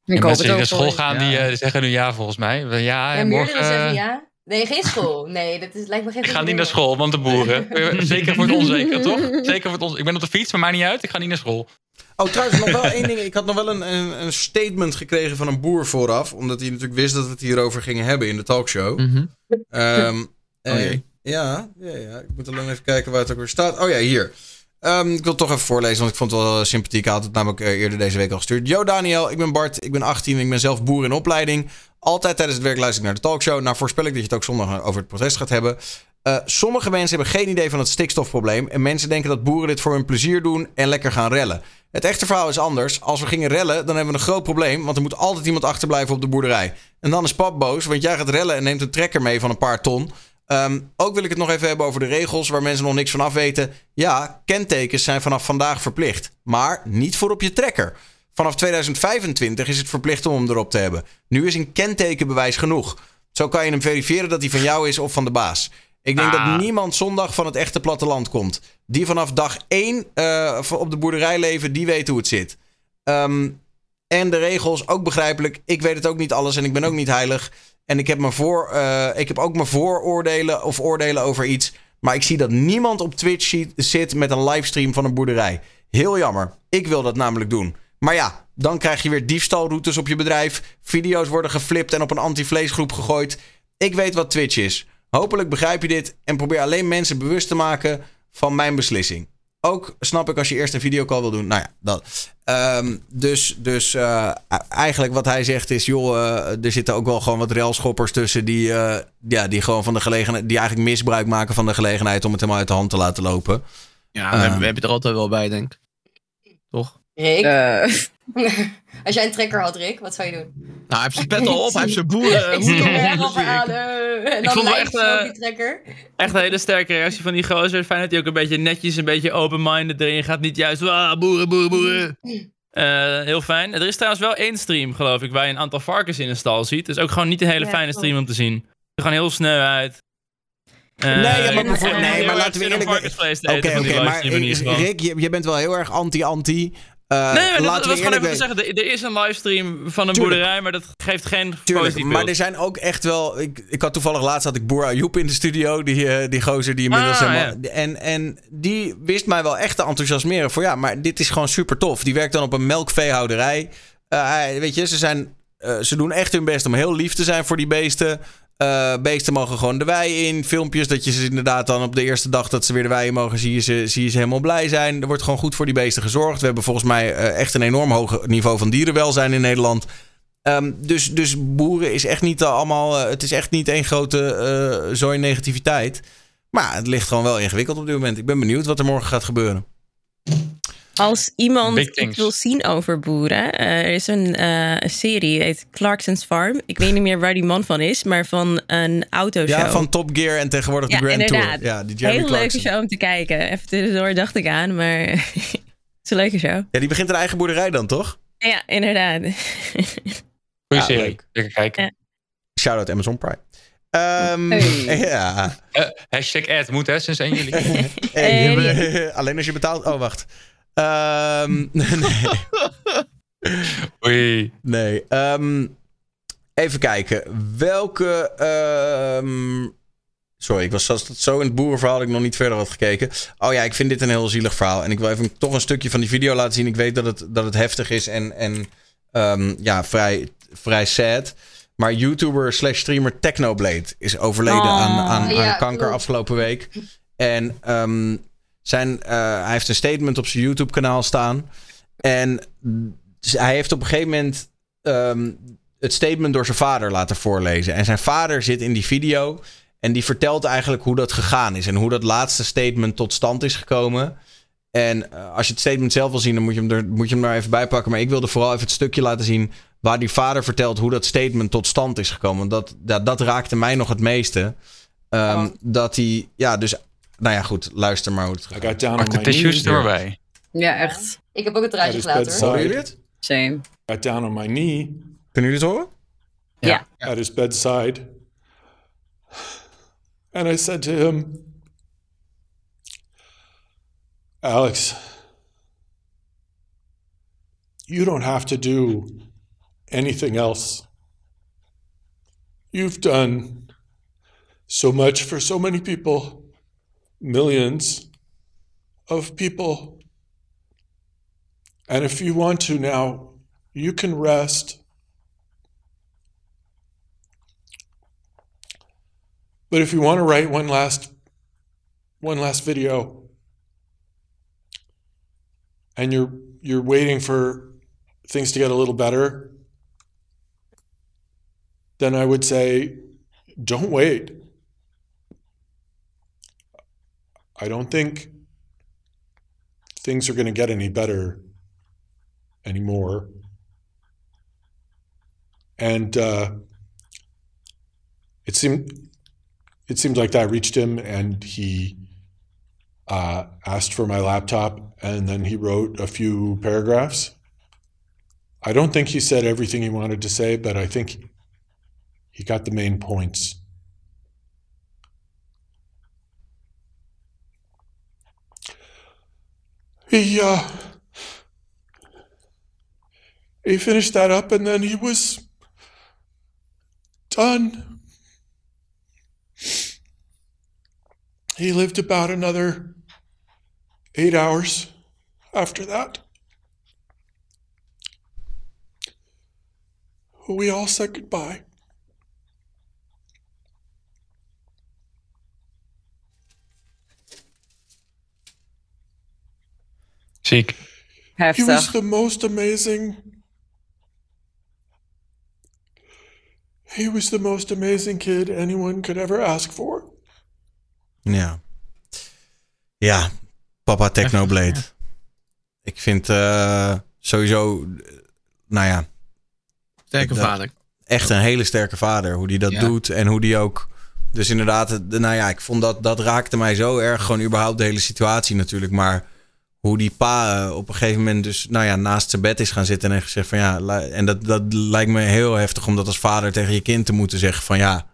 Ik En hoop mensen het die naar school je. gaan, die eh, zeggen nu ja volgens mij. Ja, Ja, morgen zeggen eh, ja. Nee, geen school. Nee, dat is, lijkt me geen ik ga niet naar school, want de boeren. (laughs) Zeker voor het (laughs) onzeker, toch? Zeker voor het onzeker. Ik ben op de fiets, maar maakt niet uit. Ik ga niet naar school. Oh, trouwens, nog wel één ding. Ik had nog wel een, een, een statement gekregen van een boer vooraf. Omdat hij natuurlijk wist dat we het hierover gingen hebben in de talkshow. Mhm. Ehm, Oh eh, jee. ja, ja, ja, ik moet alleen even kijken waar het ook weer staat. Oh ja, hier. Ehm, ik wil het toch even voorlezen, want ik vond het wel sympathiek. Hij had het namelijk eh, eerder deze week al gestuurd. Yo Daniel, ik ben Bart, ik ben 18 en ik ben zelf boer in opleiding. Altijd tijdens het werk luister ik naar de talkshow. Nou voorspel ik dat je het ook zondag over het protest gaat hebben. Eh, sommige mensen hebben geen idee van het stikstofprobleem. En mensen denken dat boeren dit voor hun plezier doen en lekker gaan rellen. Het echte verhaal is anders. Als we gingen rellen, dan hebben we een groot probleem. Want er moet altijd iemand achterblijven op de boerderij. En dan is pap boos, want jij gaat rellen en neemt een trekker mee van een paar ton. Ehm, ook wil ik het nog even hebben over de regels waar mensen nog niks van af weten. Ja, kentekens zijn vanaf vandaag verplicht. Maar niet voor op je trekker. Vanaf 2025 is het verplicht om hem erop te hebben. Nu is een kentekenbewijs genoeg. Zo kan je hem verifiëren dat hij van jou is of van de baas. Ik denk Ah. dat niemand zondag van het echte platteland komt. Die vanaf dag 1 eh, op de boerderij leven, die weten hoe het zit. Ehm, en de regels, ook begrijpelijk. Ik weet het ook niet alles en ik ben ook niet heilig. En ik heb, me voor, eh, ik heb ook mijn vooroordelen of oordelen over iets. Maar ik zie dat niemand op Twitch zit met een livestream van een boerderij. Heel jammer. Ik wil dat namelijk doen. Maar ja, dan krijg je weer diefstalroutes op je bedrijf. Video's worden geflipt en op een anti-vleesgroep gegooid. Ik weet wat Twitch is. Hopelijk begrijp je dit en probeer alleen mensen bewust te maken van mijn beslissing. Ook snap ik als je eerst een videocall wil doen. Nou ja, dat. Ehm, dus dus eh, eigenlijk wat hij zegt is... joh, eh, er zitten ook wel gewoon wat railschoppers tussen... Die, eh, ja, die gewoon van de gelegenheid... die eigenlijk misbruik maken van de gelegenheid... om het helemaal uit de hand te laten lopen. Ja, we, hebben, we hebben er altijd wel bij, denk ik. Toch? Eh, (laughs) als jij een trekker had, Rick, wat zou je doen? Nou, hij heeft zijn pet al op, hij heeft zijn boeren. (laughs) ik zie hem er over aan. eh, En dan vond wel lijkt echt, op eh, die trekker. Echt een hele sterke reactie van die gozer. Fijn dat hij ook een beetje netjes, een beetje open-minded erin gaat. Niet juist, ah, boeren, boeren, boeren. Eh, heel fijn. Er is trouwens wel één stream, geloof ik, waar je een aantal varkens in een stal ziet. Dus ook gewoon niet een hele Ja, fijne klopt. stream om te zien. Er gewoon heel sneu uit. Eh, Nee, ja, maar ik bijvoorbeeld- nee, maar laten we eerlijk- Oké, oké, die maar. Rick, je, je bent wel heel erg anti-anti. Eh, Nee, maar dat, was gewoon even te zeggen. Er, er is een livestream van een Tuurlijk. boerderij, maar dat geeft geen Tuurlijk, positief maar beeld. er zijn ook echt wel... Ik, ik had toevallig laatst had ik Boer Ayoub in de studio. Die, eh, die gozer die inmiddels... Ah, helemaal- en, en die wist mij wel echt te enthousiasmeren. Voor ja, maar dit is gewoon super tof. Die werkt dan op een melkveehouderij. Eh, weet je, ze, zijn, ze doen echt hun best om heel lief te zijn voor die beesten. Eh, beesten mogen gewoon de wei in. Filmpjes dat je ze inderdaad dan op de eerste dag dat ze weer de wei mogen, zie je ze, zie je ze helemaal blij zijn. Er wordt gewoon goed voor die beesten gezorgd. We hebben volgens mij eh, echt een enorm hoog niveau van dierenwelzijn in Nederland. Ehm, dus, dus boeren is echt niet allemaal. eh, het is echt niet één grote zooi negativiteit. Maar het ligt gewoon wel ingewikkeld op dit moment. Ik ben benieuwd wat er morgen gaat gebeuren. Als iemand iets wil zien over boeren, eh, er is een, eh, een serie, die heet Clarkson's Farm. Ik weet niet meer waar die man van is, maar van een autoshow. Ja, van Top Gear en tegenwoordig Ja, de Grand inderdaad. Tour. Ja, die Jeremy Heel leuke show om te kijken. Even tussendoor dacht ik aan, maar (laughs) het is een leuke show. Ja, die begint een eigen boerderij dan, toch? Ja, inderdaad. Goeie Ja, serie. Lekker kijken. Ja. Shout-out Amazon Prime. Ehm, Hey. (laughs) Ja. Eh, hashtag ad moet hè, sinds 1 juli. (laughs) Hey, Alleen als je betaalt. Oh, wacht. Ehm, (laughs) nee. Oei. Nee. ehm, even kijken. Welke. ehm, sorry, ik was zelfs zo in het boerenverhaal dat ik nog niet verder had gekeken. Oh ja, ik vind dit een heel zielig verhaal. En ik wil even toch een stukje van die video laten zien. Ik weet dat het, dat het heftig is en, en ehm, ja, vrij, vrij sad. Maar YouTuber slash streamer Technoblade is overleden Oh. aan, aan, aan Ja, kanker klopt. afgelopen week. En ehm, zijn, eh, hij heeft een statement op zijn YouTube kanaal staan. En hij heeft op een gegeven moment ehm, het statement door zijn vader laten voorlezen. En zijn vader zit in die video. En die vertelt eigenlijk hoe dat gegaan is. En hoe dat laatste statement tot stand is gekomen. En eh, als je het statement zelf wil zien, dan moet je, hem er, moet je hem er even bij pakken. Maar ik wilde vooral even het stukje laten zien. waar die vader vertelt hoe dat statement tot stand is gekomen. Want dat, dat raakte mij nog het meeste. Ehm, Dat hij, ja, dus. Nou ja, goed, luister maar hoe het I gaat. got down on Pak de my tissues knees. er maar bij. Ja, echt. Ik heb ook het draadje his gelaten hoor. Horen bedside. jullie het? Same. Got down on my knee Kunnen jullie het horen? Ja. at his bedside. And I said to him, Alex, you don't have to do anything else. You've done so much for so many people, millions of people. And if you want to now, you can rest. But if you want to write one last one last video and you're you're waiting for things to get a little better, then I would say don't wait. I don't think things are going to get any better anymore. And uh, it seemed it seemed like that reached him, and he uh, asked for my laptop, and then he wrote a few paragraphs. I don't think he said everything he wanted to say, but I think he got the main points. He uh, he finished that up, and then he was done. He lived about another eight hours after that. We all said goodbye. Ziek. He was the most amazing. He was the most amazing kid anyone could ever ask for. Ja. Ja, papa Technoblade. (laughs) Ik vind eh, sowieso, nou ja, Sterke Dat- vader. echt een hele sterke vader. Hoe die dat Ja. doet en hoe die ook... Dus inderdaad, nou ja, ik vond dat, dat raakte mij zo erg. Gewoon überhaupt de hele situatie natuurlijk. Maar hoe die pa eh, op een gegeven moment dus, nou ja, naast zijn bed is gaan zitten en heeft gezegd van ja... En dat, dat lijkt me heel heftig om dat als vader tegen je kind te moeten zeggen van ja...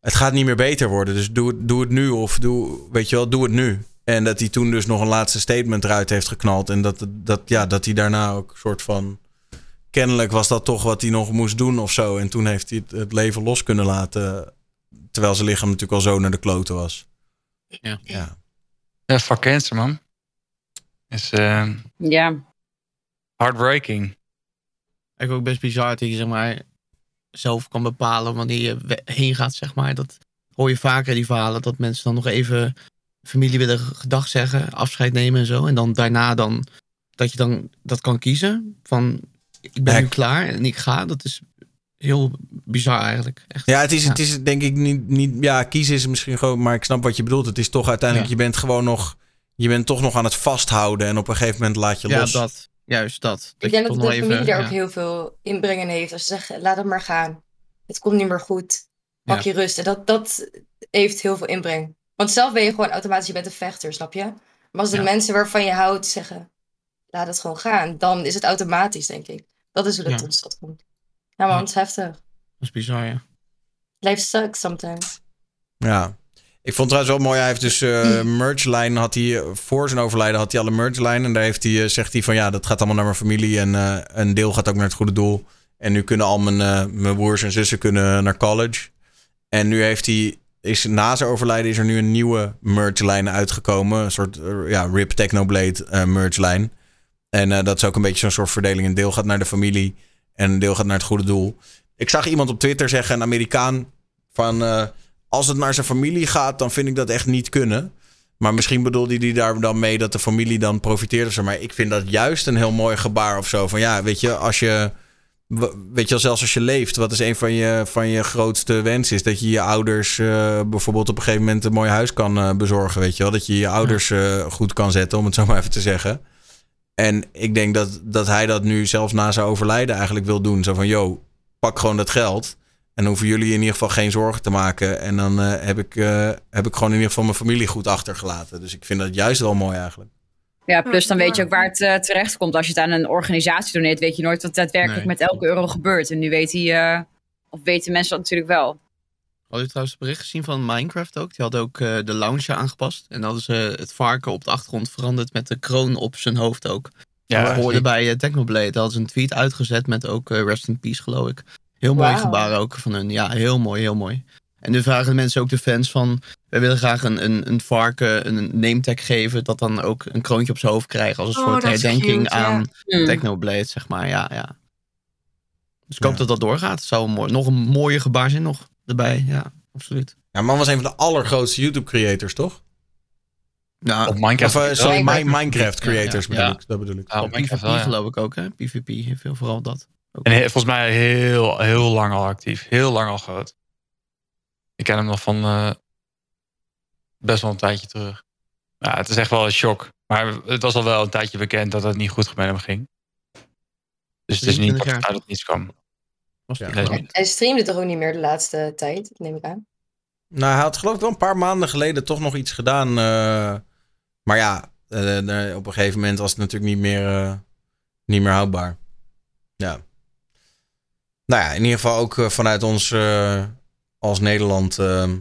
het gaat niet meer beter worden. Dus doe het, doe het nu of doe, weet je wel, doe het nu. En dat hij toen dus nog een laatste statement eruit heeft geknald. En dat, dat, ja, dat hij daarna ook een soort van... Kennelijk was dat toch wat hij nog moest doen of zo. En toen heeft hij het, het leven los kunnen laten. Terwijl zijn lichaam natuurlijk al zo naar de kloten was. Ja. ja. Ja, fuck cancer, man. Is eh Ja. heartbreaking. Ik ook best bizar dat je zeg maar zelf kan bepalen wanneer je heen gaat, zeg maar. Dat hoor je vaker die verhalen dat mensen dan nog even familie willen gedag zeggen, afscheid nemen en zo. En dan daarna dan dat je dan dat kan kiezen van ik ben nu klaar en ik ga. Dat is heel bizar eigenlijk. Echt. Ja, het is, het is denk ik niet, niet... Ja, kiezen is misschien gewoon... Maar ik snap wat je bedoelt. Het is toch uiteindelijk... Ja. Je bent gewoon nog... Je bent toch nog aan het vasthouden. En op een gegeven moment laat je Ja, los. dat. Juist dat. dat Ik denk dat de familie daar ja. ook heel veel inbreng in heeft. Als ze zeggen, laat het maar gaan. Het komt niet meer goed. Pak Ja. je rust. En dat, dat heeft heel veel inbreng. Want zelf ben je gewoon automatisch, je bent een vechter, snap je? Maar als de Ja. mensen waarvan je houdt zeggen, laat het gewoon gaan. Dan is het automatisch, denk ik. Dat is hoe dat Ja. tot stand komt. Ja man, Ja. het is heftig. Dat is bizar, ja. Life sucks sometimes. Ja. Ik vond het trouwens wel mooi. Hij heeft dus eh merchlijn. Had hij, voor zijn overlijden had hij al een merchlijn. En daar heeft hij, eh, zegt hij van ja, dat gaat allemaal naar mijn familie. En eh, een deel gaat ook naar het goede doel. En nu kunnen al mijn, mijn broers en zussen kunnen naar college. En nu heeft hij, is, na zijn overlijden is er nu een nieuwe merchlijn uitgekomen. Een soort ja, RIP Technoblade eh merchlijn. En dat is ook een beetje zo'n soort verdeling. Een deel gaat naar de familie en een deel gaat naar het goede doel. Ik zag iemand op Twitter zeggen, een Amerikaan, van als het naar zijn familie gaat, dan vind ik dat echt niet kunnen. Maar misschien bedoelde hij daar dan mee dat de familie dan profiteert of zo. Maar ik vind dat juist een heel mooi gebaar of zo. Van ja, weet je, als je, weet je wel, zelfs als je leeft, wat is een van je, van je grootste wensen? Is dat je je ouders eh, bijvoorbeeld op een gegeven moment een mooi huis kan eh, bezorgen, weet je wel. Dat je je ouders eh, goed kan zetten, om het zo maar even te zeggen. En ik denk dat, dat hij dat nu zelfs na zijn overlijden eigenlijk wil doen. Zo van, yo, pak gewoon dat geld. En dan hoeven jullie in ieder geval geen zorgen te maken. En dan eh, heb, ik, eh, heb ik gewoon in ieder geval mijn familie goed achtergelaten. Dus ik vind dat juist wel mooi eigenlijk. Ja, plus dan weet je ook waar het eh, terecht komt. Als je het aan een organisatie doneert, weet je nooit wat daadwerkelijk Nee. met elke euro gebeurt. En nu weet hij, eh, of weten mensen dat natuurlijk wel. Had u trouwens het bericht gezien van Minecraft ook? Die hadden ook eh, de launcher aangepast. En hadden ze het varken op de achtergrond veranderd met de kroon op zijn hoofd ook. Ja, dat hoorde bij uh, Technoblade. Daar hadden ze een tweet uitgezet met ook eh, Rest in Peace, geloof ik. Heel mooi Wauw. gebaar ook van hun. Ja, heel mooi, heel mooi. En nu vragen de mensen ook de fans van... wij willen graag een, een, een varken een name tag geven... dat dan ook een kroontje op zijn hoofd krijgt... als een Oh, soort herdenking cute, aan Hmm. Technoblade, zeg maar. Ja, ja. Dus ik hoop Ja. dat dat doorgaat. Het zou een mooi, nog een mooie gebaar zijn nog erbij. Ja, absoluut. Ja, man was een van de allergrootste YouTube creators, toch? Nou, Op Minecraft. Of, eh, sorry, Minecraft. Mi- Minecraft creators Ja, bedoel ja. ik. Dat bedoel ik. Ja, op op Minecraft PvP wel, ja. geloof ik ook, hè? PvP heeft veel vooral dat. Ook. En he- volgens mij heel, heel lang al actief. Heel lang al groot. Ik ken hem nog van eh, best wel een tijdje terug. Ja, het is echt wel een shock. Maar het was al wel een tijdje bekend dat het niet goed met hem ging. Dus het is niet 23 dat uit het niets kwam. Was Ja. Hij streamde toch ook niet meer de laatste tijd, neem ik aan. Nou, hij had geloof ik wel een paar maanden geleden toch nog iets gedaan. eh, maar ja, eh, eh, op een gegeven moment was het natuurlijk niet meer, eh, niet meer houdbaar. Ja. Nou ja, in ieder geval ook eh, vanuit ons eh, als Nederland eh,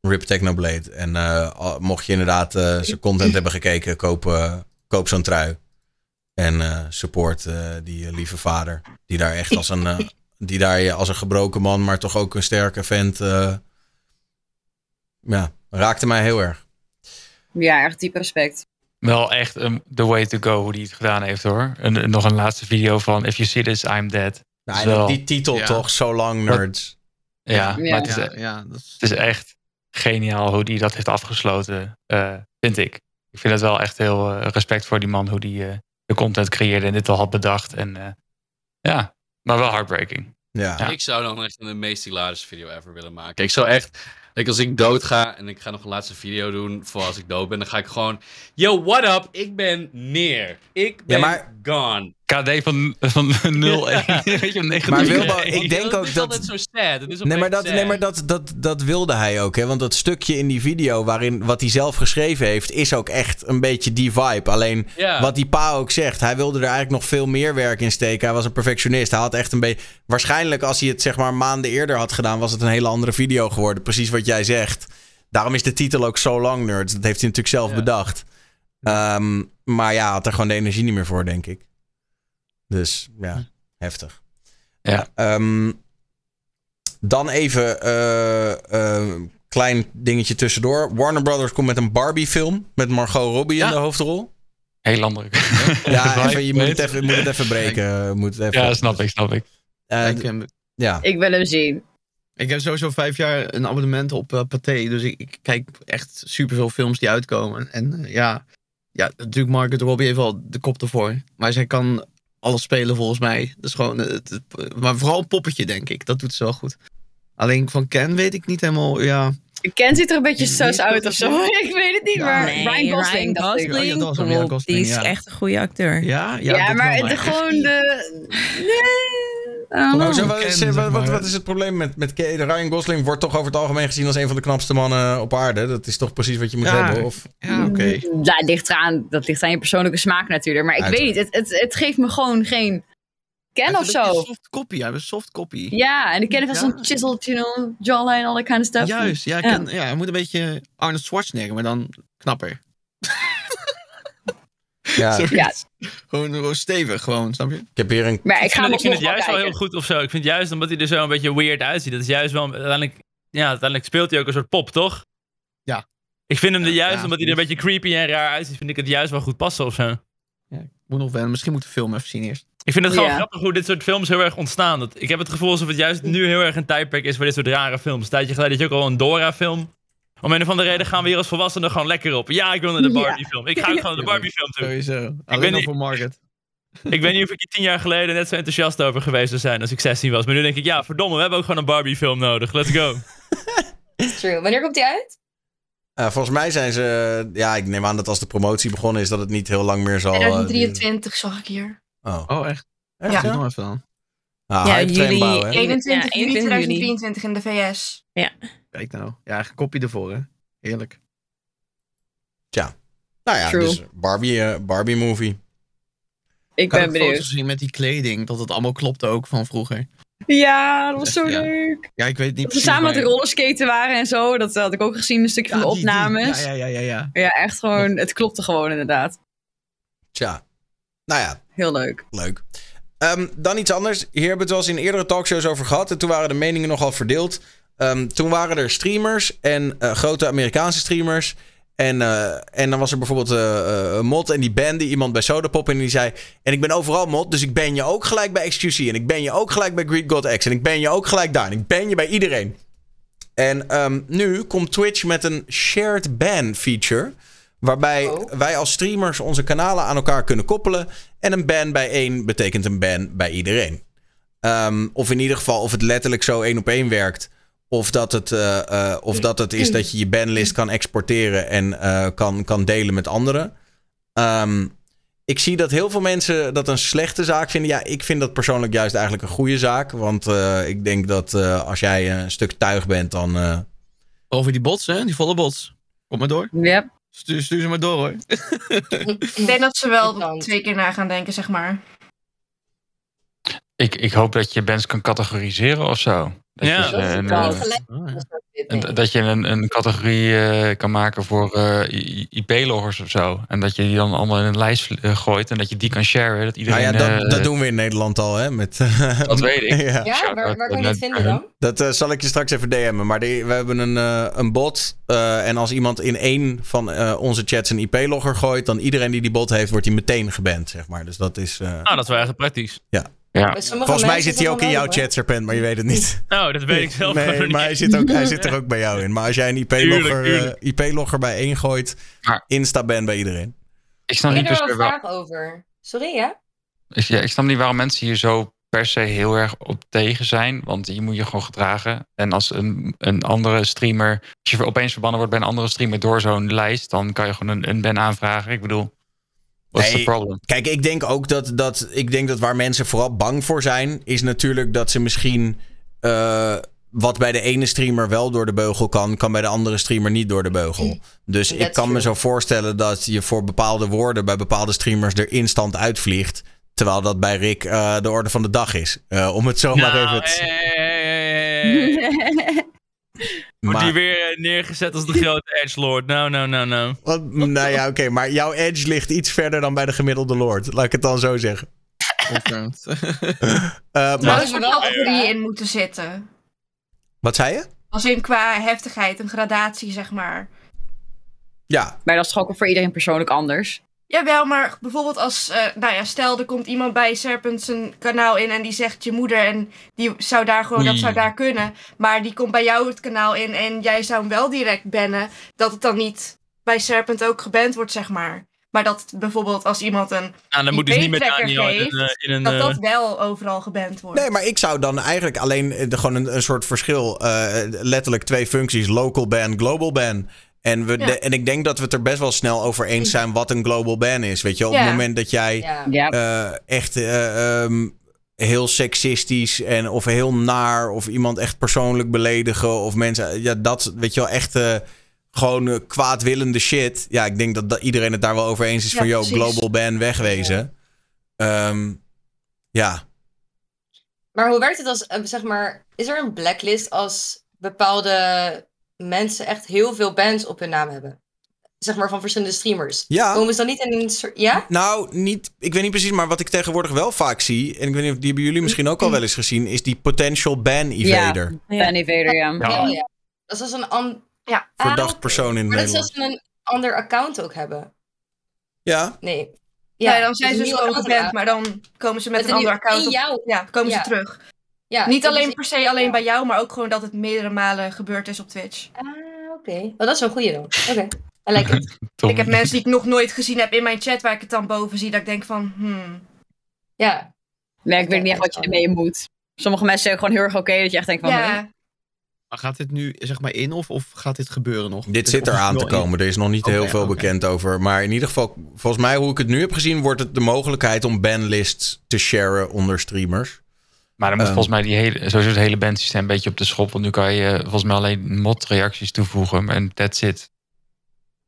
Rip Technoblade. En eh, mocht je inderdaad eh, zijn content hebben gekeken, koop, eh, koop zo'n trui. En eh, support eh, die lieve vader. Die daar echt als een, (laughs) die daar als een gebroken man, maar toch ook een sterke vent... eh, ja, raakte mij heel erg. Ja, echt diep respect. Wel echt um, the way to go hoe hij het gedaan heeft hoor. En, en nog een laatste video van If you see this, I'm dead. Wel- die titel Ja. toch, So Long Nerds. Ja, Ja. maar het is, Ja, ja, dat is, het is echt geniaal hoe hij dat heeft afgesloten, eh, vind ik. Ik vind het wel echt heel eh, respect voor die man hoe die eh, de content creëerde en dit al had bedacht. En eh, ja, maar wel heartbreaking. Ja. Ja. Ik zou dan echt de meest hilarische video ever willen maken. Ik zou echt, like, als ik dood ga en ik ga nog een laatste video doen voor als ik dood ben, dan ga ik gewoon, yo, what up? Ik ben neer. Ik ben Ja, maar- gone. KD van, van (laughs) 0 (laughs) Weet je, negatief. Maar Wilbo, ik denk ook Het is dat... altijd zo sad. Het is Nee, maar, dat, nee, maar dat, dat, dat wilde hij ook. Hè? Want dat stukje in die video waarin wat hij zelf geschreven heeft, is ook echt een beetje die vibe. Alleen Ja. wat die pa ook zegt, hij wilde er eigenlijk nog veel meer werk in steken. Hij was een perfectionist. Hij had echt een beetje. Waarschijnlijk als hij het zeg maar maanden eerder had gedaan, was het een hele andere video geworden. Precies wat jij zegt. Daarom is de titel ook zo lang, nerds. Dat heeft hij natuurlijk zelf Ja. bedacht. Ehm, maar ja, had er gewoon de energie niet meer voor, denk ik. Dus ja, heftig. Ja. Ehm, dan even eh, eh, klein dingetje tussendoor. Warner Brothers komt met een Barbie-film met Margot Robbie in de hoofdrol. Heel andere. Ja, (laughs) even, je moet het even, moet het even breken. Moet het even, Ja, snap ik, snap ik. Eh, ik, ja. Ik wil hem zien. ik heb sowieso vijf jaar een abonnement op eh Pathé. Dus ik, ik kijk echt superveel films die uitkomen. En eh, ja, ja, natuurlijk Margaret Robbie heeft wel de kop ervoor. Maar zij kan alles spelen volgens mij. Is gewoon, eh, maar vooral een poppetje denk ik. Dat doet ze wel goed. Alleen van Ken weet ik niet helemaal, ja. Ken ziet er een beetje sus uit of zo. (laughs) Ik weet het niet, Ja. maar Nee, Ryan Gosling. Ryan Oh, ja, ja, Gosling, die is ja. echt een goede acteur. Ja, Ja, dat maar de, gewoon de... Nee, know. Hoezo, wat, is, wat, wat, is het probleem met, met Ryan Gosling? Wordt toch over het algemeen gezien als een van de knapste mannen op aarde. Dat is toch precies wat je moet Ja. hebben? Of, Ja, oké. Ja, het ligt eraan, dat ligt aan je persoonlijke smaak natuurlijk. Maar ik weet niet, het, het, het geeft me gewoon geen ken of zo. Een soft copy, hij heeft een soft copy. Ja, en ik ken van Ja. zo'n chiseled, you know, jawline, all that kind of stuff. Juist, ja, ik Ja. ken- ja. hij moet een beetje Arnold Schwarzenegger, maar dan knapper. ja. (laughs) Gewoon, gewoon stevig, gewoon, snap je? ik heb hier een... Maar ik Ik ga vind, ik vind het juist wel heel goed of zo. Ik vind juist omdat hij er zo een beetje weird uitziet. Dat is juist wel uiteindelijk. Ja, uiteindelijk speelt hij ook een soort pop, toch? Ja. Ik vind hem er juist, ja, omdat hij er een beetje creepy en raar uitziet, vind ik het juist wel goed passen of zo. Ja, ik moet nog wennen. Misschien moet de film even zien eerst. Ik vind het gewoon grappig hoe dit soort films heel erg ontstaan. Dat, ik heb het gevoel alsof het juist nu heel erg een tijdperk is voor dit soort rare films. Een tijdje geleden had je ook al een Dora-film. Om een of andere reden gaan we hier als volwassenen gewoon lekker op. Ja, ik wil naar de. Barbie-film. Ik ga ook gewoon naar de Barbie-film toe. Sowieso. weet Alleen al niet- voor Margaret. (laughs) Ik weet niet of ik hier tien jaar geleden net zo enthousiast over geweest zou zijn als ik 16 was. Maar nu denk ik, ja, verdomme, we hebben ook gewoon een Barbie-film nodig. Let's go. (laughs) True. Wanneer komt die uit? Eh, volgens mij zijn ze... Ja, ik neem aan dat als de promotie begonnen is, dat het niet heel lang meer zal... eh, 2023 zag ik hier. Oh, Oh, echt? echt? Ja. Nog even dan. Ah, Ja, hype train jullie- bouwen, hè? 21 juli 21 juli. 2023 in de VS. Kijk nou. Ja, een kopie ervoor, hè. Heerlijk. Nou ja, True. dus Barbie, eh, Barbie movie. Ik Ik heb ben benieuwd. gezien met die kleding, dat het allemaal klopte ook van vroeger. Ja, dat was zo Ja. leuk. Ja, ik weet niet Dat we precies. samen met de rollerskaten waren en zo. Dat had ik ook gezien, een stukje Ja, van de die- die. opnames. Ja, ja, ja, ja, ja. Ja, echt gewoon, het klopte gewoon inderdaad. Tja. Nou ja, Heel leuk. leuk. Ehm, dan iets anders. Hier hebben we het wel eens in eerdere talkshows over gehad. En toen waren de meningen nogal verdeeld. Ehm, toen waren er streamers en eh, grote Amerikaanse streamers. En, eh, en dan was er bijvoorbeeld eh, eh, een mod en die bande iemand bij Sodapop. En die zei: En ik ben overal mod, dus ik ben je ook gelijk bij XQC. En ik ben je ook gelijk bij Greek God X. En ik ben je ook gelijk daar. En ik ben je bij iedereen. En ehm, nu komt Twitch met een shared ban feature. Waarbij Oh. wij als streamers onze kanalen aan elkaar kunnen koppelen. En een ban bij één betekent een ban bij iedereen. Ehm, of in ieder geval of het letterlijk zo één op één werkt. Of dat het, eh, eh, of dat het is dat je je banlist kan exporteren en eh, kan, kan delen met anderen. Ehm, ik zie dat heel veel mensen dat een slechte zaak vinden. Ja, ik vind dat persoonlijk juist eigenlijk een goede zaak. Want eh, ik denk dat eh, als jij een stuk tuig bent, dan. eh, Over die bots, hè? Die volle bots. Kom maar door. Yep. Stuur, stuur ze maar door, hoor. (laughs) Ik denk dat ze wel twee keer na gaan denken, zeg maar. Ik, ik hoop dat je bands kan categoriseren of zo. Dat Ja. je, Dat is een, wel eh, ja. een- dat je een, een categorie eh, kan maken voor eh, IP-loggers of zo. En dat je die dan allemaal in een lijst gooit. En dat je die kan sharen. Dat nou iedereen. ja, dat, dat doen we in Nederland al, hè? Met, (laughs) Dat weet ik. (laughs) ja. Waar, waar kan je het vinden dan? Dat eh, zal ik je straks even DM'en. Maar die- we hebben een, eh, een bot. eh, en als iemand in één van eh, onze chats een IP-logger gooit... dan iedereen die die bot heeft, wordt hij meteen geband, zeg maar. Dus dat is... eh, Nou, dat is wel echt praktisch. Ja. Sommige Volgens mij zit hij ook in jouw chat, Serpent, maar je weet het niet. Oh, dat weet ik zelf Nee, niet. maar hij zit, ook, hij zit er (laughs) ook bij jou in. Maar als jij een IP-logger tuurlijk. eh, IP-logger bij één gooit... Maar- insta-ban bij iedereen. Ik snap Ik niet per er wel een vraag over. Sorry, ja? ik- ja, ik snap niet waarom mensen hier zo per se heel erg op tegen zijn. Want je moet je gewoon gedragen. En als een, een andere streamer. Als je opeens verbannen wordt bij een andere streamer door zo'n lijst. dan kan je gewoon een, een ban aanvragen. Ik bedoel. What's the Nee, problem? Kijk, ik denk ook dat, dat, ik denk dat waar mensen vooral bang voor zijn, is natuurlijk dat ze misschien eh, wat bij de ene streamer wel door de beugel kan, kan bij de andere streamer niet door de beugel. Dus ik kan me zo voorstellen dat je voor bepaalde woorden bij bepaalde streamers er instant uitvliegt. Terwijl dat bij Rick eh, de orde van de dag is. Eh, om het zo maar Nou, even. te- hey, hey, hey, hey, hey. Wordt Maar- die weer eh, neergezet als de grote Edgelord? Nou, nou, nou, nou. Want, nou ja, oké, maar jouw edge ligt iets verder dan bij de gemiddelde lord. Laat ik het dan zo zeggen. Confirmed. (laughs) Eh, Maar er zou wel raar. in moeten zitten. wat zei je? Als in qua heftigheid, een gradatie, zeg maar. Ja, Maar dat is toch ook voor iedereen persoonlijk anders. Jawel, maar bijvoorbeeld als, eh, nou ja, stel er komt iemand bij Serpent zijn kanaal in en die zegt je moeder en die zou daar gewoon, dat zou daar kunnen. Maar die komt bij jou het kanaal in en jij zou hem wel direct bannen, dat het dan niet bij Serpent ook geband wordt, zeg maar. Maar dat bijvoorbeeld als iemand een, Nou, dan moet dus niet met Daniel geeft, een... eh, In een dat eh, dat wel overal geband wordt. Nee, maar ik zou dan eigenlijk alleen eh, de, gewoon een, een soort verschil. eh, letterlijk twee functies: local ban, global ban. En, we Ja. de- en ik denk dat we het er best wel snel over eens zijn wat een global ban is. Weet je, op het moment dat jij Ja. Eh, echt eh, ehm, heel seksistisch en of heel naar of iemand echt persoonlijk beledigen of mensen, ja, dat weet je wel echt eh, gewoon kwaadwillende shit. Ja, ik denk dat, dat iedereen het daar wel over eens is Ja, van, yo, precies. global ban wegwezen. Ehm, ja. Maar hoe werkt het als, zeg maar, is er een blacklist als bepaalde mensen echt heel veel bands op hun naam hebben? Zeg maar van verschillende streamers. Ja. Komen ze dan niet in een soort, ja? Nou, niet, ik weet niet precies, maar wat ik tegenwoordig wel vaak zie, en ik weet niet of die hebben jullie misschien ook al wel eens gezien, is die potential ban evader. Ja. Evader, ja. Oh, Ja, ja. Dat is als een, an... Ja. Verdacht persoon in Maar dat is Nederland. als ze een ander account ook hebben. Ja, Nee. Ja, dan zijn ze account geband, maar dan komen ze met, Met een een ander nieuw- account. in op-. Ja, komen Ja. ze terug. Ja, Niet dus- alleen per se alleen bij jou, maar ook gewoon dat het meerdere malen gebeurd is op Twitch. Ah, oké. Oh, dat is wel een goeie dan. Oké. I like it. (laughs) Ik heb mensen die ik nog nooit gezien heb in mijn chat waar ik het dan boven zie, dat ik denk van, hmm. Ja. Nee, ik weet niet echt wat je ermee moet. Sommige mensen zeggen gewoon heel erg oké dat je echt denkt van... Ja, Maar gaat dit nu zeg maar in of, of gaat dit gebeuren nog? dit zit is eraan te in? komen. Er is nog niet heel veel bekend over. Maar in ieder geval, volgens mij, hoe ik het nu heb gezien, wordt het de mogelijkheid om banlists te sharen onder streamers. Maar dan moet Ehm. volgens mij die hele, sowieso het hele bandsysteem een beetje op de schop. Want nu kan je eh, volgens mij alleen mod-reacties toevoegen. En that's it.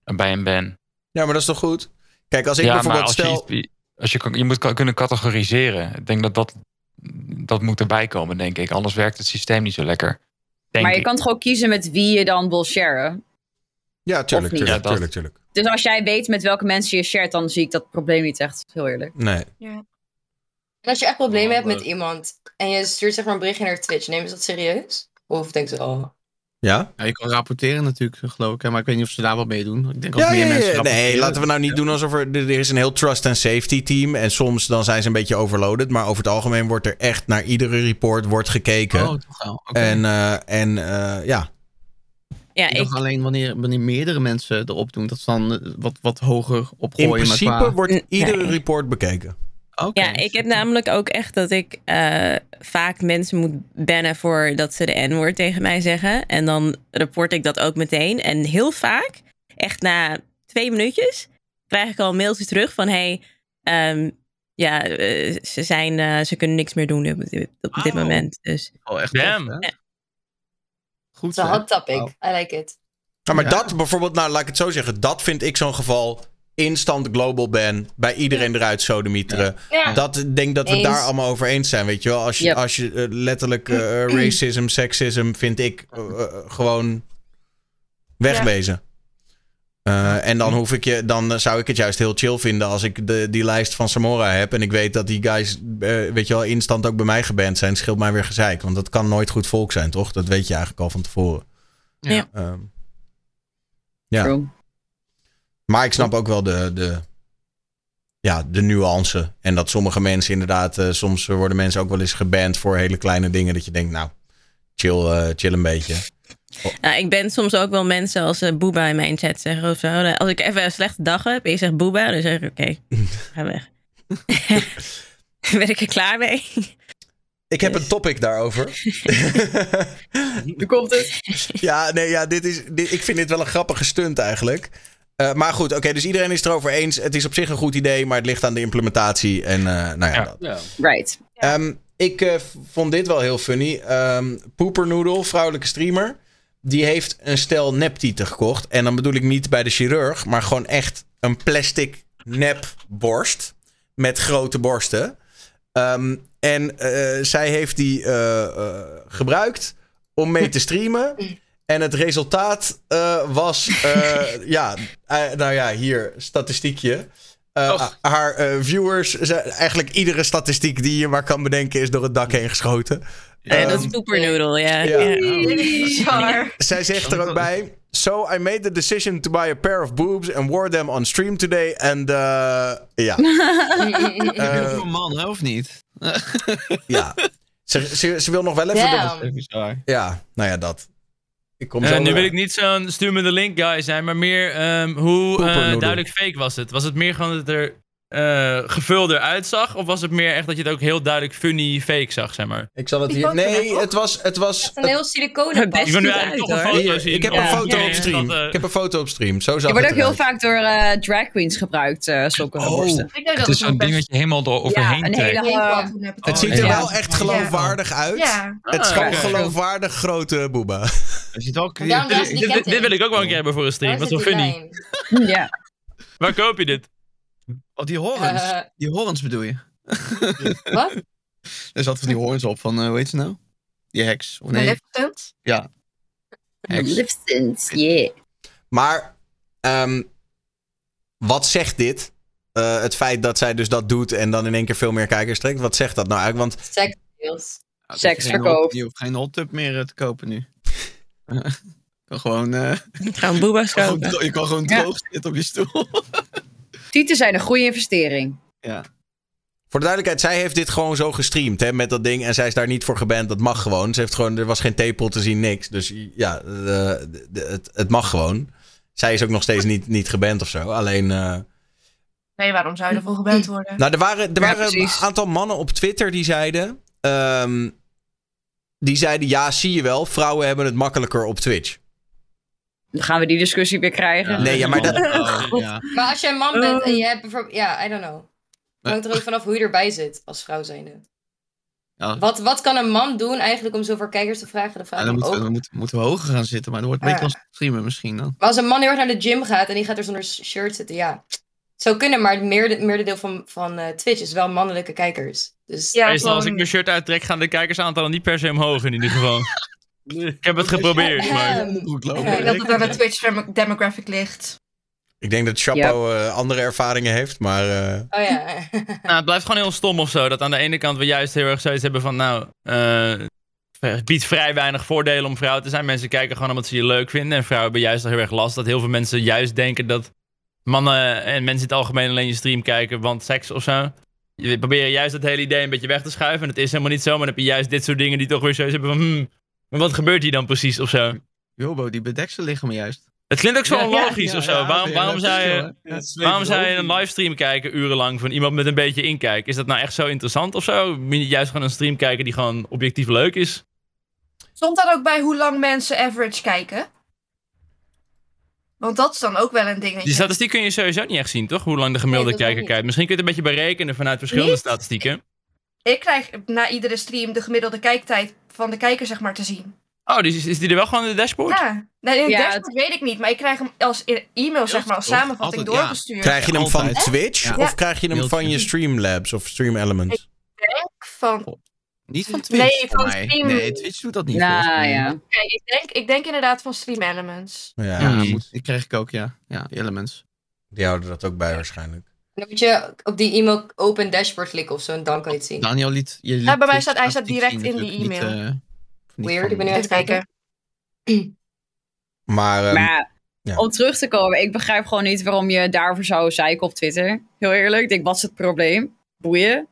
Bij een ban. Ja, maar dat is toch goed? Kijk, als ik ja, bijvoorbeeld als stel... je, als je, kan- je moet kunnen categoriseren. Ik denk dat dat, dat moet erbij komen, denk ik. Anders werkt het systeem niet zo lekker. Denk Maar je ik. kan toch ook kiezen met wie je dan wil sharen. Ja, tuurlijk, tuurlijk, Ja, tuurlijk, tuurlijk. Dus als jij weet met welke mensen je shared, dan zie ik dat probleem niet echt, heel eerlijk. Nee. En als je echt problemen Oh, hebt met iemand en je stuurt zeg maar een berichtje naar Twitch, nemen ze dat serieus? Of denken ze, oh... Ja? Ja, je kan rapporteren natuurlijk, geloof ik. hè, Maar ik weet niet of ze daar wat mee doen. Ik denk ook Ja, meer ja, mensen. Nee, laten we nou niet doen alsof er... Er is een heel trust and safety team. En soms dan zijn ze een beetje overloaded. Maar over het algemeen wordt er echt naar iedere report wordt gekeken. Oh, toch wel. Oké. En, eh, en eh, ja. Ja, Ik ik, dacht alleen wanneer, wanneer meerdere mensen erop doen, dat ze dan eh, wat, wat hoger opgooien. In principe maar qua... wordt Nee. iedere report bekeken. Ja, ik heb namelijk ook echt dat ik eh, vaak mensen moet bannen voor dat ze de N-woord tegen mij zeggen. En dan rapport ik dat ook meteen. En heel vaak, echt na twee minuutjes, krijg ik al een mailtje terug van... Hey, ehm, ja, eh, ze, zijn, eh, ze kunnen niks meer doen op, dit- op dit moment. Dus Oh, echt Damn. tof, hè? Ja. Goed Het is een zo. hot topic. I like it. Ja, maar Ja. dat bijvoorbeeld, nou laat ik het zo zeggen. Dat vind ik zo'n geval. Instant global ban. Bij iedereen eruit sodemieteren. Ja. Dat ik denk dat we Eens. daar allemaal over eens zijn. Weet je wel, als je, Yep. als je eh, letterlijk eh, (clears throat) racism, sexism, vind ik gewoon wegwezen. Eh, en dan hoef ik je, dan zou ik het juist heel chill vinden als ik de, die lijst van Samora heb. En ik weet dat die guys, weet je wel, instant ook bij mij geband zijn. Scheelt mij weer gezeik. Want dat kan nooit goed volk zijn, toch? Dat weet je eigenlijk al van tevoren. Ja. Ehm, ja. True. Maar ik snap ook wel de, de, ja, de nuance. En dat sommige mensen inderdaad, eh, soms worden mensen ook wel eens geband voor hele kleine dingen. Dat je denkt, nou, chill, eh, chill een beetje. nou, ik ben soms ook wel mensen als uh, Booba in mijn chat zeggen of zo. Als ik even een slechte dag heb en je zegt Booba, dan zeg ik oké, (laughs) ga weg. (laughs) ben ik er klaar mee? Ik heb een topic daarover. Nu (laughs) komt het. ja, nee, ja, dit is, dit, ik vind dit wel een grappige stunt eigenlijk. Eh, maar goed, oké, dus iedereen is het erover eens. Het is op zich een goed idee, maar het ligt aan de implementatie. En eh, nou ja, Ja. dat. Ja. Right. Ehm, ik eh, vond dit wel heel funny. Ehm Poepernoedel, vrouwelijke streamer. Die heeft een stel neptieten gekocht. En dan bedoel ik niet bij de chirurg, maar gewoon echt een plastic nepborst. Met grote borsten. Ehm, en eh, zij heeft die gebruikt om mee te streamen. (laughs) En het resultaat eh, was, eh, (laughs) ja, eh, nou ja, hier, statistiekje. Haar eh, viewers, zijn, eigenlijk iedere statistiek die je maar kan bedenken, is door het dak heen geschoten. Nee, dat is Ehm, poepernoedel, ja. ja. zij zegt er ook bij. So I made the decision to buy a pair of boobs and wore them on stream today. En eh, ja. (laughs) Voor man, hè, of niet? ja. Ze, ze, ze wil nog wel even. de- bizar. ja, nou ja, dat. Ik kom Eh, zo. nu wil ik niet zo'n stuur me de link guy zijn, maar meer ehm, hoe eh, duidelijk fake was het? Was het meer gewoon dat er eh gevulder uitzag? Of was het meer echt dat je het ook heel duidelijk funny fake zag, zeg maar? Ik zal het hier. Nee, het was. Het was Het is een heel siliconen Best Ik wil nu goed eigenlijk uit, toch een hoor. foto Hier, zien. ik heb een foto Ja, op stream. dat, eh, Ik heb een foto op stream. Zo zag het ook heel vaak door eh, drag queens gebruikt, eh zulke Oh. borsten. Ik denk Het is zo'n ding dat je helemaal door overheen een trekt. hele- een Oh. Het ziet er ja. wel echt geloofwaardig uit. Ja. Het is Ah, gewoon oké. geloofwaardig grote boeba. (laughs) Dit, wil ik ook wel een keer hebben voor een stream. Wat zo funny. Ja. Waar koop je dit? Oh, die horens. Eh, Die horens bedoel je? (laughs) Wat? Er zat van die horens op van, eh hoe heet ze nou? Die heks. Of nee? Maleficent? Heks. Lipstins, yeah. Maar ehm, wat zegt dit? Eh, het feit dat zij dus dat doet en dan in één keer veel meer kijkers trekt. Wat zegt dat nou eigenlijk? Want. Ja, Seks dat je geen hot- Je hoeft geen hot tub meer eh, te kopen nu. (laughs) kan gewoon, eh, Gaan boeba's gewoon kopen. dro- je kan gewoon Ja. droog zitten op je stoel. (laughs) Tieten zijn een goede investering. ja. voor de duidelijkheid, zij heeft dit gewoon zo gestreamd hè, met dat ding. En zij is daar niet voor geband. Dat mag gewoon. Ze heeft gewoon, er was geen tepel te zien, niks. Dus ja, de- de- de- het, het mag gewoon. Zij is ook nog steeds niet, niet geband of zo. Alleen. eh, Nee, waarom zou je ervoor gebeld worden? Nou, er waren, er Ja, waren een aantal mannen op Twitter die zeiden. ehm, die zeiden: Ja, zie je wel, vrouwen hebben het makkelijker op Twitch. Dan gaan we die discussie weer krijgen. Nee, ja, maar dat- Oh, ja. Maar als je een man bent en je hebt bijvoorbeeld... Ja, I don't know. Het hangt er ook vanaf hoe je erbij zit als vrouw zijnde. Ja. Wat, wat kan een man doen eigenlijk om zoveel kijkers te vragen? De vraag Ja, dan moeten, ook. we, dan moeten, moeten we hoger gaan zitten, maar dan wordt het een beetje als streamen misschien dan. Maar als een man heel erg naar de gym gaat en die gaat er zonder shirt zitten, ja. Zou kunnen, maar het meerde- meerderdeel van, van eh, Twitch is wel mannelijke kijkers. Dus Ja, Meestal als ik mijn shirt uittrek, gaan de kijkersaantallen niet per se omhoog in ieder geval. (laughs) Ik heb het geprobeerd, Ja, maar... Ik denk dat het aan de Twitch dem- demographic ligt. Ik denk dat Chapo eh, andere ervaringen heeft, maar. eh, Oh ja. (laughs) Nou, het blijft gewoon heel stom of zo. Dat aan de ene kant we juist heel erg zoiets hebben van, nou, eh, het biedt vrij weinig voordelen om vrouw te zijn. Mensen kijken gewoon omdat ze je leuk vinden. En vrouwen hebben juist heel erg last dat heel veel mensen juist denken dat mannen en mensen in het algemeen alleen je stream kijken, want seks of zo. Je probeert juist dat hele idee een beetje weg te schuiven. En het is helemaal niet zo, maar dan heb je juist dit soort dingen die toch weer zoiets hebben van, hmm, maar wat gebeurt hier dan precies of zo? Jobo, die bedekt zijn lichaam juist. Het klinkt ook zo Ja, onlogisch ja, of zo. ja, waarom, waarom zou je... Waarom zou je een livestream kijken urenlang van iemand met een beetje inkijk? Is dat nou echt zo interessant of zo? Moet je juist gewoon een stream kijken die gewoon objectief leuk is? Stond dat ook bij hoe lang mensen average kijken? Want dat is dan ook wel een dingetje. Die statistiek kun je sowieso niet echt zien, toch? Hoe lang de gemiddelde Nee, kijker kijkt. Misschien kun je het een beetje berekenen vanuit verschillende Niet? statistieken. Ik krijg na iedere stream de gemiddelde kijktijd van de kijker zeg maar te zien. Oh, die is, is die er wel gewoon in de dashboard? Ja, nee, in het Ja, dashboard weet ik niet, maar ik krijg hem als e-mail zeg maar als samenvatting Altijd, ja. doorgestuurd. krijg je hem van Altijd. Twitch Ja. of krijg je hem van je Streamlabs of Stream Elements? Van, Niet van Twitch, Nee, van mij. Steam. Nee, Twitch doet dat niet. Nou ja. Oké, ik, denk, ik denk inderdaad van Stream Elements. Ja, Ja, moet, die krijg ik ook, ja. Ja, Elements. die houden dat ook bij waarschijnlijk. Dan moet je op die e-mail open dashboard klikken of zo en dan kan je het zien. Daniel liet... Je liet Ja, bij mij staat- hij staat direct zien in die e-mail. Niet, eh, niet Weird, ik ben nu aan Even het kijken. Maar, ehm, Maar ja. om terug te komen, ik begrijp gewoon niet waarom je daarvoor zou zeiken op Twitter. Heel eerlijk, ik denk, wat is het probleem? Boeien.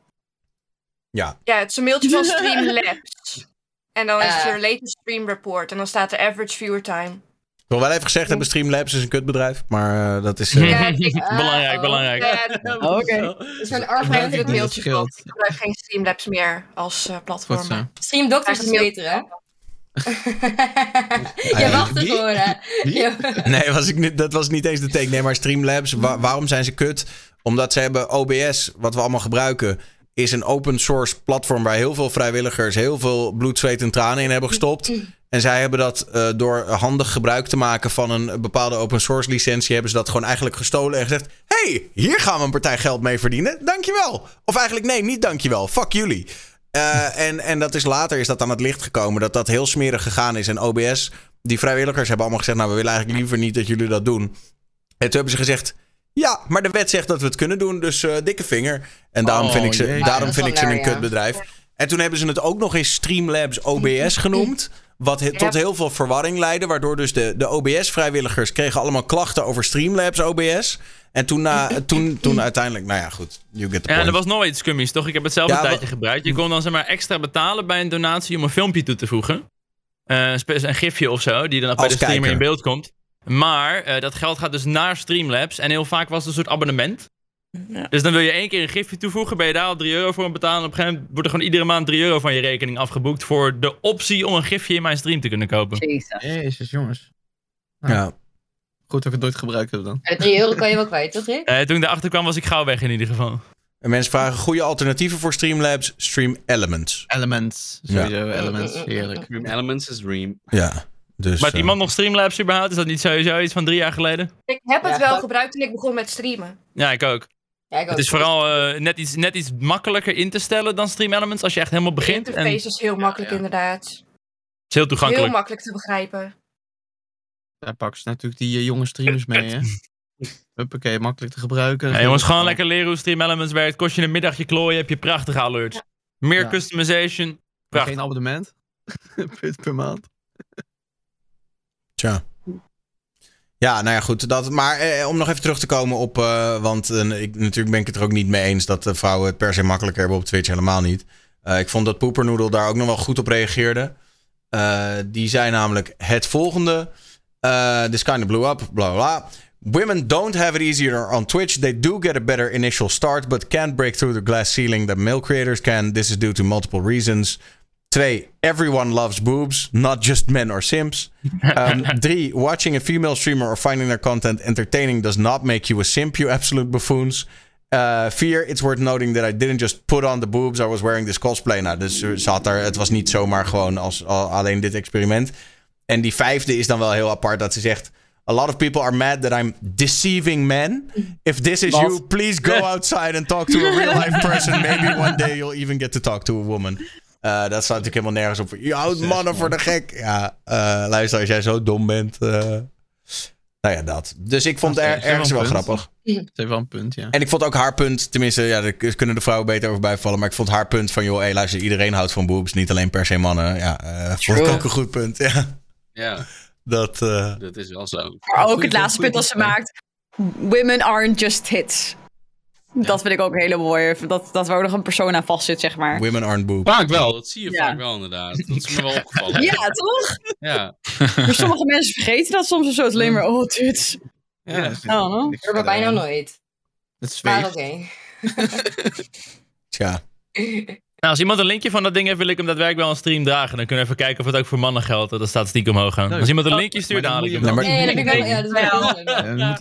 ja. Ja, het is een mailtje van (laughs) Streamlabs. En dan is het your latest stream report. En dan staat er average viewer time. Ik wil wel even gezegd hebben, Streamlabs is een kutbedrijf, maar eh, dat is... eh, Ja, ik- (laughs) belangrijk, oh. belangrijk. Ja, Oké. Dus argument heb in het mailtje gehad. Ik gebruik geen Streamlabs meer als eh, platform. zo. Stream Doctors is beter, hè? (laughs) Je wacht ervoor, hè? Nee, was ik niet, dat was niet eens de take. Nee, maar Streamlabs, wa- waarom zijn ze kut? Omdat ze hebben OBS, wat we allemaal gebruiken, is een open source platform waar heel veel vrijwilligers heel veel bloed, zweet en tranen in hebben gestopt. En zij hebben dat eh, door handig gebruik te maken van een bepaalde open source licentie, hebben ze dat gewoon eigenlijk gestolen en gezegd: hey, hier gaan we een partij geld mee verdienen. Dankjewel. Of eigenlijk nee, niet dankjewel. Fuck jullie. Eh, en, en dat is later is dat aan het licht gekomen dat dat heel smerig gegaan is. En OBS, die vrijwilligers hebben allemaal gezegd: Nou, we willen eigenlijk liever niet dat jullie dat doen. En toen hebben ze gezegd: Ja, maar de wet zegt dat we het kunnen doen, dus eh, dikke vinger. En daarom Oh, vind ik ze, jee. Ja, daarom vind ik ze een ja. kutbedrijf. En toen hebben ze het ook nog eens Streamlabs OBS genoemd. Wat he- tot heel veel verwarring leidde. Waardoor dus de, de OBS-vrijwilligers kregen allemaal klachten over Streamlabs OBS. En toen, na, (laughs) toen, toen uiteindelijk, nou ja, goed. You get the Ja, point. er was nog iets scummies, toch? Ik heb het zelf Ja, een wa- tijdje gebruikt. Je kon dan zeg maar extra betalen bij een donatie om een filmpje toe te voegen. Eh, spe- een gifje of zo, die dan bij de streamer kijker. in beeld komt. Maar eh, dat geld gaat dus naar Streamlabs. En heel vaak was het een soort abonnement. Ja. Dus dan wil je één keer een gifje toevoegen, ben je daar al 3 euro voor aan betalen. En op een gegeven moment wordt er gewoon iedere maand 3 euro van je rekening afgeboekt. voor de optie om een gifje in mijn stream te kunnen kopen. Jezus. Jezus, jongens. ja. Goed dat ik het nooit gebruikt heb dan. Ja, 3 euro kan je wel kwijt, toch Rick? Eh, toen ik erachter kwam, was ik gauw weg in ieder geval. En mensen vragen goede alternatieven voor Streamlabs. Stream Elements. Elements. Sowieso Elements. Heerlijk. (laughs) Elements is Dream. Ja. Dus, Maar eh, iemand nog Streamlabs überhaupt? Is dat niet sowieso iets van drie jaar geleden? Ik heb het Ja, wel gebruikt toen ik begon met streamen. Ja, ik ook. Ja, ik ook. Het is vooral eh, net, iets, net iets makkelijker in te stellen dan Stream Elements als je echt helemaal De begint. En het interface is heel makkelijk ja. inderdaad. is heel Heel toegankelijk. makkelijk te begrijpen. Daar pakken ze natuurlijk die eh, jonge streamers mee, hè. (laughs) Huppakee, makkelijk te gebruiken. Ja, jongens, gewoon lekker leren hoe Stream Elements werkt. Kost je een middagje klooien, heb je prachtige alerts. Meer Ja. customization. Prachtig. Geen abonnement. (laughs) Punt per maand. Tja. Ja, nou ja, goed. Dat, maar eh, om nog even terug te komen op. eh, want eh, ik, natuurlijk ben ik het er ook niet mee eens dat de vrouwen het per se makkelijker hebben op Twitch. Helemaal niet. Eh, ik vond dat Poepernoedel daar ook nog wel goed op reageerde. Die zei namelijk het volgende. This kind of blew up, bla bla. Women don't have it easier on Twitch. They do get a better initial start, but can't break through the glass ceiling that male creators can. This is due to multiple reasons. Twee, everyone loves boobs, not just men or simps. Um, (laughs) three, watching a female streamer or finding their content entertaining does not make you a simp, you absolute buffoons. Uh, vier, it's worth noting that I didn't just put on the boobs, I was wearing this cosplay. Nou, dus ze had er, het was niet zomaar gewoon als, al- alleen dit experiment. En die vijfde is dan wel heel apart dat ze zegt... A lot of people are mad that I'm deceiving men. If this is you, please go outside and talk to a real life (laughs) person. Maybe one day you'll even get to talk to a woman. Eh, dat staat natuurlijk helemaal nergens op. Je houdt mannen voor de gek. Ja, eh, luister, als jij zo dom bent. eh, nou ja, dat. Dus ik vond het er, ergens wel grappig. Dat is wel een punt, ja. En ik vond ook haar punt, tenminste, ja, daar kunnen de vrouwen beter over bijvallen. Maar ik vond haar punt van, joh, hey, luister, iedereen houdt van boobs, niet alleen per se mannen. Ja, eh vond ik ook een goed punt. Ja, Ja, dat. eh, dat is wel zo. Maar ook het laatste punt, dat ze maakt. Women aren't just hits. Dat vind ik ook hele mooie. Dat, dat er ook nog een persoon aan vastzit, zeg maar. women aren't boobs. Vaak wel, dat zie je Ja. vaak wel inderdaad. Dat is me wel (laughs) opgevallen. Ja, toch? Ja. (laughs) Maar sommige mensen vergeten dat soms zo. Het is alleen maar, oh, dit. Ja. Oh, no. Ik hoor bij bijna nooit. Het Maar zweeft. oké. (laughs) Tja. Nou, als iemand een linkje van dat ding heeft, wil ik hem daadwerkelijk wel een stream dragen. Dan kunnen we even kijken of het ook voor mannen geldt. Dat de statistiek omhoog gaan. Als iemand een linkje stuurt, dan haal ik hem. Nee, wel. maar- Nee, dat ik. Ja, dat is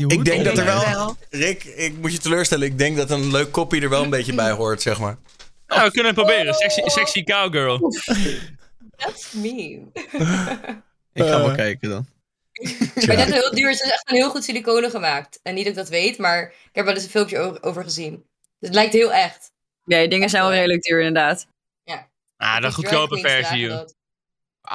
wel Ik denk dat er wel. Rick, ik moet je teleurstellen. Ik denk dat een leuk kopie er wel een beetje bij hoort, zeg maar. Nou, we kunnen het proberen. Sexy, sexy cowgirl. That's mean. Ik ga wel Eh. kijken dan. Maar dat is heel duur. Het is echt een heel goed siliconen gemaakt. En niet dat ik dat weet, maar ik heb wel eens een filmpje over, over gezien. Dus het lijkt heel echt. Ja, die dingen zijn wel redelijk duur, inderdaad. Ah, de goedkope versie, joh. dat.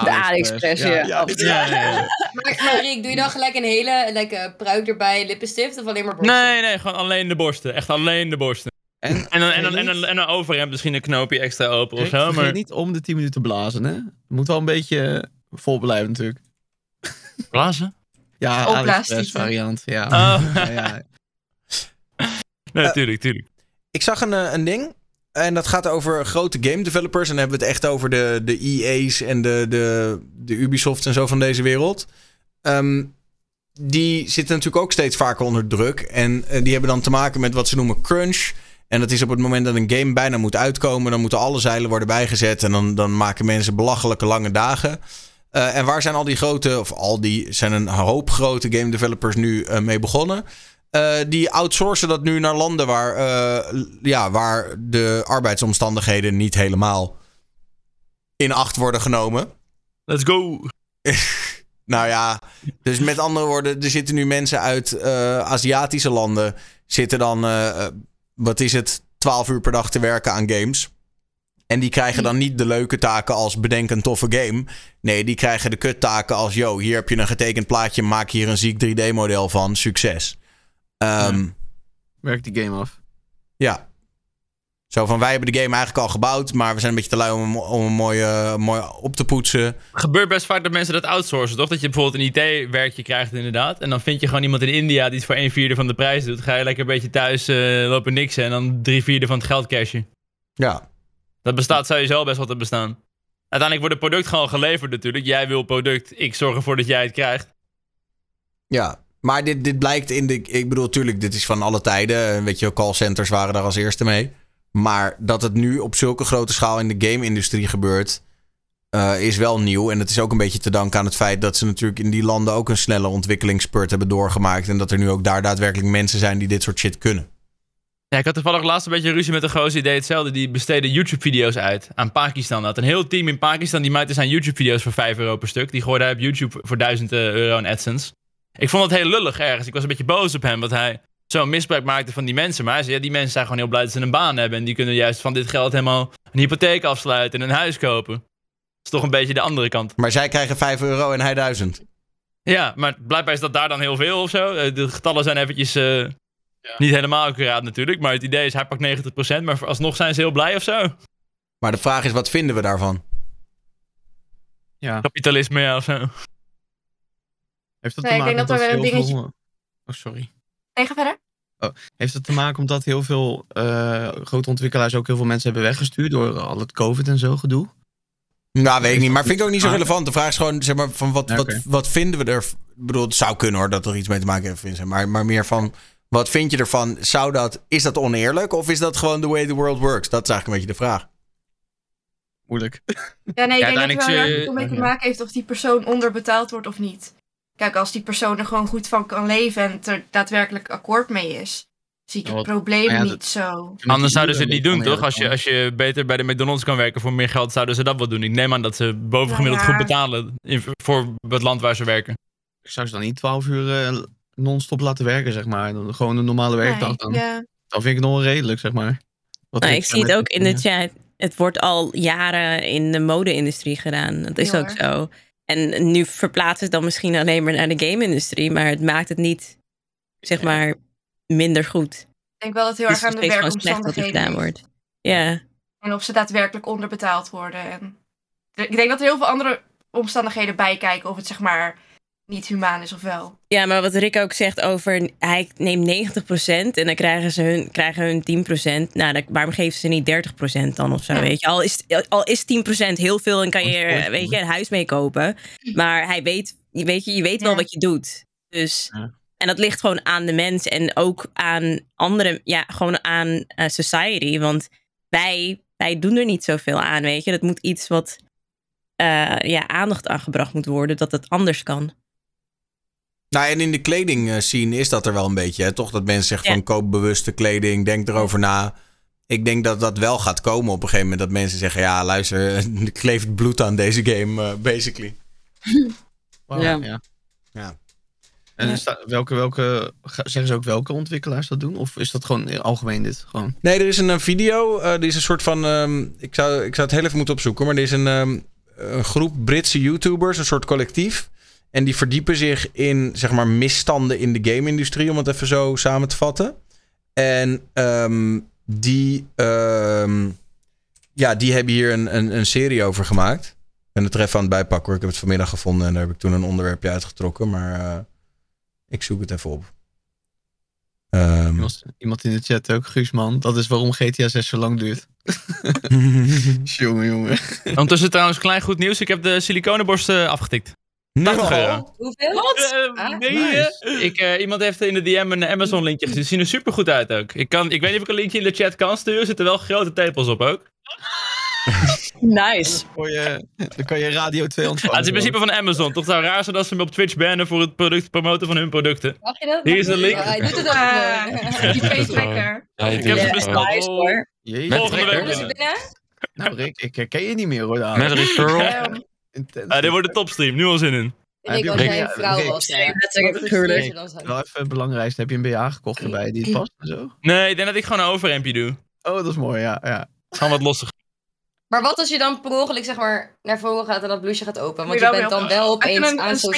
De AliExpress, ja. Ja, ja. Ja, ja, ja. (laughs) Maar, doe je dan gelijk een hele like, eh, pruik erbij, lippenstift of alleen maar borsten? Nee, nee, gewoon alleen de borsten. Echt alleen de borsten. En, En dan, en dan, en dan, en dan overhemd misschien een knoopje extra open of zo. vergeet Maar niet om de 10 minuten blazen, hè? Het moet wel een beetje eh, vol blijven natuurlijk. (laughs) blazen? Ja, AliExpress variant. Ja. Oh. Ja, ja. (laughs) Nee, tuurlijk, tuurlijk. Ik zag een, eh, een ding. En dat gaat over grote game developers. En dan hebben we het echt over de, de EA's en de, de, de Ubisoft en zo van deze wereld. Ehm, die zitten natuurlijk ook steeds vaker onder druk. En eh, die hebben dan te maken met wat ze noemen crunch. En dat is op het moment dat een game bijna moet uitkomen. Dan moeten alle zeilen worden bijgezet. En dan, dan maken mensen belachelijke lange dagen. Eh, en waar zijn al die grote, of al die, zijn een hoop grote game developers nu eh, mee begonnen? Eh, die outsourcen dat nu naar landen waar, eh, ja, waar de arbeidsomstandigheden niet helemaal in acht worden genomen. Let's go. (laughs) Nou ja, dus met andere woorden, er zitten nu mensen uit eh, Aziatische landen. Zitten dan, wat is het, 12 uur per dag te werken aan games. En die krijgen dan niet de leuke taken als bedenk een toffe game. Nee, die krijgen de kuttaken als: yo, hier heb je een getekend plaatje, maak hier een ziek 3D-model van. Succes. Ehm, Werkt die game af. ja. Zo van: wij hebben de game eigenlijk al gebouwd, maar we zijn een beetje te lui om, hem- om hem mooi, eh, mooi op te poetsen. Het gebeurt best vaak dat mensen dat outsourcen, toch? Dat je bijvoorbeeld een IT-werkje krijgt inderdaad. En dan vind je gewoon iemand in India die het voor een vierde van de prijs doet. Ga je lekker een beetje thuis eh, lopen niksen en dan drie vierde van het geld cashen. Ja. Dat bestaat sowieso best wel te bestaan. Uiteindelijk wordt het product gewoon geleverd natuurlijk. Jij wil product, ik zorg ervoor dat jij het krijgt. Ja, maar dit, dit blijkt in de. Ik bedoel, natuurlijk, dit is van alle tijden. Weet je, callcenters waren daar als eerste mee. Maar dat het nu op zulke grote schaal in de game-industrie gebeurt. eh, is wel nieuw. En het is ook een beetje te danken aan het feit dat ze natuurlijk in die landen ook een snelle ontwikkelingsspurt hebben doorgemaakt. En dat er nu ook daar daadwerkelijk mensen zijn die dit soort shit kunnen. Ja, ik had toevallig laatst een beetje ruzie met een gozer die deed hetzelfde. Die besteedde YouTube-video's uit aan Pakistan. Had een heel team in Pakistan die maakte zijn YouTube-video's voor 5 euro per stuk. Die gooide hij op YouTube voor 1000 euro aan AdSense. Ik vond het heel lullig ergens. Ik was een beetje boos op hem, dat hij zo'n misbruik maakte van die mensen. Maar hij zei, ja, die mensen zijn gewoon heel blij dat ze een baan hebben. En die kunnen juist van dit geld helemaal een hypotheek afsluiten en een huis kopen. Dat is toch een beetje de andere kant. Maar zij krijgen 5 euro en hij 1000. Ja, maar blijkbaar is dat daar dan heel veel of zo. Eh, De getallen zijn eventjes eh, niet helemaal accuraat natuurlijk. Maar het idee is, hij pakt 90%. Maar alsnog zijn ze heel blij of zo. Maar de vraag is, wat vinden we daarvan? Ja. Kapitalisme, ja, of zo. Heeft dat Nee, te ik denk maken dat er omdat wel een heel dingetje- veel... Oh, sorry. Nee, ga verder. Heeft het te maken omdat heel veel eh, grote ontwikkelaars ook heel veel mensen hebben weggestuurd door al het COVID en zo gedoe? Nou, weet ik niet. Maar vind ik ook niet zo relevant. De vraag is gewoon, zeg maar, van wat, Ja, wat, wat vinden we er... Ik bedoel, het zou kunnen hoor, dat er iets mee te maken heeft, Vincent. Maar, maar meer van, wat vind je ervan? Zou dat, is dat oneerlijk? Of is dat gewoon the way the world works? Dat is eigenlijk een beetje de vraag. Moeilijk. Ja, nee, ik denk dat het wel erg mee te ja. maken heeft of die persoon onderbetaald wordt of niet. Kijk, als die persoon er gewoon goed van kan leven en het er daadwerkelijk akkoord mee is, zie ik het wat- probleem niet dat- zo. Anders zouden ze het niet doen, toch? Als je, als je beter bij de McDonald's kan werken voor meer geld, zouden ze dat wel doen. Ik neem aan dat ze bovengemiddeld Nou ja. goed betalen in- voor het land waar ze werken. Ik zou ze dan niet 12 uur eh, non-stop laten werken, zeg maar. Dan gewoon een normale werkdag. Nee, Dan, ja. dan vind ik het nog redelijk, zeg maar. Wat Nou, ik ik zie het ook in de chat. Het wordt al jaren in de mode-industrie gedaan. Dat is Heel ook erg. zo. En nu verplaatst het dan misschien alleen maar naar de game-industrie, maar het maakt het niet, zeg maar, minder goed. Ik denk wel dat het heel is erg aan de er werkomstandigheden gedaan wordt. Ja, En of ze daadwerkelijk onderbetaald worden. En ik denk dat er heel veel andere omstandigheden bij kijken of het zeg maar niet humaan is of wel. ja, maar wat Rick ook zegt over, hij neemt 90% en dan krijgen ze hun, krijgen hun 10%. Nou, dan, waarom geven ze niet 30% dan of zo, Ja. weet je? Al is, al is 10% heel veel en kan je, er, weet je, een huis mee kopen. Maar hij weet, je weet, je, je weet wel Ja. wat je doet. Dus... Ja. En dat ligt gewoon aan de mens en ook aan andere, ja, gewoon aan eh, society. Want wij, wij doen er niet zoveel aan, weet je. Dat moet iets wat eh, ja, aandacht aangebracht moet worden, dat het anders kan. Nou, en in de kleding eh, scene is dat er wel een beetje. Hè? Toch dat mensen zeggen Ja. van koop bewuste kleding, denk erover na. Ik denk dat dat wel gaat komen op een gegeven moment. Dat mensen zeggen, ja luister, (laughs) er kleeft bloed aan deze game, eh, basically. (laughs) Ja. ja. Ja. En Ja. is dat- welke, welke, zeggen ze ook welke ontwikkelaars dat doen? Of is dat gewoon algemeen dit? Gewoon? Nee, er is een, eh, video. die is een soort van. ehm, ik, zou, ik zou het heel even moeten opzoeken. Maar er is een, ehm, een groep Britse YouTubers, een soort collectief. En die verdiepen zich in zeg maar misstanden in de game-industrie, om het even zo samen te vatten. En ehm, die, ehm, ja, die hebben hier een, een, een serie over gemaakt. Ik ben het er even aan het bijpakken hoor. Ik heb het vanmiddag gevonden en daar heb ik toen een onderwerpje uitgetrokken. Maar eh, ik zoek het even op. Ehm, Iemand, iemand in de chat ook, Guusman. Dat is waarom GTA 6 zo lang duurt. (laughs) jongen, jongen. Ondertussen trouwens, klein goed nieuws. Ik heb de siliconenborsten afgetikt. 80 euro. Hoeveel? Eh, Ah, nee, nice. eh, ik, eh, iemand heeft in de DM een Amazon linkje gezien. Ze zien er super goed uit ook. Ik, kan, ik weet niet of ik een linkje in de chat kan sturen. Er zitten wel grote tepels op ook. Nice. Voor je, dan kan je Radio 2 Ja, ontvangen. het is in principe van Amazon. Toch zou raar zijn als ze me op Twitch bannen voor het product promoten van hun producten. Mag je dat? Hier is de link. Ja, hij doet het ook Ah, die Ik heb ze besteld. nice hoor. Jeetje. Volgende week binnen. binnen. Nou Rick, ik herken je niet meer hoor. Met een referral. Ah, dit wordt de topstream. Nu al zin in. Ik jij een vrouw was. Natuurlijk. Wel even het belangrijkste. Heb je een BH gekocht erbij die het past en zo? Nee, ik denk dat ik gewoon een overhemdje doe. Oh, dat is mooi, ja. ja. Gewoon wat losser. Maar wat als je dan per ongeluk zeg maar naar voren gaat en dat blouseje gaat open? Want je je bent dan wel opeens een- aan zo'n?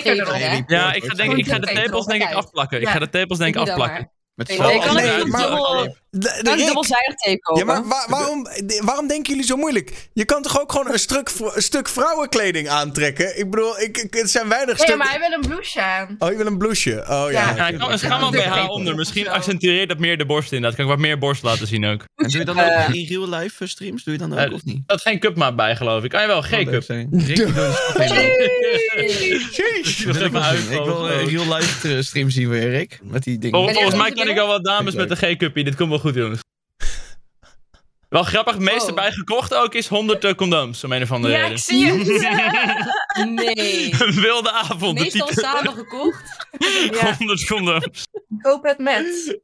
Ja, ik ga, denk, ik ga de tepels denk ik afplakken. Ik ga de tepels denk ik afplakken. Maar. Met Nee, ik kan het nee, maar- dubbel- De- de Kan ik Rick- dubbelzijdig tape kopen? Ja, maar wa- waarom, waarom denken jullie zo moeilijk? Je kan toch ook gewoon een stuk, een stuk vrouwenkleding aantrekken? Ik bedoel, ik, ik, het zijn weinig Nee, stukken... maar hij wil een blouseje aan. Oh, je wil een blouseje? Oh ja. Ja. Ja, ik kan, er gaan wel Ja. BH onder. Misschien accentueert dat meer de borst inderdaad. Kan ik wat meer borst laten zien ook. En doe je dan ook in real life eh, streams? Doe je dan ook Eh, of niet? Dat is geen cupmaat bij geloof ik. Kan je wel, geen cup. zijn. Dat ik wil real life eh, stream zien weer, Rick. Met die dingen. Volgens mij ken ik al wat dames Leuk. met een G-cuppie. Dit komt wel goed, jongens. (laughs) Wel grappig, het meeste gekocht ook is 100 eh, condooms. Om een of andere Ja, reden. ik zie het. (laughs) Nee. Een wilde avond. de Meestal samen gekocht. (laughs) Ja, 100 condooms. koop het met.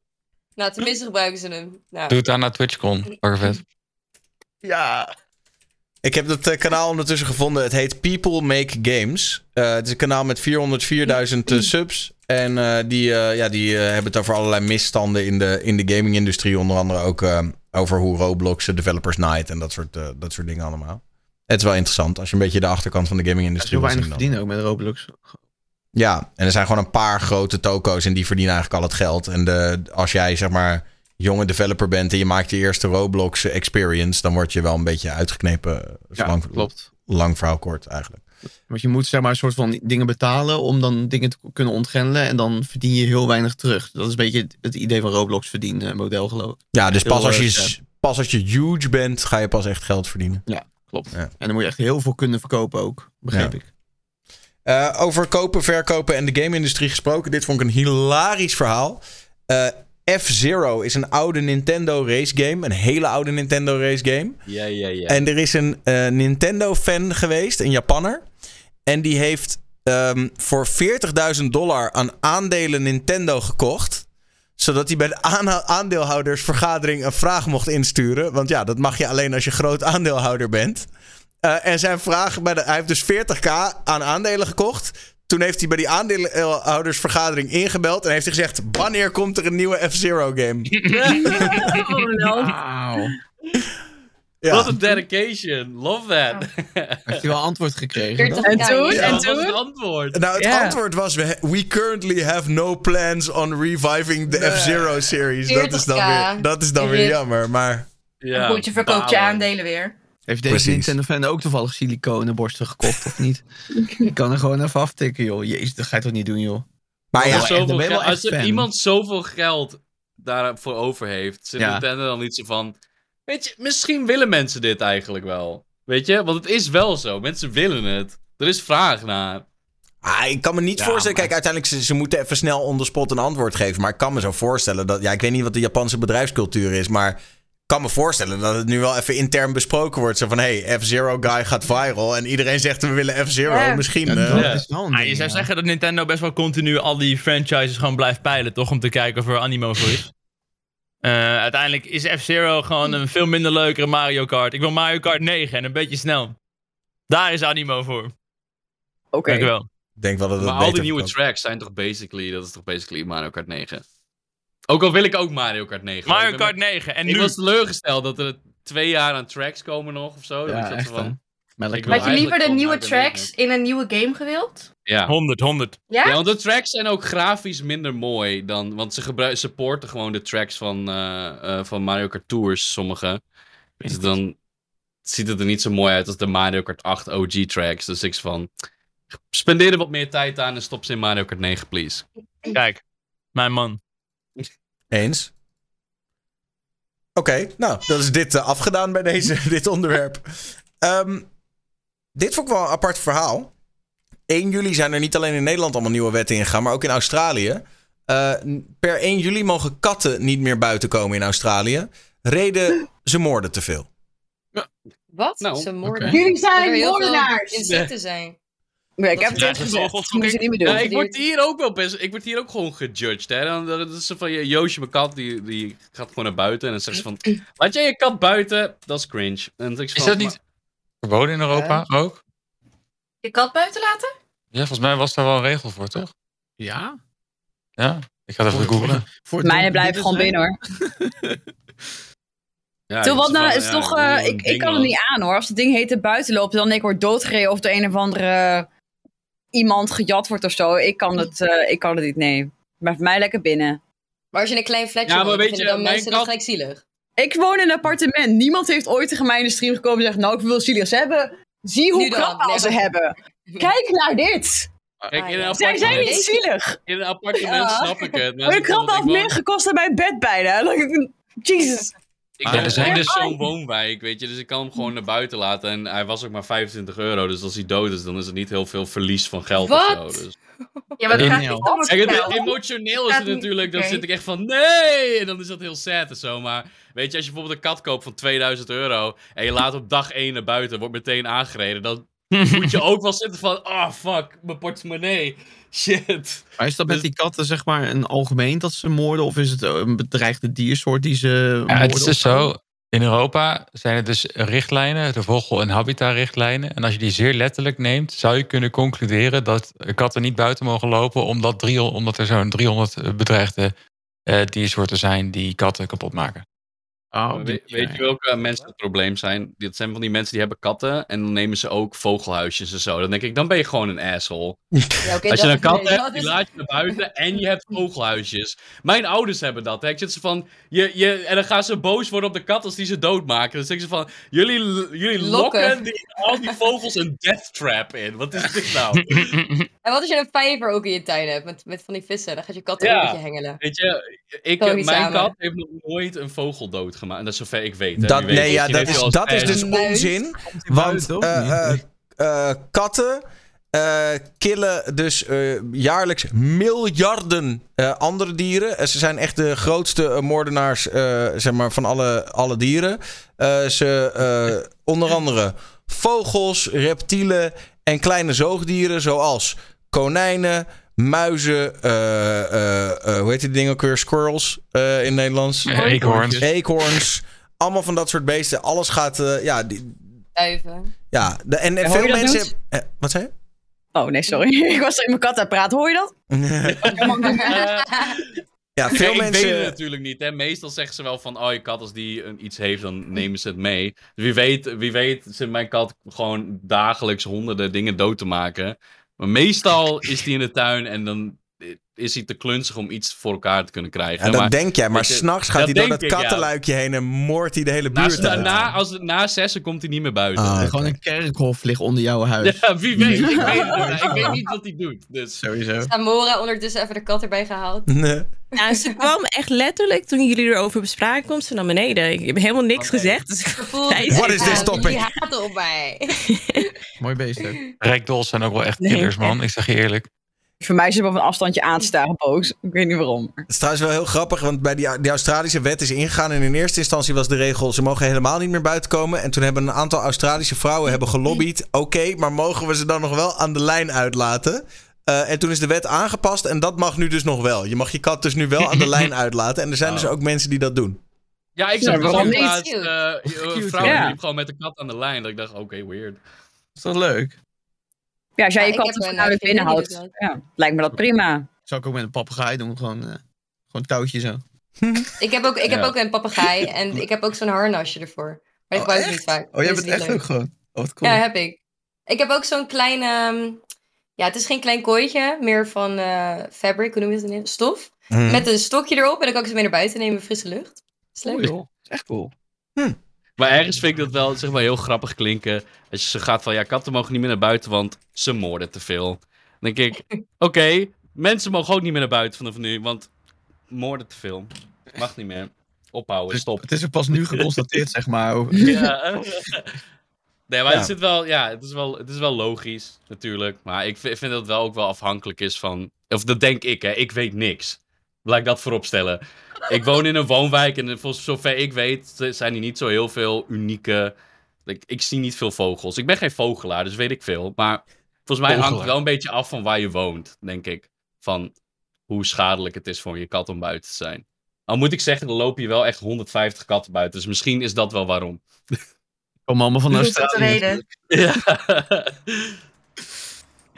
Nou, tenminste gebruiken ze hem. Nou, Doe het aan naar TwitchCon. Vet. Ja. Ik heb dat eh, kanaal ondertussen gevonden. Het heet People Make Games. Eh, het is een kanaal met 404.000 eh, subs. En eh, die, eh, ja, die eh, hebben het over allerlei misstanden in de, in de gaming-industrie. Onder andere ook over hoe Roblox, eh, Developers Night en dat soort, dat soort dingen allemaal. Het is wel interessant als je een beetje de achterkant van de gaming-industrie heel wil weinig verdienen ook met Roblox. Ja, en er zijn gewoon een paar grote toko's en die verdienen eigenlijk al het geld. En de, als jij zeg maar jonge developer bent en je maakt je eerste Roblox experience, dan word je wel een beetje uitgeknepen. Ja, lang, klopt. Lang verhaal kort eigenlijk. Want je moet zeg maar een soort van dingen betalen om dan dingen te kunnen ontgrendelen. En dan verdien je heel weinig terug. Dat is een beetje het, idee van Roblox verdienen model geloof ik. Ja, dus pas Heel, als, eh, je, pas als je huge bent, ga je pas echt geld verdienen. Klopt. Ja. En dan moet je echt heel veel kunnen verkopen ook. Begreep Ja. ik. Eh, over kopen, verkopen en de game-industrie gesproken. Dit vond ik een hilarisch verhaal. Eh, F-Zero is een oude Nintendo race game. Een hele oude Nintendo race game. Ja, ja, ja. En er is een eh, Nintendo-fan geweest, een Japanner. En die heeft ehm, voor 40.000 dollar aan aandelen Nintendo gekocht. Zodat hij bij de aandeelhoudersvergadering een vraag mocht insturen. Want ja, dat mag je alleen als je groot aandeelhouder bent. Eh, en zijn vraag, bij de, hij heeft dus 40k aan aandelen gekocht. Toen heeft hij bij die aandeelhoudersvergadering ingebeld. En heeft hij gezegd, wanneer komt er een nieuwe F-Zero game? (laughs) Ja. Wat een dedication. Love that. (laughs) Heeft hij wel antwoord gekregen? 40 dan? En toen? ja. En Wat was het toen? antwoord? Nou, het antwoord was: we, we currently have no plans on reviving the F-Zero series. Dat is dan 40k. weer, dat is dan weer jammer. Maar Ja, Goed, je verkoopt je aandelen weer. Heeft deze Precies. Nintendo-fan ook toevallig siliconen borsten gekocht of niet? (laughs) Je kan er gewoon even aftikken, joh. Jezus, dat ga je toch niet doen, joh? Maar Als ja, echt, zoveel dan ben je wel geld- als er iemand zoveel geld daarvoor over heeft, zit Ja. Nintendo dan niet zo van... Weet je, misschien willen mensen dit eigenlijk wel. Weet je, want het is wel zo. Mensen willen het. Er is vraag naar. ah, ik kan me niet Ja, voorstellen. maar- Kijk, uiteindelijk ze, ze moeten even snel on the spot een antwoord geven. Maar ik kan me zo voorstellen dat. Ja, ik weet niet wat de Japanse bedrijfscultuur is. Maar ik kan me voorstellen dat het nu wel even intern besproken wordt. Zo van: hey, F-Zero guy gaat viral. En iedereen zegt we willen F-Zero. Ja. Misschien. Ja, eh, dat Ja. is wel een ding, je zou ja. zeggen dat Nintendo best wel continu al die franchises gewoon blijft peilen, toch? Om te kijken of er animo voor is. Eh, uiteindelijk is F-Zero gewoon een veel minder leukere Mario Kart. Ik wil Mario Kart 9 en een beetje snel. Daar is animo voor. Oké. Dank wel. Denk wel dat het Maar al die nieuwe tracks zijn toch basically... Dat is toch basically Mario Kart 9. Ook al wil ik ook Mario Kart 9. Mario Kart 9 en Ik nu... was teleurgesteld dat er twee jaar aan tracks komen nog of zo. Dan Ja, echt, van, hè. Maar Ik lekker wil Had je liever de nieuwe tracks in een nieuwe game gewild? Ja. 100, 100. Ja? Ja, want de tracks zijn ook grafisch minder mooi dan. Want ze gebruiken supporten gewoon de tracks van, eh, eh, van Mario Kart Tours, sommige. Dus dan ziet het er niet zo mooi uit als de Mario Kart 8 OG tracks. Dus ik van. Spendeer er wat meer tijd aan en stop ze in Mario Kart 9, please. Kijk, mijn man. Eens. Oké, nou, dat is dit eh, afgedaan bij deze, (laughs) dit onderwerp. Ehm, dit vond ik wel een apart verhaal. 1 juli zijn er niet alleen in Nederland allemaal nieuwe wetten ingegaan, maar ook in Australië. Eh, per 1 juli mogen katten niet meer buiten komen in Australië. Reden, ze moorden te veel. Wat? Nou, Ze moorden. Jullie zijn moordenaars! Insecten zijn. Nee, ik Dat heb het echt gezegd. vogels, Dat moet je niet meer doen. Ja, ik word hier ook wel best. Ik word hier ook gewoon gejudged. Hè? Dan, dan is ze van je Joosje, mijn kat, die, die gaat gewoon naar buiten. En dan zegt ze van: (clears throat) Laat jij je kat buiten? Dat is cringe. En dan ik Is van, dat niet verboden in Europa ook? Je kat buiten laten? Ja, volgens mij was daar wel een regel voor, toch? Ja? Ja, ik ga het even googlen. Voor Mijne blijft gewoon binnen hoor. (laughs) Ja, Toen dat wat nou, is ja, toch, dat eh, ik, ik kan het niet aan hoor. Als het ding heet buiten lopen, dan ik word doodgereden of door een of andere iemand gejat wordt of zo. Ik kan het, eh, ik kan het niet, nee. Maar voor mij lekker binnen. Maar als je in een klein flatje Ja, maar woont, weet je, dan mijn mensen dat kat- gelijk zielig. Ik woon in een appartement. Niemand heeft ooit tegen mij in de stream gekomen en gezegd, nou ik wil zielig. Ze hebben, zie hoe krap ze hebben. (laughs) Kijk naar dit. Kijk, in een Zij zijn niet zielig. in een appartement Ja. snap ik het. krab ik had meer gekost dan mijn bed bijna. Jesus. Ik ben er zijn dus zo'n woonwijk, weet je, dus ik kan hem gewoon naar buiten laten. En hij was ook maar 25 euro, dus als hij dood is, dan is het niet heel veel verlies van geld Wat? of zo. Dus. Ja, maar dat gaat niet om het geld. emotioneel is het natuurlijk, dan zit ik echt van nee, en dan is dat heel sad en zo. Maar weet je, als je bijvoorbeeld een kat koopt van 2000 euro en je laat op dag 1 naar buiten, wordt meteen aangereden, dan (laughs) moet je ook wel zitten van, oh fuck, mijn portemonnee, (laughs) shit. Maar is dat met Dus- die katten zeg maar een algemeen dat ze moorden? Of is het een bedreigde diersoort die ze Ja, moorden? het is dus zo. In Europa zijn er dus richtlijnen, de vogel- en habitatrichtlijnen. En als je die zeer letterlijk neemt, zou je kunnen concluderen dat katten niet buiten mogen lopen, omdat, 300 omdat er zo'n 300 bedreigde eh, diersoorten zijn die katten kapot maken. Ah, die weet, weet je welke mensen het probleem zijn? Dat zijn van die mensen die hebben katten en dan nemen ze ook vogelhuisjes en zo. Dan denk ik, dan ben je gewoon een asshole. Ja, Als je een kat nee, hebt, die is- laat je naar buiten en je hebt vogelhuisjes. Mijn ouders hebben dat. Hè. Ik zit ze van, je, je, en dan gaan ze boos worden op de kat als die ze doodmaken. Dan zeggen ze van, jullie, jullie lokken, Lokken. die, al die vogels een death trap in. Wat is dit nou? (laughs) En wat als je een vijver ook in je tuin hebt met, met van die vissen? Dan gaat je kat Ja. ook met je hengelen. Weet je, ik, mijn samen. kat heeft nog nooit een vogel doodgemaakt. En dat is zover ik weet. Hè. Dat, weet, nee, ja, dat is, dat eens is dus onzin. Want eh, eh, eh, katten eh, killen dus eh, jaarlijks miljarden eh, andere dieren. Ze zijn echt de grootste moordenaars eh, zeg maar, van alle, alle dieren. Eh, ze eh, onder andere vogels, reptielen en kleine zoogdieren zoals konijnen, muizen, eh, eh, eh, hoe heet die dingen ook weer? Squirrels eh, in Nederlands. Eekhoorns. Eekhoorns. Allemaal van dat soort beesten. Alles gaat, eh, ja, die, Duiven. ja. De, en, veel mensen. Eh, wat zei je? Oh nee, sorry. (laughs) ik was er in mijn kat aan het praten. Hoor je dat? (laughs) ja, veel ik weet mensen. het natuurlijk niet. Hè. Meestal zeggen ze wel van, oh, je kat als die een, iets heeft, dan nemen ze het mee. Dus wie weet, wie weet zit mijn kat gewoon dagelijks honderden dingen dood te maken. Maar meestal is die in de tuin en dan is hij te klunzig om iets voor elkaar te kunnen krijgen. Ja, dat maar, denk jij, maar s'nachts gaat hij door dat ik, ja. kattenluikje heen en moordt hij de hele buurt na, uit. na, als, het- na zessen komt hij niet meer buiten. Ah, Gewoon een kerkhof ligt onder jouw huis. Ja, wie weet. Ik (laughs) weet, het, niet. ik weet niet wat hij doet. Dus. Sowieso. Samora ondertussen even de kat erbij gehaald. Nee. Nou, ze kwam echt letterlijk toen jullie erover bespraken, komt ze naar beneden. Ik heb helemaal niks gezegd. Dus (laughs) What is this ja, topic? Die haten op mij. (laughs) Mooi beest ook. Rijkdols zijn ook wel echt Nee, killers, man. Ik zeg je eerlijk. Voor mij is ze op een afstandje aan te staren boos. Ik weet niet waarom. Het is trouwens wel heel grappig, want bij die, die Australische wet is ingegaan. En in eerste instantie was de regel: ze mogen helemaal niet meer buiten komen. En toen hebben een aantal Australische vrouwen hebben gelobbyd. (clears throat) Oké, maar mogen we ze dan nog wel aan de lijn uitlaten? Eh, en toen is de wet aangepast en dat mag nu dus nog wel. Je mag je kat dus nu wel aan de (laughs) lijn uitlaten. En er zijn dus Oh. ook mensen die dat doen. Ja, ik zag (laughs) Cute. eh, een vrouw ja. die liep gewoon met een kat aan de lijn. Dat ik dacht, oké, weird. Is dat leuk? Ja, als jij Ja, je ik kat binnenhoudt. doet Ja, lijkt me dat prima. Zou ik ook met een papegaai doen. Gewoon, eh gewoon touwtje zo. (laughs) Ik heb ook, ik heb ook een papegaai en (laughs) ik heb ook zo'n harnasje ervoor. Maar ik Oh, gebruik het niet vaak. Oh, jij bent is niet echt leuk. ook gewoon. Oh, wat cool. Ja, heb ik. Ik heb ook zo'n klein, ehm, ja, het is geen klein kooitje, meer van eh, fabric, hoe noem je het dan? Stof. Hm. Met een stokje erop en dan kan ik ze mee naar buiten nemen, frisse lucht. Is leuk. Cool, joh. is echt cool. Maar ergens vind ik dat wel zeg maar, heel grappig klinken. Als je zo gaat van, ja, katten mogen niet meer naar buiten, want ze moorden te veel. Dan denk ik, (laughs) oké, mensen mogen ook niet meer naar buiten vanaf nu, want moorden te veel. Mag niet meer. Ophouden, Dus stop. Het is er pas nu geconstateerd, zeg maar. (laughs) Ja. nee, maar Ja. het, zit wel, ja, het, is wel, het is wel logisch, natuurlijk. Maar ik vind, vind dat het wel ook wel afhankelijk is van... Of dat denk ik, hè. Ik weet niks. Laat ik dat voorop stellen. Ik woon in een woonwijk en voor zover ik weet zijn er niet zo heel veel unieke Ik, ik zie niet veel vogels. Ik ben geen vogelaar, dus weet ik veel. Maar volgens mij hangt het wel een beetje af van waar je woont, denk ik. Van hoe schadelijk het is voor je kat om buiten te zijn. Al moet ik zeggen, er lopen hier wel echt 150 katten buiten. Dus misschien is dat wel waarom. Komen allemaal van Australië. reden? (laughs) Ja.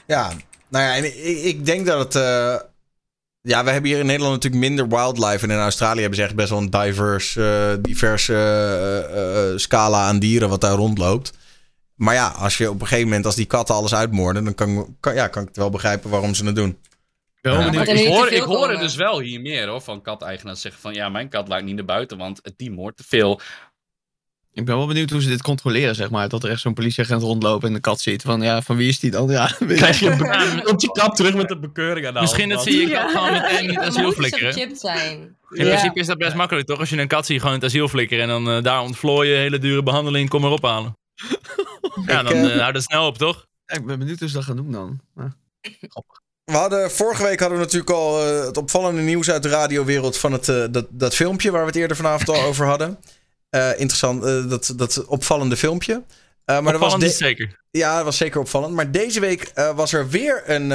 Ja, nou ja, en ik, ik denk dat het. eh, ja, we hebben hier in Nederland natuurlijk minder wildlife. En in Australië hebben ze echt best wel een diverse, eh, diverse eh, eh, scala aan dieren wat daar rondloopt. Maar ja, als je op een gegeven moment, als die katten alles uitmoorden, dan kan, kan, ja, kan ik het wel begrijpen waarom ze het doen. Ja. ik hoor, ik hoor komen. dus wel hier meer hoor, van kateigenaars zeggen van ja, mijn kat laat niet naar buiten, want die moordt te veel. Ik ben wel benieuwd hoe ze dit controleren, zeg maar. Dat er echt zo'n politieagent rondlopen en de kat ziet. Van ja, van wie is die dan? Ja, (laughs) Krijg je een op je kap terug met de bekeuring aan de Misschien dat ze je Ja. kat gewoon meteen in het asiel flikkeren. zijn. In principe is dat best makkelijk, toch? Als je een kat ziet, gewoon in het asiel flikkeren en dan eh, daar ontvlooien, hele dure behandeling, kom maar ophalen. (laughs) ja, dan eh houdt het snel op, toch? Ja, ik ben benieuwd hoe ze dat gaan doen dan. Ja. We hadden, vorige week hadden we natuurlijk al het opvallende nieuws uit de radiowereld van het, dat, dat filmpje waar we het eerder vanavond al over hadden. Eh, interessant, eh, dat, dat opvallende filmpje. Eh, maar was Opvallend de- het zeker. Ja, dat was zeker opvallend. Maar deze week was er weer een,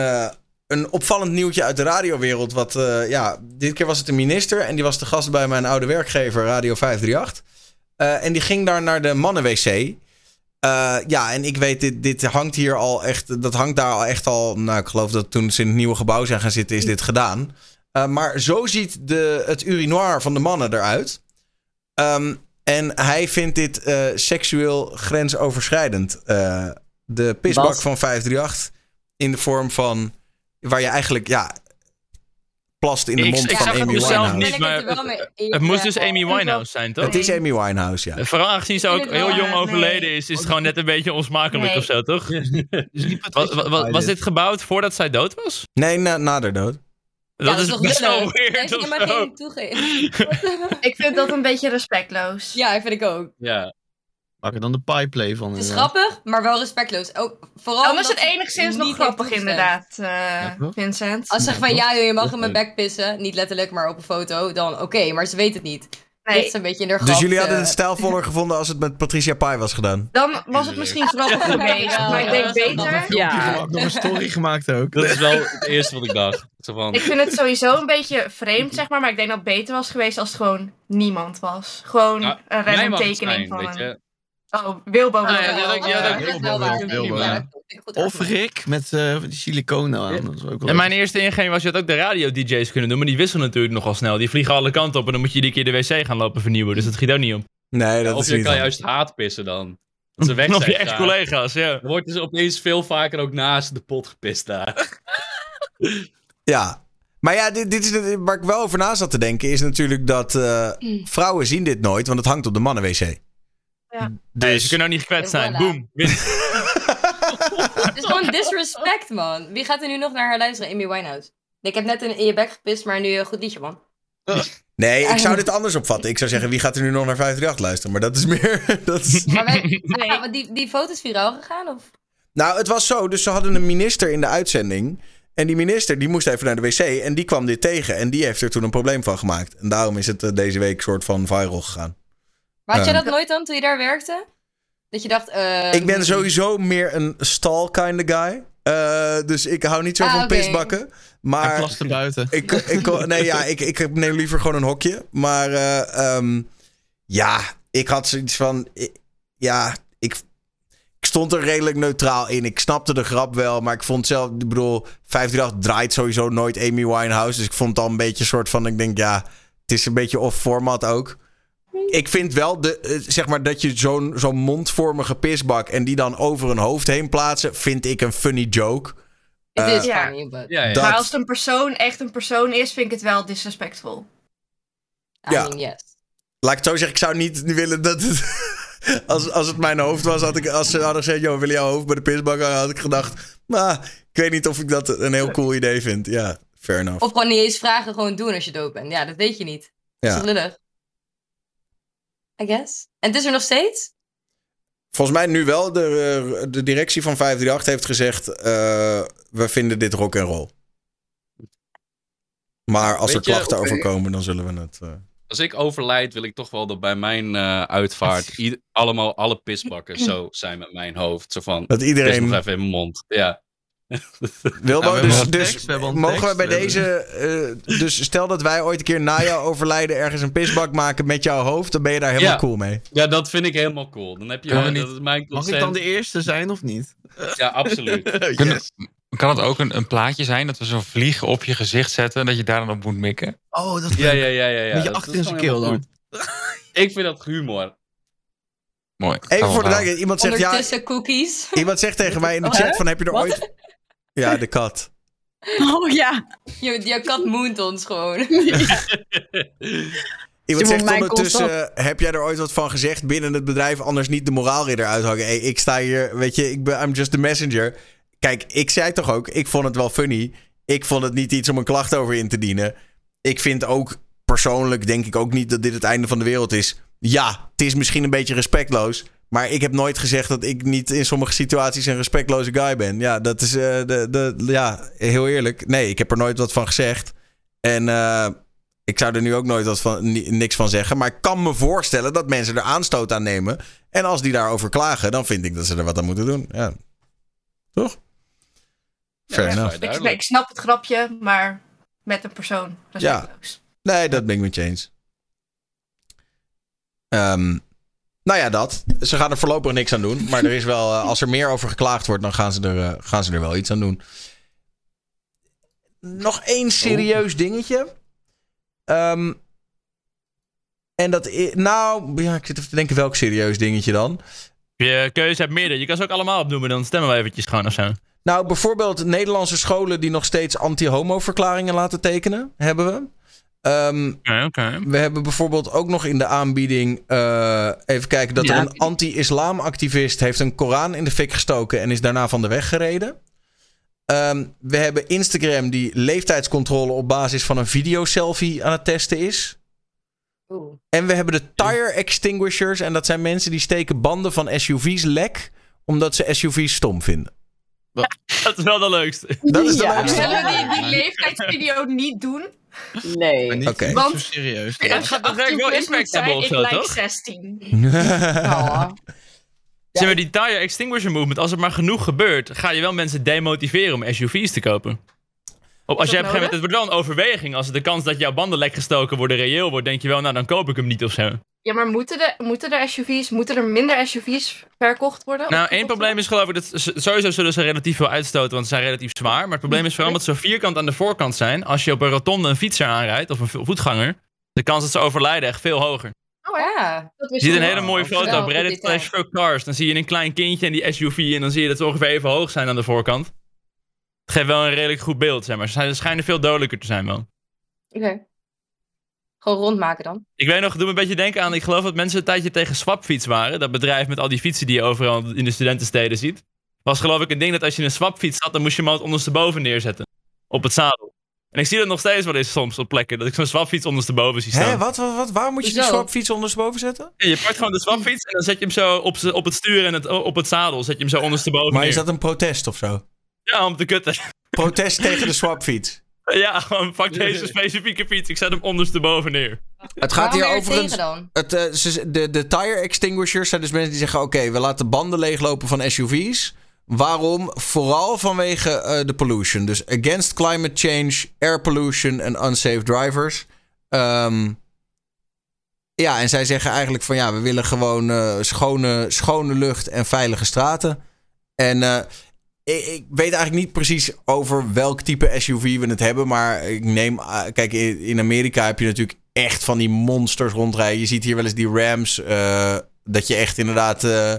een opvallend nieuwtje uit de radiowereld. Wat, ja, dit keer was het een minister. En die was de gast bij mijn oude werkgever, Radio 538. Eh, en die ging daar naar de mannen-wc. Eh, ja, en ik weet, dit, dit hangt hier al echt. Dat hangt daar al echt al. Nou, ik geloof dat toen ze in het nieuwe gebouw zijn gaan zitten, is dit gedaan. Maar zo ziet de, het urinoir van de mannen eruit. Ehm, en hij vindt dit eh, seksueel grensoverschrijdend. Eh, de pisbak van 538 in de vorm van. waar je eigenlijk, ja. plast in de Ik- mond ik van het Amy Winehouse. niet, het maar mee eens, Het moest dus Amy Winehouse zijn, toch? Het is Amy Winehouse, ja. Vooral aangezien ze ook het heel jong overleden is, is het gewoon net een beetje onsmakelijk Nee. of zo, toch? Dus Was, was, was- was dit gebouwd voordat zij dood was? Nee, na, na de dood. Ja, Dat is toch best wel weird hij maar zo. geen toegeven. (laughs) Ik vind dat een beetje respectloos. ja, vind ik ook. Ja. Maak er dan de pieplay van. Het is inderdaad. grappig, maar wel respectloos. Ook, vooral Anders omdat het enigszins nog grappig inderdaad, eh, Ja? Vincent. Als ze zeggen van ja, joh, je mag in Dat mijn bek pissen. Niet letterlijk, maar op een foto. Dan oké, maar ze weet het niet. Nee, Ligt ze een beetje in haar Dus jullie hadden eh. het stijlvoller gevonden als het met Patricia Pai was gedaan. dan was het misschien grappig geweest. Ja, maar ik denk beter. Ja. Ook nog een story gemaakt ook. Dat is wel het eerste wat ik dacht. Zo van, Ik vind het sowieso een beetje vreemd, zeg maar. Maar ik denk dat het beter was geweest als het gewoon niemand was. Gewoon Ja, een random tekening zijn, van een... Oh, Wilbo. Ah, ja, Wilbo. die die Ja, dat Ja, dat Of. Rick met eh, die siliconen aan. Dat is ook wel En mijn eerste ingeving was, je had ook de radio-dj's kunnen doen, maar die wisselen natuurlijk nogal snel. Die vliegen alle kanten op en dan moet je iedere keer de wc gaan lopen vernieuwen, dus dat schiet ook niet op. Nee, dat of is je niet kan juist haat pissen dan. Dat ze (laughs) weg Of zijn je gegaan. ex-collega's, ja. Er wordt dus opeens veel vaker ook naast de pot gepist daar. (laughs) Ja. Maar ja, dit, dit is het- waar ik wel over na zat te denken, is natuurlijk dat eh, vrouwen zien dit nooit, want het hangt op de mannen-wc. Ja. Nee, Dus ze kunnen ook niet gekwetst zijn. voilà. Boom. (laughs) Het is gewoon disrespect, man. Wie gaat er nu nog naar haar luisteren? Amy Winehouse. Ik heb net in, in je bek gepist, maar nu een goed liedje, man. Nee, ik zou dit anders opvatten. Ik zou zeggen, wie gaat er nu nog naar 538 luisteren? Maar dat is meer... (laughs) Dat is... Maar wij, (laughs) ja, want die, die foto is viraal gegaan, of? Nou, het was zo. Dus ze hadden een minister in de uitzending. En die minister die moest even naar de wc. En die kwam dit tegen. En die heeft er toen een probleem van gemaakt. En daarom is het eh, deze week soort van viral gegaan. Maar had je Eh. dat nooit dan, toen je daar werkte? Dat je dacht, eh... Ik ben sowieso meer een stal kind of guy. Eh, dus ik hou niet zo Ah, van oké. pisbakken. Maar plaste buiten. ik, ik, nee, ja, ik, ik neem liever gewoon een hokje. Maar eh, ehm, ja, ik had zoiets van... ik- ja, ik, ik stond er redelijk neutraal in. Ik snapte de grap wel, maar ik vond zelf... Ik bedoel, 538 draait sowieso nooit Amy Winehouse. Dus ik vond het al een beetje een soort van... Ik denk, ja, het is een beetje off-format ook. Ik vind wel, de, eh, zeg maar, dat je zo'n zo'n mondvormige pisbak... en die dan over een hoofd heen plaatsen... vind ik een funny joke. Het Eh, is Ja. funny, but... Ja, ja. Dat- Maar als het een persoon echt een persoon is, vind ik het wel disrespectful. I Ja. mean, yes. Laat ik het zo zeggen, ik zou niet willen dat het... (laughs) Als, als het mijn hoofd was, had ik, als ze hadden gezegd... joh, willen jouw hoofd bij de pisbak hangen, had ik gedacht... Nou, ik weet niet of ik dat een heel cool idee vind. Ja, fair enough. Of gewoon niet eens vragen, gewoon doen als je dood bent. Ja, dat weet je niet. Dat is lullig? I guess. En het is er nog steeds? Volgens mij nu wel. De, eh, de directie van 538 heeft gezegd... eh, we vinden dit rock en roll. Maar als er Weet klachten over komen, dan zullen we het... eh, als ik overlijd, wil ik toch wel dat bij mijn eh, uitvaart (laughs) ieder- allemaal alle pisbakken zo zijn met mijn hoofd. Zo van, Dat iedereen- nog even in mijn mond. Ja. (laughs) Wilbo, dus, dus tekst, we mogen we bij deze... eh, dus stel dat wij ooit een keer na jouw overlijden ergens een pisbak maken met jouw hoofd, dan ben je daar helemaal Ja. cool mee. ja, dat vind ik helemaal cool. Dan heb je, dat mijn Mag ik dan de eerste zijn of niet? (laughs) Ja, absoluut. (laughs) Kan het ook een, een plaatje zijn dat we zo'n vlieg op je gezicht zetten en dat je daar dan op moet mikken? Oh, dat is Ja, ja, ja, ja. ja. Met je Dat achter in zijn keel dan. Ik vind dat humor. Mooi. Even voor de duidelijkheid, iemand zegt, ja, cookies. iemand zegt tegen mij in de chat van, heb je er ooit... Ja, de kat. (laughs) Oh ja. Je, je kat moont ons gewoon. (laughs) Iemand zegt ondertussen, heb jij er ooit wat van gezegd binnen het bedrijf, anders niet de moraalridder uithangen? Hey, ik sta hier, weet je, ik ben, I'm just the messenger. Kijk, ik zei toch ook, ik vond het wel funny. Ik vond het niet iets om een klacht over in te dienen. Ik vind ook, persoonlijk denk ik ook niet dat dit het einde van de wereld is. Ja, het is misschien een beetje respectloos. Maar ik heb nooit gezegd dat ik niet in sommige situaties een respectloze guy ben. Ja, dat is, eh, de, de, ja, heel eerlijk. Nee, ik heb er nooit wat van gezegd. En eh, ik zou er nu ook nooit wat van, ni- niks van zeggen. Maar ik kan me voorstellen dat mensen er aanstoot aan nemen. En als die daarover klagen, dan vind ik dat ze er wat aan moeten doen. Ja. Toch? Fair enough. vrij Ik, ik snap het grapje, maar met een persoon. Respectloos. Nee, dat ben ik met je eens. Ehm, nou ja, dat. Ze gaan er voorlopig niks aan doen. Maar er is wel, eh, als er meer over geklaagd wordt, dan gaan ze er, eh, gaan ze er wel iets aan doen. Nog één serieus dingetje. Ehm, en dat is, nou, ja, ik zit even te denken welk serieus dingetje dan. Je keuze hebt meerdere. Je kan ze ook allemaal opnoemen, dan stemmen we eventjes gewoon of zo. Nou, bijvoorbeeld Nederlandse scholen die nog steeds anti-homo-verklaringen laten tekenen, hebben we. Ehm. We hebben bijvoorbeeld ook nog in de aanbieding. eh, even kijken, dat Ja. er een anti-islam-activist heeft een Koran in de fik gestoken en is daarna van de weg gereden. Ehm, we hebben Instagram die leeftijdscontrole op basis van een videoselfie aan het testen is. Oeh. En we hebben de tire extinguishers. En dat zijn mensen die steken banden van SUV's lek. Omdat ze SUV's stom vinden. (laughs) Dat is wel de leukste. Dat is de Ja. leukste. Zullen we die, die leeftijdsvideo niet doen? Nee. Maar niet, Oké. niet Want- zo serieus. Het gaat wel impact hebben of ik zo, lijk toch? 16. (laughs) Oh. Zeg maar, die tire extinguisher movement, als er maar genoeg gebeurt, ga je wel mensen demotiveren om SUV's te kopen. Op, als dat je op een gegeven moment, het wordt wel een overweging. Als de kans dat jouw banden lek gestoken worden reëel wordt, denk je wel, nou dan koop ik hem niet of zo. Ja, maar moeten, de, moeten er SUV's, moeten er minder SUV's verkocht worden? Nou, één probleem is geloof ik dat ze- sowieso zullen ze relatief veel uitstoten, want ze zijn relatief zwaar. Maar het probleem is vooral dat ze zo vierkant aan de voorkant zijn. Als je op een rotonde een fietser aanrijdt of een vo- voetganger, de kans dat ze overlijden echt veel hoger. Oh, ja. Dat Je wist ziet ik een niet. hele mooie foto op Reddit slash fuck cars. Dan zie je een klein kindje en die SUV en dan zie je dat ze ongeveer even hoog zijn aan de voorkant. Het geeft wel een redelijk goed beeld, zeg maar. Ze zijn- ze schijnen veel dodelijker te zijn wel. Oké. Gewoon rondmaken dan. Ik weet nog, doet me een beetje denken aan, ik geloof dat mensen een tijdje tegen Swapfiets waren. Dat bedrijf met al die fietsen die je overal in de studentensteden ziet. Was geloof ik een ding dat als je een Swapfiets had, dan moest je hem altijd ondersteboven neerzetten. Op het zadel. En ik zie dat nog steeds wel eens soms op plekken, dat ik zo'n Swapfiets ondersteboven zie staan. Hé, wat, wat, wat? Waar moet je die swapfiets ondersteboven zetten? Ja, je pakt gewoon de Swapfiets en dan zet je hem zo op, op het stuur en het, op het zadel. Zet je hem zo ondersteboven Maar neer. is dat een protest of zo? Ja, om te kutten. Protest tegen de swapfiets. Ja, gewoon pak deze (laughs) specifieke fiets. Ik zet hem ondersteboven neer. Het gaat Waarom hier er overigens... Het, eh, de, de tire extinguishers zijn dus mensen die zeggen... oké, we laten banden leeglopen van SUV's. Waarom? Vooral vanwege eh, de pollution. Dus against climate change, air pollution en unsafe drivers. Ehm, ja, en zij zeggen eigenlijk van... ja, we willen gewoon eh, schone, schone lucht en veilige straten. En eh, ik, ik weet eigenlijk niet precies over welk type SUV we het hebben. Maar ik neem. ah, kijk, in, in Amerika heb je natuurlijk echt van die monsters rondrijden. Je ziet hier wel eens die Rams. eh, dat je echt inderdaad. eh,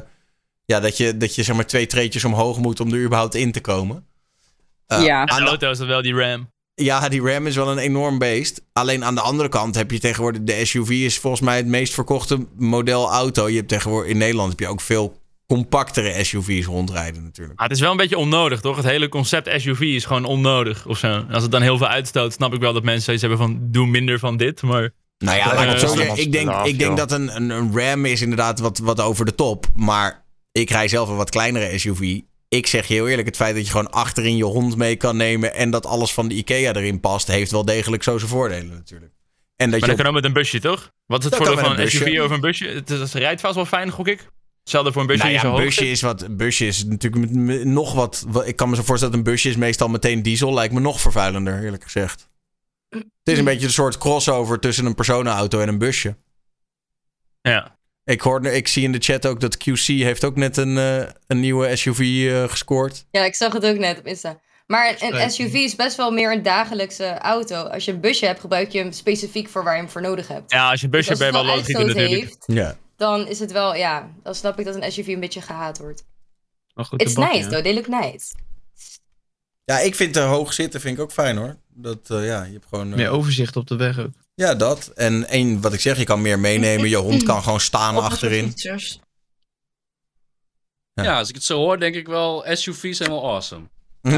ja, dat je, dat je zeg maar twee treetjes omhoog moet om er überhaupt in te komen. Eh, Ja. Aan de de- auto is dat wel die Ram. ja, die Ram is wel een enorm beest. Alleen aan de andere kant heb je tegenwoordig... De SUV is volgens mij het meest verkochte model auto. Je hebt tegenwoordig in Nederland heb je ook veel compactere SUV's rondrijden natuurlijk. Ah, het is wel een beetje onnodig, toch? Het hele concept SUV is gewoon onnodig of zo. En als het dan heel veel uitstoot, snap ik wel dat mensen zoiets hebben van... doe minder van dit, maar... Nou ja, ik ik denk, af, ik denk dat een, een, een Ram is inderdaad wat, wat over de top. Maar ik rij zelf een wat kleinere SUV. Ik zeg je heel eerlijk, het feit dat je gewoon achterin je hond mee kan nemen... en dat alles van de IKEA erin past... heeft wel degelijk zo zijn voordelen natuurlijk. En dat Maar je dat op- kan ook met een busje, toch? Wat is het voordeel van een. SUV over een busje? Het, is- het rijdt vast wel fijn, gok ik. Hetzelfde voor een busje Nou ja, een busje is, wat, een busje is natuurlijk met- met nog wat, wat- Ik kan me zo voorstellen dat een busje is meestal meteen diesel. Lijkt me nog vervuilender, eerlijk gezegd. Het is een beetje een soort crossover tussen een personenauto en een busje. Ja. Ik, hoorde, ik zie in de chat ook dat QC heeft ook net een, eh, een nieuwe SUV eh, gescoord. Ja, ik zag het ook net op Insta. Maar een SUV is best wel meer een dagelijkse auto. Als je een busje hebt, gebruik je hem specifiek voor waar je hem voor nodig hebt. Ja, als je een busje Dus hebt, ben je wel uitstoot natuurlijk. heeft, Ja. Dan is het wel, ja, dan snap ik dat een SUV een beetje gehaat wordt. Maar goed, It's nice ja. though, they look nice. Ja, ik vind te hoog zitten vind ik ook fijn hoor. Dat, eh, ja, je hebt gewoon... eh, Meer overzicht op de weg ook. Ja, dat. En één, wat ik zeg, je kan meer meenemen. Je hond kan gewoon staan (laughs) achterin. Ja. Ja. als ik het zo hoor, denk ik wel, SUV's zijn wel awesome. (laughs)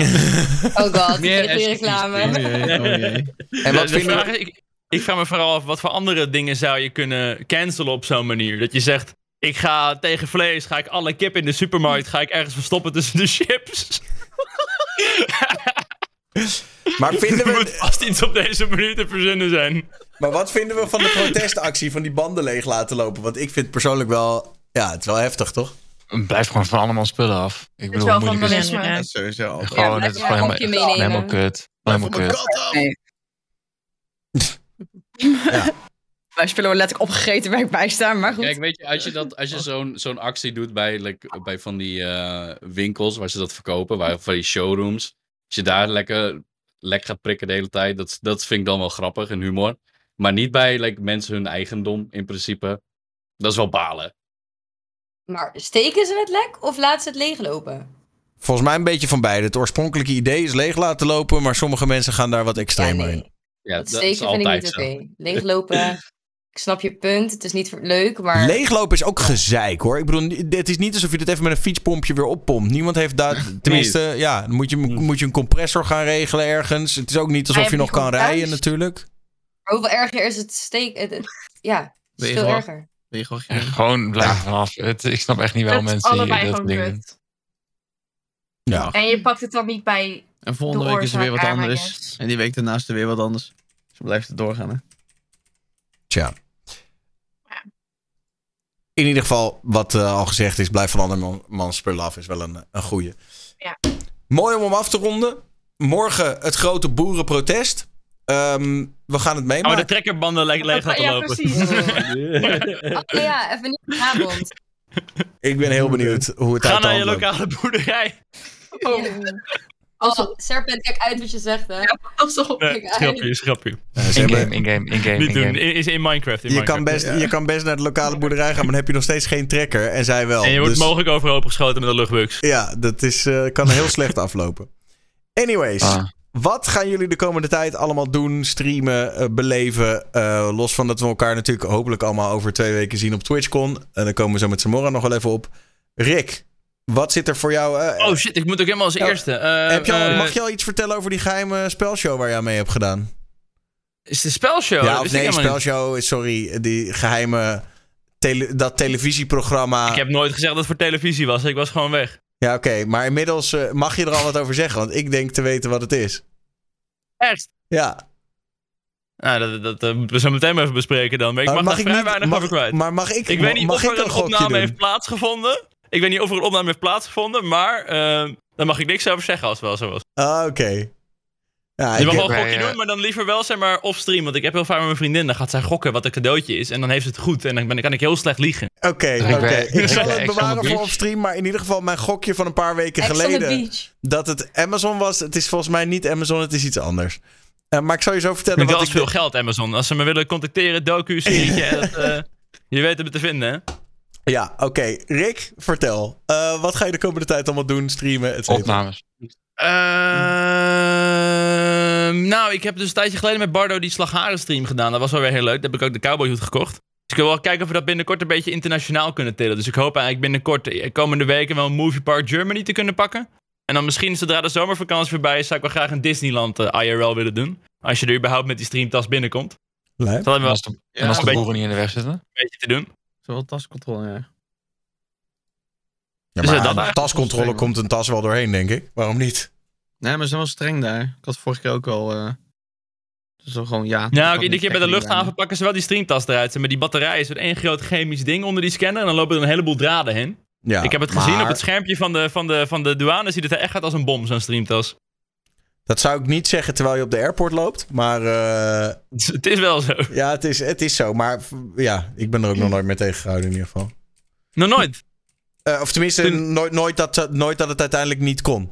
Oh god, Meer reclame. Oh jee, oh jee. En wat de, de vinden vraag we... is, ik, ik vraag me vooral af, wat voor andere dingen zou je kunnen cancelen op zo'n manier? Dat je zegt, ik ga tegen vlees, ga ik alle kip in de supermarkt, ga ik ergens verstoppen tussen de chips. (laughs) Maar vinden (laughs) Er moet we... vast iets op deze manier te verzinnen zijn. Maar wat vinden we van de protestactie van die banden leeg laten lopen? Want ik vind persoonlijk wel... Ja, het is wel heftig, toch? Blijf gewoon van allemaal spullen af. Ik Het is bedoel, wel moeilijk is het? vandalisme. Ja, sowieso. Gewoon, het is gewoon helemaal, helemaal kut. Helemaal kut. Nee. (laughs) Wij spullen worden letterlijk opgegeten waar ik bij sta, maar goed. Kijk, weet je, als je, dat, als je zo'n zo'n actie doet bij, like, bij van die eh, winkels waar ze dat verkopen, waar, van die showrooms. Als je daar lekker lek gaat prikken de hele tijd, dat, dat vind ik dan wel grappig en humor. Maar niet bij like, mensen hun eigendom in principe. Dat is wel balen. Maar steken ze het lek of laten ze het leeglopen? Volgens mij een beetje van beide. Het oorspronkelijke idee is leeg laten lopen, maar sommige mensen gaan daar wat Ja, extremer in. Ja, dat dat is steken vind ik altijd niet oké. (laughs) Leeglopen, ik snap je punt. Het is niet voor- leuk, maar... Leeglopen is ook gezeik hoor. Ik bedoel, het is niet alsof je dit even met een fietspompje weer oppompt. Niemand heeft daar. Tenminste, ja, dan moet je, moet je een compressor gaan regelen ergens. Het is ook niet alsof Hij je nog kan rijden, thuis. natuurlijk. Maar hoeveel erger is het steek? Het, het- ja, het is veel wel. erger. Ben je gewoon Ja, geen- Gewoon blijf vanaf. Het, ik snap echt niet wel mensen die dat dingen. Ja. En je pakt het dan niet bij... En volgende De week is er weer wat anders. En die week daarnaast is er weer wat anders. Zo blijft het doorgaan, hè. Tja. In ieder geval, wat eh, al gezegd is, blijf van andermans spullen af, is wel een, een goeie. Ja. Mooi om hem af te ronden. Morgen het grote boerenprotest. Ehm, we gaan het Oh, de meemaken. trekkerbanden le- leeg ja, lopen. precies. (laughs) Oh ja, even niet vanavond. Ik ben heel benieuwd hoe het Ga naar je lokale boerderij. (laughs) Oh, Oh, Serpent, kijk uit wat je zegt, hè. alsof. Nee, Kijk uit. schrapje, schrapje. Ja, ze hebben- In-game, in-game, in-game, Niet doen. Is in Minecraft. In je, Minecraft. kan best, je kan best naar de lokale boerderij gaan, maar dan heb je nog steeds geen trekker. En zij wel. En je wordt Dus- mogelijk overhoop geschoten met een luchtbugs. Ja, dat is, eh, kan heel (laughs) slecht aflopen. Anyways, Ah. wat gaan jullie de komende tijd allemaal doen, streamen, eh, beleven? Eh, los van dat we elkaar natuurlijk hopelijk allemaal over twee weken zien op TwitchCon. En dan komen we zo met Samora nog wel even op. Rick, wat zit er voor jou? eh, Oh shit, ik moet ook helemaal als Ja, eerste. Eh, heb je al, eh, mag je al iets vertellen over die geheime spelshow waar aan mee hebt gedaan? Is een spelshow? ja, of nee, niet. spelshow, sorry, die geheime tele- dat televisieprogramma. Ik heb nooit gezegd dat het voor televisie was. Ik was gewoon weg. Ja, oké, maar inmiddels eh, mag je er al wat over zeggen, want ik denk te weten wat het is. Echt? Ja. Nou, dat, dat, we zo meteen maar even bespreken dan. Maar ik mag, mag daar ik vrij niet- weinig mag- over kwijt. Maar mag ik, ik weet niet mag of ik er een opname doen? heeft plaatsgevonden. Ik weet niet of er een opname heeft plaatsgevonden, maar eh, daar mag ik niks over zeggen als het wel zo was. Ah, oké. Ja, je ik mag wel een gokje doen, maar dan liever wel zeg maar off-stream. Want ik heb heel vaak met mijn vriendin, dan gaat zij gokken wat een cadeautje is. En dan heeft ze het goed. En dan ben, kan ik heel slecht liegen. Oké, Ik oké. Ik ik zal het bewaren voor Beach. op stream, maar in ieder geval mijn gokje van een paar weken geleden. Dat het Amazon was. Het is volgens mij niet Amazon, het is iets anders. Eh, maar ik zal je zo Ik vertellen wel wat eens ik... veel geld, Amazon. Als ze me willen contacteren, docu, serietje. (laughs) eh, je weet het me te vinden, hè? Ja, oké. Rick, vertel. Eh, wat ga je de komende tijd allemaal doen? Streamen, et cetera? Opnames. Ehm, nou, ik heb dus een tijdje geleden met Bardo die Slagharen stream gedaan. Dat was wel weer heel leuk. Daar heb ik ook de cowboyhoed gekocht. Dus ik wil wel kijken of we dat binnenkort een beetje internationaal kunnen tillen. Dus ik hoop eigenlijk binnenkort, eh, komende weken, wel een Movie Park Germany te kunnen pakken. En dan misschien, zodra de zomervakantie voorbij is, zou ik wel graag een Disneyland eh, IRL willen doen. Als je er überhaupt met die streamtas binnenkomt. Lijp. Dat hebben En we wel als de, Ja, en als de een beetje- boeren niet in de weg zitten. een beetje te doen. Zowel tascontrole, ja. Ja, maar dat aan eigenlijk tascontrole komt een tas wel doorheen, denk ik. Waarom niet? Nee, maar ze zijn wel streng daar. Ik had vorige keer ook al... eh, Dus dan gewoon, ja. Kan iedere keer bij de luchthaven pakken ze wel die streamtas eruit. Maar die batterij is één groot chemisch ding onder die scanner. En dan lopen er een heleboel draden heen. Ja, ik heb het gezien maar op het schermpje van de, van, de, van de douane. Ziet het er echt uit als een bom, zo'n streamtas. Dat zou ik niet zeggen terwijl je op de airport loopt. Maar eh, (laughs) Het is wel zo. ja, het is, het is zo. Maar ja, ik ben er ook nog nooit mee tegengehouden in ieder geval. Nog nooit. Eh, of tenminste, Toen- nooit, nooit, dat, nooit dat het uiteindelijk niet kon.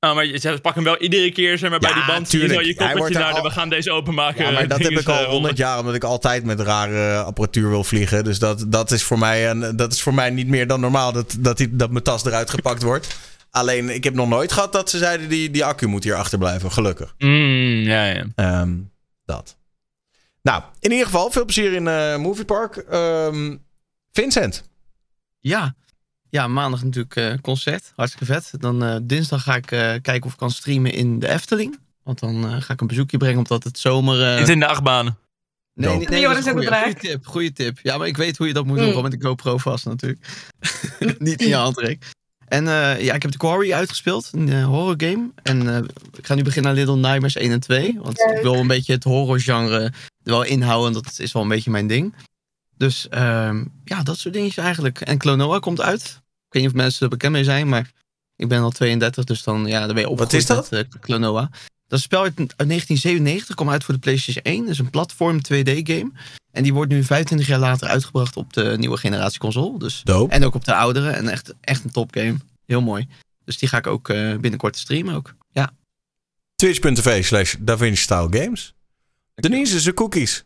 Oh, maar je- ze pakken hem wel iedere keer zeg maar, bij die band. zo tuurlijk. je Hij wordt koppeltje naar al- we gaan deze openmaken. Ja, maar dat heb ik al eh, honderd jaar, omdat ik altijd met rare apparatuur wil vliegen. Dus dat, dat, is, voor mij een, dat is voor mij niet meer dan normaal dat, dat, die, dat mijn tas eruit gepakt wordt. Alleen, ik heb nog nooit gehad dat ze zeiden die, die accu moet hier achterblijven, gelukkig. Mm, ja, ja. Ehm, dat. Nou, in ieder geval, veel plezier in eh Movie Park. Ehm, Vincent. Ja. Ja, maandag natuurlijk eh, concert. Hartstikke vet. Dan eh, dinsdag ga ik eh, kijken of ik kan streamen in de Efteling. Want dan eh, ga ik een bezoekje brengen, omdat het zomer... eh, Niet in de achtbanen. Nee, nee, nee, dat is een en de goeie, draak. goeie tip. Goeie tip. Ja, maar ik weet hoe je dat moet Mm. doen. Gewoon met de GoPro vast natuurlijk. (laughs) Niet in je handrek. En eh, ja, ik heb de Quarry uitgespeeld. Een eh, horror game. En eh, ik ga nu beginnen aan Little Nightmares 1 en 2. Want ik wil een beetje het horrorgenre er wel inhouden. Dat is wel een beetje mijn ding. Dus ehm, ja, dat soort dingetjes eigenlijk. En Klonoa komt uit. Ik weet niet of mensen er bekend mee zijn, maar ik ben al 32, dus dan, ja, dan ben je opgegroeid is dat? met Klonoa. Dat is spel uit, uit 1997, kwam uit voor de PlayStation 1. Dat is een platform 2D-game. En die wordt nu 25 jaar later uitgebracht op de nieuwe generatie console. Dus, Dope. en ook op de oudere. En echt, echt een topgame. Heel mooi. Dus die ga ik ook eh, binnenkort streamen ook. Ja. Twitch.tv slash DaVinci Style Games. Denise, cookies.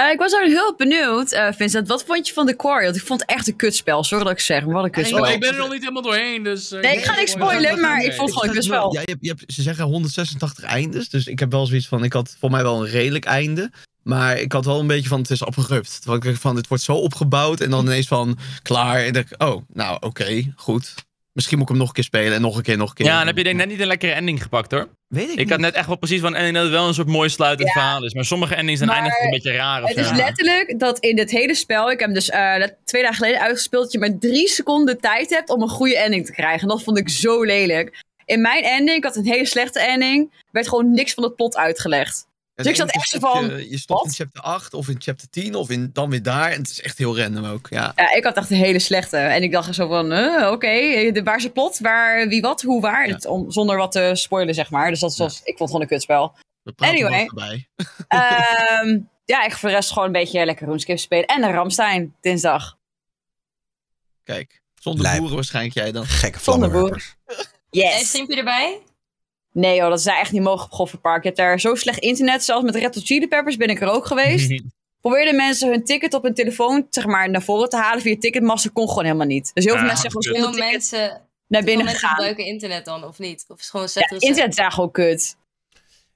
Eh, ik was ook heel benieuwd, eh, Vincent. Wat vond je van The Quarry? Want ik vond het echt een kutspel. Sorry dat ik zeg, maar wat een kutspel. Oh, ik ben er nog niet helemaal doorheen, dus... eh, Nee, ik ga niks spoilen, maar ik vond het gewoon een kutspel. Ja, je hebt, je hebt, ze zeggen 186 eindes. Dus ik heb wel zoiets van, ik had voor mij wel een redelijk einde. Maar ik had wel een beetje van, het is opgerupt. Terwijl ik van, dit wordt zo opgebouwd. En dan ineens van, klaar. En dan, denk ik, oh, nou oké, goed. Misschien moet ik hem nog een keer spelen en nog een keer, nog een keer. Ja, dan heb je denk ik net niet een lekkere ending gepakt hoor. Weet ik, Ik niet. had net echt wel precies van ending dat het wel een soort mooi sluitend Ja. verhaal is. Maar sommige endings zijn eindigen een beetje raar of Het is letterlijk dat in dit hele spel, ik heb hem dus eh, twee dagen geleden uitgespeeld, dat je maar drie seconden tijd hebt om een goede ending te krijgen. En dat vond ik zo lelijk. In mijn ending, ik had een hele slechte ending, werd gewoon niks van het plot uitgelegd. Dus ik zat echt zo van, Je, je stopt in chapter 8 of in chapter 10 of in, dan weer daar. En het is echt heel random ook, ja. Ja, ik had echt een hele slechte. En ik dacht zo van, oké, de- waar is het plot? Waar, wie wat, hoe, waar? Ja. Het- om, zonder wat te spoilen, zeg maar. Dus dat was, ik vond het gewoon een kutspel. Anyway. (laughs) Ehm, ja, ik voor de rest gewoon een beetje lekker RuneScape spelen. En een Ramstein, dinsdag. Kijk, zonder Lijp. boeren waarschijnlijk jij dan. Gekke Zonder vlammenwerpers. En Yes! stream je erbij? Nee joh, dat is daar echt niet mogelijk op Goffertpark. Je hebt daar zo slecht internet. Zelfs met Red Hot Chili Peppers ben ik er ook geweest. (laughs) Probeerden mensen hun ticket op hun telefoon zeg maar, naar voren te halen via Ticketmaster. Kon gewoon helemaal niet. Dus heel veel mensen kut. gewoon zonder mensen, naar binnen mensen gegaan. gebruiken internet dan, of niet? Of is gewoon Ja, internet is daar gewoon kut.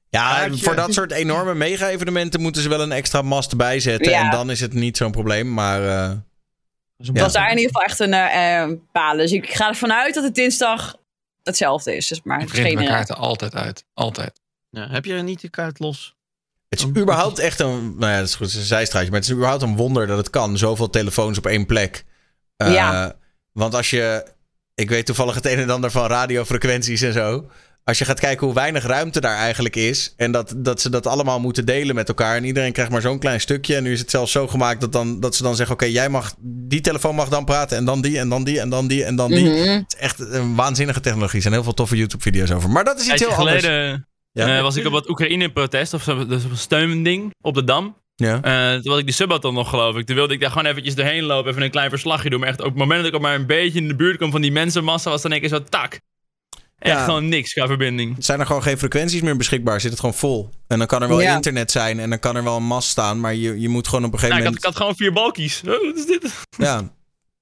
Ja, voor dat soort enorme mega-evenementen moeten ze wel een extra mast bijzetten. Ja. En dan is het niet zo'n probleem. Maar eh, Dat was Ja. daar in ieder geval echt een eh eh, palen. Dus ik ga ervan uit dat het dinsdag hetzelfde is. Dus maar Ik geen, mijn eh, kaarten altijd uit. Altijd. Ja, heb je niet die kaart los? het is überhaupt echt een... Nou ja, dat is goed, het is een zijstraatje. Maar het is überhaupt een wonder dat het kan. Zoveel telefoons op één plek. Eh, Ja. Want als je... Ik weet toevallig het een en ander van radiofrequenties en zo. Als je gaat kijken hoe weinig ruimte daar eigenlijk is. En dat, dat ze dat allemaal moeten delen met elkaar. En iedereen krijgt maar zo'n klein stukje. En nu is het zelfs zo gemaakt dat, dan, dat ze dan zeggen: Oké, jij mag. Die telefoon mag dan praten. En dan die, en dan die, en dan die, en dan die. mhm. Het is echt een waanzinnige technologie. Er zijn heel veel toffe YouTube-video's over. Maar dat is iets heel anders. geleden Ja. eh, was ik op wat Oekraïne-protest of zo, dus op een steunding op de Dam. Ja. Eh, toen was ik die subathon nog, geloof ik. Toen wilde ik daar gewoon eventjes doorheen lopen, even een klein verslagje doen. Maar echt op het moment dat ik ook maar een beetje in de buurt kwam van die mensenmassa, was dan een keer zo tak. Echt Ja. gewoon niks qua verbinding. zijn er gewoon geen frequenties meer beschikbaar. Zit het gewoon vol. En dan kan er wel Ja. internet zijn. En dan kan er wel een mast staan. Maar je, je moet gewoon op een gegeven Nou, ik, had, ik moment. had gewoon vier balkies. Oh, wat is dit? Ja.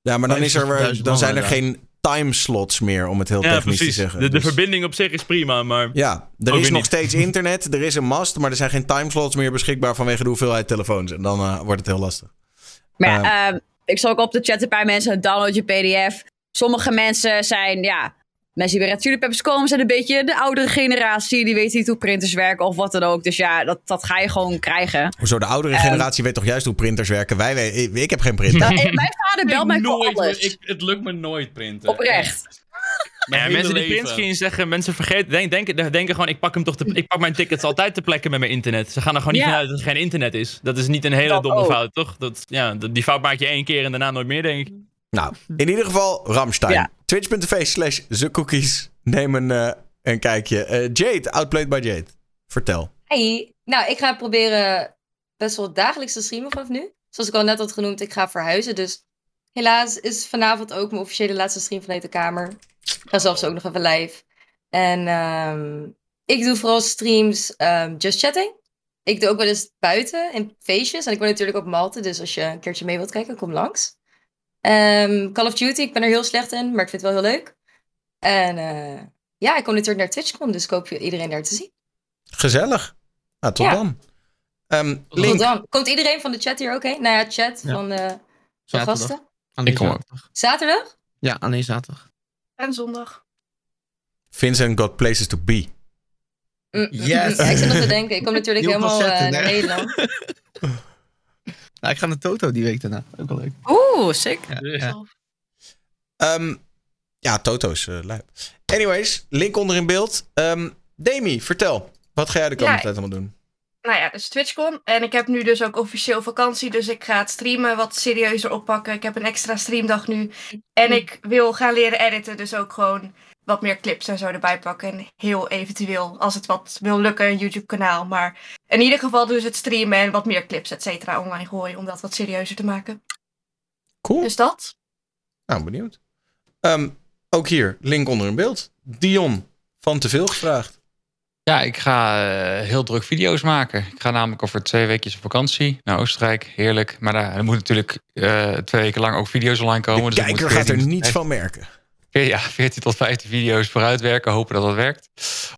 ja, maar dan, is er, weer- 65.000 dan zijn er geen timeslots meer. Om het heel Ja, technisch precies. te zeggen. De, de Dus- verbinding op zich is prima, maar... Ja, er is nog niet. steeds internet. Er is een mast. Maar er zijn geen timeslots meer beschikbaar. Vanwege de hoeveelheid telefoons. En dan eh, wordt het heel lastig. Maar ja, ehm, ik zal ook op de chat een paar mensen download je pdf. Sommige mensen zijn, ja, mensen die bij Red Chili Peppers komen, zijn een beetje de oudere generatie. Die weten niet hoe printers werken of wat dan ook. Dus ja, dat, dat ga je gewoon krijgen. Hoezo, de oudere Ehm. generatie weet toch juist hoe printers werken? Wij, wij- ik, ik heb geen printer. Nou, en mijn vader belt mij voor nooit, alles. ik, het lukt me nooit printen. Oprecht. Ja, mensen die printscreen zeggen, mensen vergeten, denk, denken, denken gewoon, ik pak, hem toch te, ik pak mijn tickets altijd te plekken met mijn internet. Ze gaan er gewoon niet Ja. vanuit dat er geen internet is. Dat is niet een hele Dat domme ook. fout, toch? Dat, ja, die fout maak je één keer en daarna nooit meer, denk ik. Nou, in ieder geval Ramstein. Ja. Twitch.tv slash cookies. Neem een, eh, een kijkje. Eh, Jade, Outplayed by Jade. Vertel. Hey, nou, ik ga proberen best wel dagelijks te streamen vanaf nu. Zoals ik al net had genoemd, ik ga verhuizen. Dus helaas is vanavond ook mijn officiële laatste stream vanuit de kamer. Ik ga zelfs ook nog even live. En ehm, ik doe vooral streams ehm, just chatting. Ik doe ook wel eens buiten in feestjes. En ik woon natuurlijk op Malte, dus als je een keertje mee wilt kijken, kom langs. Ehm, Call of Duty, ik ben er heel slecht in, maar ik vind het wel heel leuk. En eh, ja, ik kom natuurlijk naar TwitchCon, dus ik hoop je iedereen daar te zien. Gezellig. Nou, tot Ja. dan. Ehm, Tot dan. Komt iedereen van de chat hier ook heen? Nou ja, chat Ja. van de, van Zaterdag. gasten. Ik kom ook. zaterdag. Ja, alleen zaterdag. En zondag. Vincent got places to be. Mm, mm, Yes. mm. Ja, ik zit nog te denken. Ik kom (laughs) natuurlijk Nieuwe helemaal eh, naar? Nederland. (laughs) Nou, ik ga naar Toto die week daarna. Ook wel leuk. Oeh, sick. Ja, ja. Ehm, ja, Toto's eh lijp. Anyways, link onder in beeld. Ehm Demi, vertel. Wat ga jij de komende Ja, tijd allemaal doen? Nou ja, dus TwitchCon. En ik heb nu dus ook officieel vakantie. Dus ik ga het streamen wat serieuzer oppakken. Ik heb een extra streamdag nu. En ik wil gaan leren editen. Dus ook gewoon wat meer clips en zo erbij pakken. En heel eventueel, als het wat wil lukken, een YouTube kanaal. Maar in ieder geval dus het streamen en wat meer clips, et cetera, online gooien. Om dat wat serieuzer te maken. Cool. Dus dat. Nou, benieuwd. Ehm, ook hier, link onder in beeld. Dion, van te veel gevraagd. Ja, ik ga eh, heel druk video's maken. Ik ga namelijk over twee weekjes op vakantie naar Oostenrijk. Heerlijk. Maar daar er moet natuurlijk eh, twee weken lang ook video's online komen. De Dus moet kijker gaat er 14 niets van merken. Ja, 14 tot 15 video's vooruit werken. Hopen dat dat werkt.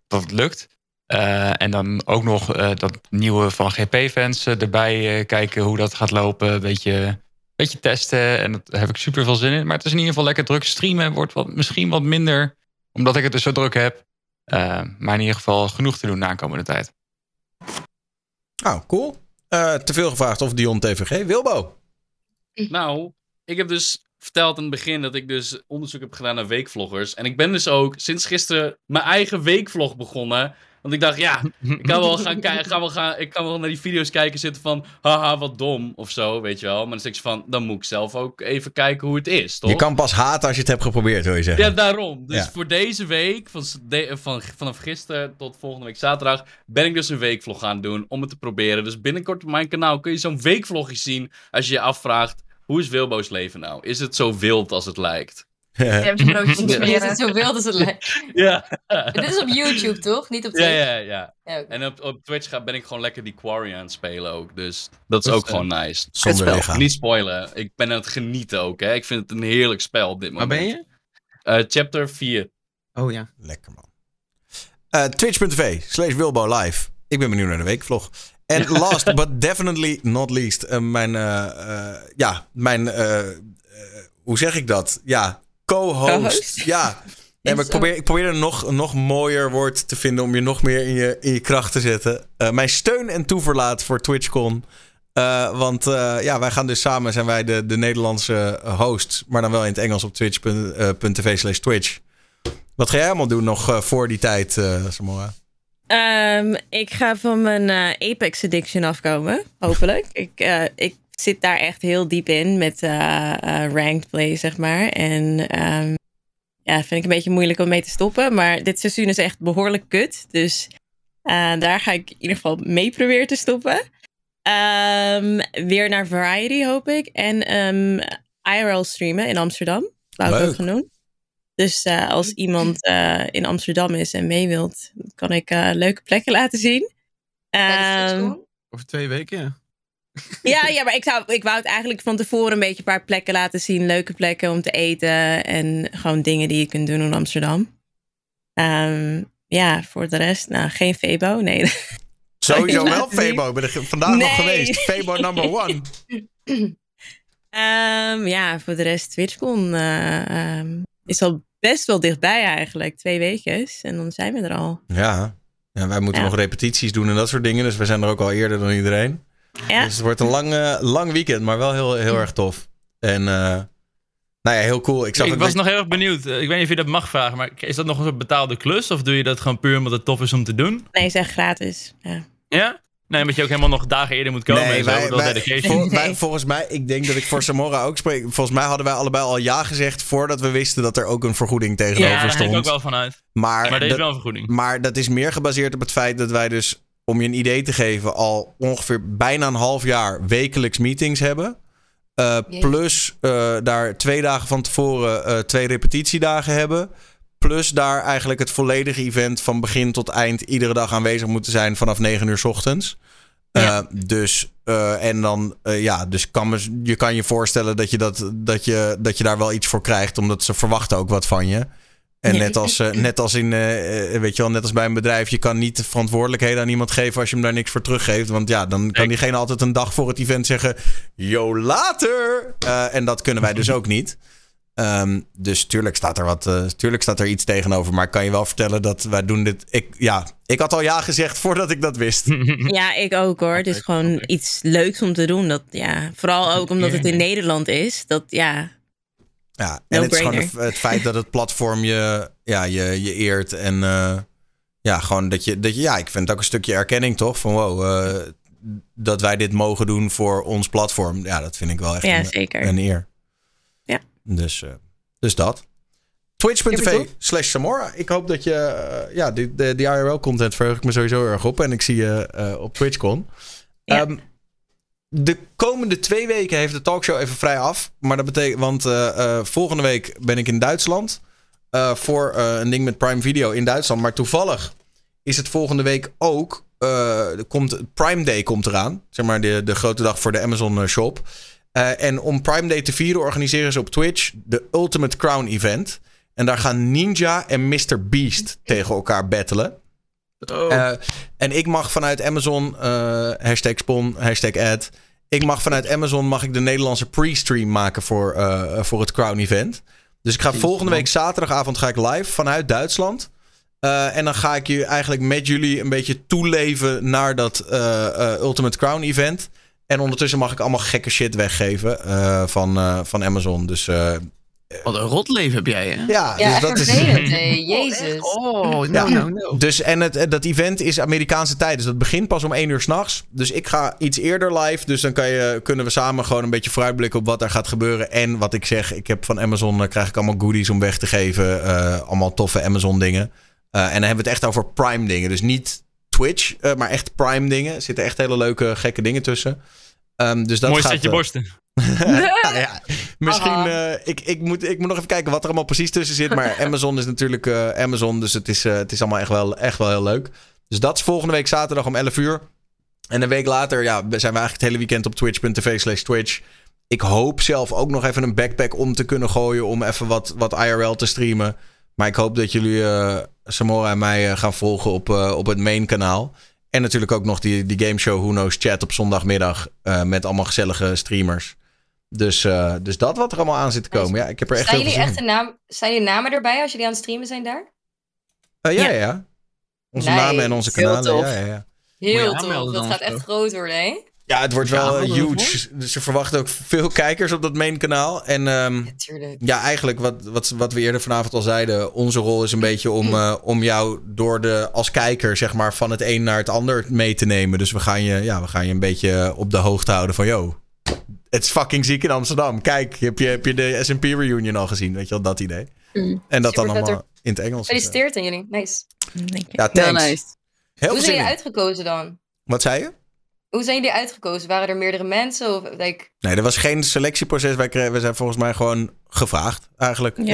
Dat het lukt. Eh, en dan ook nog eh, dat nieuwe van GP-fans eh, erbij eh, kijken hoe dat gaat lopen. Een beetje, beetje testen. En daar heb ik super veel zin in. Maar het is in ieder geval lekker druk streamen. Wordt wat, misschien wat minder, omdat ik het dus zo druk heb. Eh, maar in ieder geval genoeg te doen na de komende tijd. Nou, cool. Eh, te veel gevraagd of Dion TVG. Wilbo. Nou, ik heb dus verteld in het begin dat ik dus onderzoek heb gedaan naar weekvloggers. En ik ben dus ook sinds gisteren mijn eigen weekvlog begonnen. Want ik dacht, ja, (laughs) ik kan wel gaan kijken, ga wel gaan, ik kan wel naar die video's kijken zitten van, haha, wat dom, of zo, weet je wel. Maar dan zeg je van, dan moet ik zelf ook even kijken hoe het is, toch? Je kan pas haten als je het hebt geprobeerd, wil je zeggen. Ja, daarom. Dus Ja. voor deze week, van, van, vanaf gisteren tot volgende week zaterdag, ben ik dus een weekvlog gaan doen om het te proberen. Dus binnenkort op mijn kanaal kun je zo'n weekvlogje zien als je je afvraagt, hoe is Wilbo's leven nou? Is het zo wild als het lijkt? Je hebt ze broodjes (laughs) te Is het zo wild als het lijkt? Ja. Dit is op YouTube, toch? Niet op Ja, Twitch? ja, ja. Ja. En op, op Twitch ga, ben ik gewoon lekker die Quarry aan het spelen ook. Dus dat is Dus, ook eh, gewoon nice. Zonder Het spel. lichaam. Niet spoilen. Ik ben aan het genieten ook, hè. Ik vind het een heerlijk spel op dit Waar moment. ben je? Eh, chapter 4. Oh ja. Lekker man. Eh, Twitch.tv slash Wilbo live. Ik ben benieuwd naar de weekvlog. En last but definitely not least. eh, mijn, eh, eh, ja, mijn, hoe zeg ik dat? Ja, co-host. Ja. Nee, maar ik, probeer, ik probeer een nog, nog mooier woord te vinden om je nog meer in je, in je kracht te zetten. Mijn steun en toeverlaat voor TwitchCon. Want ja, wij gaan dus samen, zijn wij de, de Nederlandse hosts. Maar dan wel in het Engels op twitch.tv slash twitch. Wat ga jij allemaal doen nog voor die tijd, Samora? Ehm, ik ga van mijn eh, Apex Addiction afkomen, hopelijk. ik, eh, ik zit daar echt heel diep in met eh, ranked play, zeg maar. En ehm, ja, vind ik een beetje moeilijk om mee te stoppen. Maar dit seizoen is echt behoorlijk kut. Dus daar ga ik in ieder geval mee proberen te stoppen. Ehm, weer naar Variety, hoop ik. En IRL streamen in Amsterdam. Wou ik Leuk. ook gaan doen. Dus eh, als iemand eh, in Amsterdam is en mee wilt, kan ik eh, leuke plekken (laughs) laten zien. Ehm, TwitchCon? Over twee weken, ja. (laughs) ja, ja, maar ik, zou, ik wou het eigenlijk van tevoren een beetje een paar plekken laten zien. Leuke plekken om te eten en gewoon dingen die je kunt doen in Amsterdam. Ehm, ja, voor de rest, nou, geen Febo, nee. (laughs) Sowieso wel. Febo. Ik ben er vandaag nog geweest. Febo number one. Ehm, ja, voor de rest, TwitchCon eh, ehm, is al best wel dichtbij eigenlijk. Twee weken en dan zijn we er al. Ja. ja wij moeten Ja. nog repetities doen en dat soort dingen. Dus we zijn er ook al eerder dan iedereen. Ja. Dus het wordt een lang, lang weekend, maar wel heel, heel erg tof. En eh, Nou ja, heel cool. Ik, zag Ik was nog heel erg benieuwd. Eh, Ik weet niet of je dat mag vragen, maar is dat nog een soort betaalde klus? Of doe je dat gewoon puur omdat het tof is om te doen? Nee, zeg gratis. Ja. Ja? Nee, omdat je ook helemaal nog dagen eerder moet komen Nee, en zo. wij- wij- dedication. voor- wij- volgens mij, ik denk dat ik voor Samora ook spreek. Volgens mij hadden wij allebei al ja gezegd voordat we wisten dat er ook een vergoeding tegenover ja, daar ga ik stond. ook wel vanuit. Maar, Maar er is dat, wel een vergoeding. maar dat is meer gebaseerd op het feit dat wij dus, om je een idee te geven, al ongeveer bijna een half jaar wekelijks meetings hebben. Uh, plus uh, daar twee dagen van tevoren uh, twee repetitiedagen hebben. Plus daar eigenlijk het volledige event van begin tot eind iedere dag aanwezig moeten zijn vanaf 9 uur 's ochtends. Ja. dus en dan ja, dus kan je kan je voorstellen dat je, dat, dat, je, dat je daar wel iets voor krijgt, omdat ze verwachten ook wat van je. En net als, net als in, weet je wel, net als bij een bedrijf, je kan niet de verantwoordelijkheden aan iemand geven als je hem daar niks voor teruggeeft. Want ja, dan kan diegene altijd een dag voor het event zeggen: Yo, later! En dat kunnen wij dus (laughs) ook niet. Um, dus tuurlijk staat, er wat, uh, tuurlijk staat er iets tegenover. Maar ik kan je wel vertellen dat wij doen dit. Ik, ja, ik had al ja gezegd voordat ik dat wist. (laughs) Ja, ik ook hoor. Het is gewoon iets leuks om te doen. Dat, ja, vooral ook omdat het in Nederland is. Dat ja. Ja, en het is gewoon het, het, feit dat het platform je, ja, je, je eert. En uh, ja, gewoon dat je, dat je. Ja, ik vind het ook een stukje erkenning toch? Van wow, uh, dat wij dit mogen doen voor ons platform. Ja, dat vind ik wel echt ja, een, zeker. een eer. Dus, uh, dus dat. Twitch.tv slash Samora. Ik hoop dat je... Uh, ja, die, de, die IRL-content verheug ik me sowieso erg op. En ik zie je uh, op TwitchCon. Ja. Um, de komende twee weken heeft de talkshow even vrij af. Maar dat betekent... Want uh, volgende week ben ik in Duitsland. uh, voor een ding met Prime Video in Duitsland. Maar toevallig is het volgende week ook... er komt, Prime Day komt eraan. Zeg maar de, de grote dag voor de Amazon shop. Uh, en om Prime Day te vieren organiseren ze op Twitch de Ultimate Crown Event. En daar gaan Ninja en Mr. Beast tegen elkaar battelen. Oh. Uh, en ik mag vanuit Amazon, uh, hashtag spon, hashtag ad. Ik mag vanuit Amazon mag ik de Nederlandse pre-stream maken voor, voor het Crown Event. Dus ik ga volgende week zaterdagavond ga ik live vanuit Duitsland. en dan ga ik je eigenlijk met jullie een beetje toeleven naar dat Ultimate Crown Event. En ondertussen mag ik allemaal gekke shit weggeven uh, van, uh, van Amazon. Dus. Uh, Wat een rotleven heb jij, hè? Ja, ja dus dat is. Hey, (laughs) Jezus. Oh, no, ja. no, no. Dus en het, dat event is Amerikaanse tijd. Dus dat begint pas om 1 uur s'nachts. Dus ik ga iets eerder live. Dus dan kan je, kunnen we samen gewoon een beetje vooruitblikken op wat er gaat gebeuren. En wat ik zeg, ik heb van Amazon krijg ik allemaal goodies om weg te geven. allemaal toffe Amazon dingen. en dan hebben we het echt over Prime dingen. Dus niet Twitch, uh, maar echt Prime dingen. Er zitten echt hele leuke, gekke dingen tussen. Um, dus dat Mooi gaat, setje uh, borsten. (laughs) (laughs) nou ja, misschien, uh, ik, ik, moet, ik moet nog even kijken wat er allemaal precies tussen zit. Maar (laughs) Amazon is natuurlijk uh, Amazon, dus het is, het is allemaal echt wel, echt wel heel leuk. Dus dat is volgende week zaterdag om 11 uur. En een week later ja, zijn we eigenlijk het hele weekend op twitch.tv slash twitch. Ik hoop zelf ook nog even een backpack om te kunnen gooien om even wat, wat IRL te streamen. Maar ik hoop dat jullie uh, Samora en mij uh, gaan volgen op, uh, op het main kanaal. En natuurlijk ook nog die, die gameshow Who Knows Chat op zondagmiddag. met allemaal gezellige streamers. Dus, dus dat wat er allemaal aan zit te komen. Ja, ik heb er echt zijn jullie echt een naam, Zijn jullie namen erbij als jullie aan het streamen zijn daar? ja, ja, ja. Onze namen en onze Heel kanalen. tof. Ja, ja, ja. Heel tof. Dat gaat echt groot worden, hè? Ja, het wordt wel Ja, uh, huge. Dus ze verwachten ook veel kijkers op dat main kanaal. En um, ja, eigenlijk wat, wat, wat we eerder vanavond al zeiden. Onze rol is een beetje om, uh, om jou door de, als kijker zeg maar, van het een naar het ander mee te nemen. Dus we gaan je, ja, we gaan je een beetje op de hoogte houden van... Yo, het is fucking ziek in Amsterdam. Kijk, heb je, heb je de S&P reunion al gezien? Weet je wel, dat idee. Mm. En dat dan allemaal in het Engels. Gefeliciteerd aan jullie. Nice. Ja, Heel thanks. nice. Heel Hoe zijn jullie in. uitgekozen dan? Wat zei je? Hoe zijn jullie uitgekozen? Waren er meerdere mensen? Of, like... Nee, er was geen selectieproces. Wij kregen, we zijn volgens mij gewoon gevraagd, eigenlijk. Ja.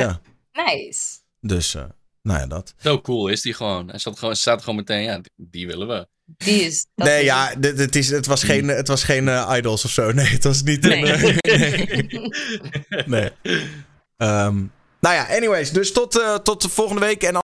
Ja. Nice. Dus, uh, nou ja, dat. Zo cool is die gewoon. Hij staat gewoon, staat gewoon meteen, ja, die, die willen we. Die is. dat Nee, is- ja, dit, het, is, het was geen, het was geen uh, idols of zo. Nee, het was niet een... Nee. uh, (laughs) nee. nee. Um, nou ja, anyways. Dus tot, uh, tot de volgende week. En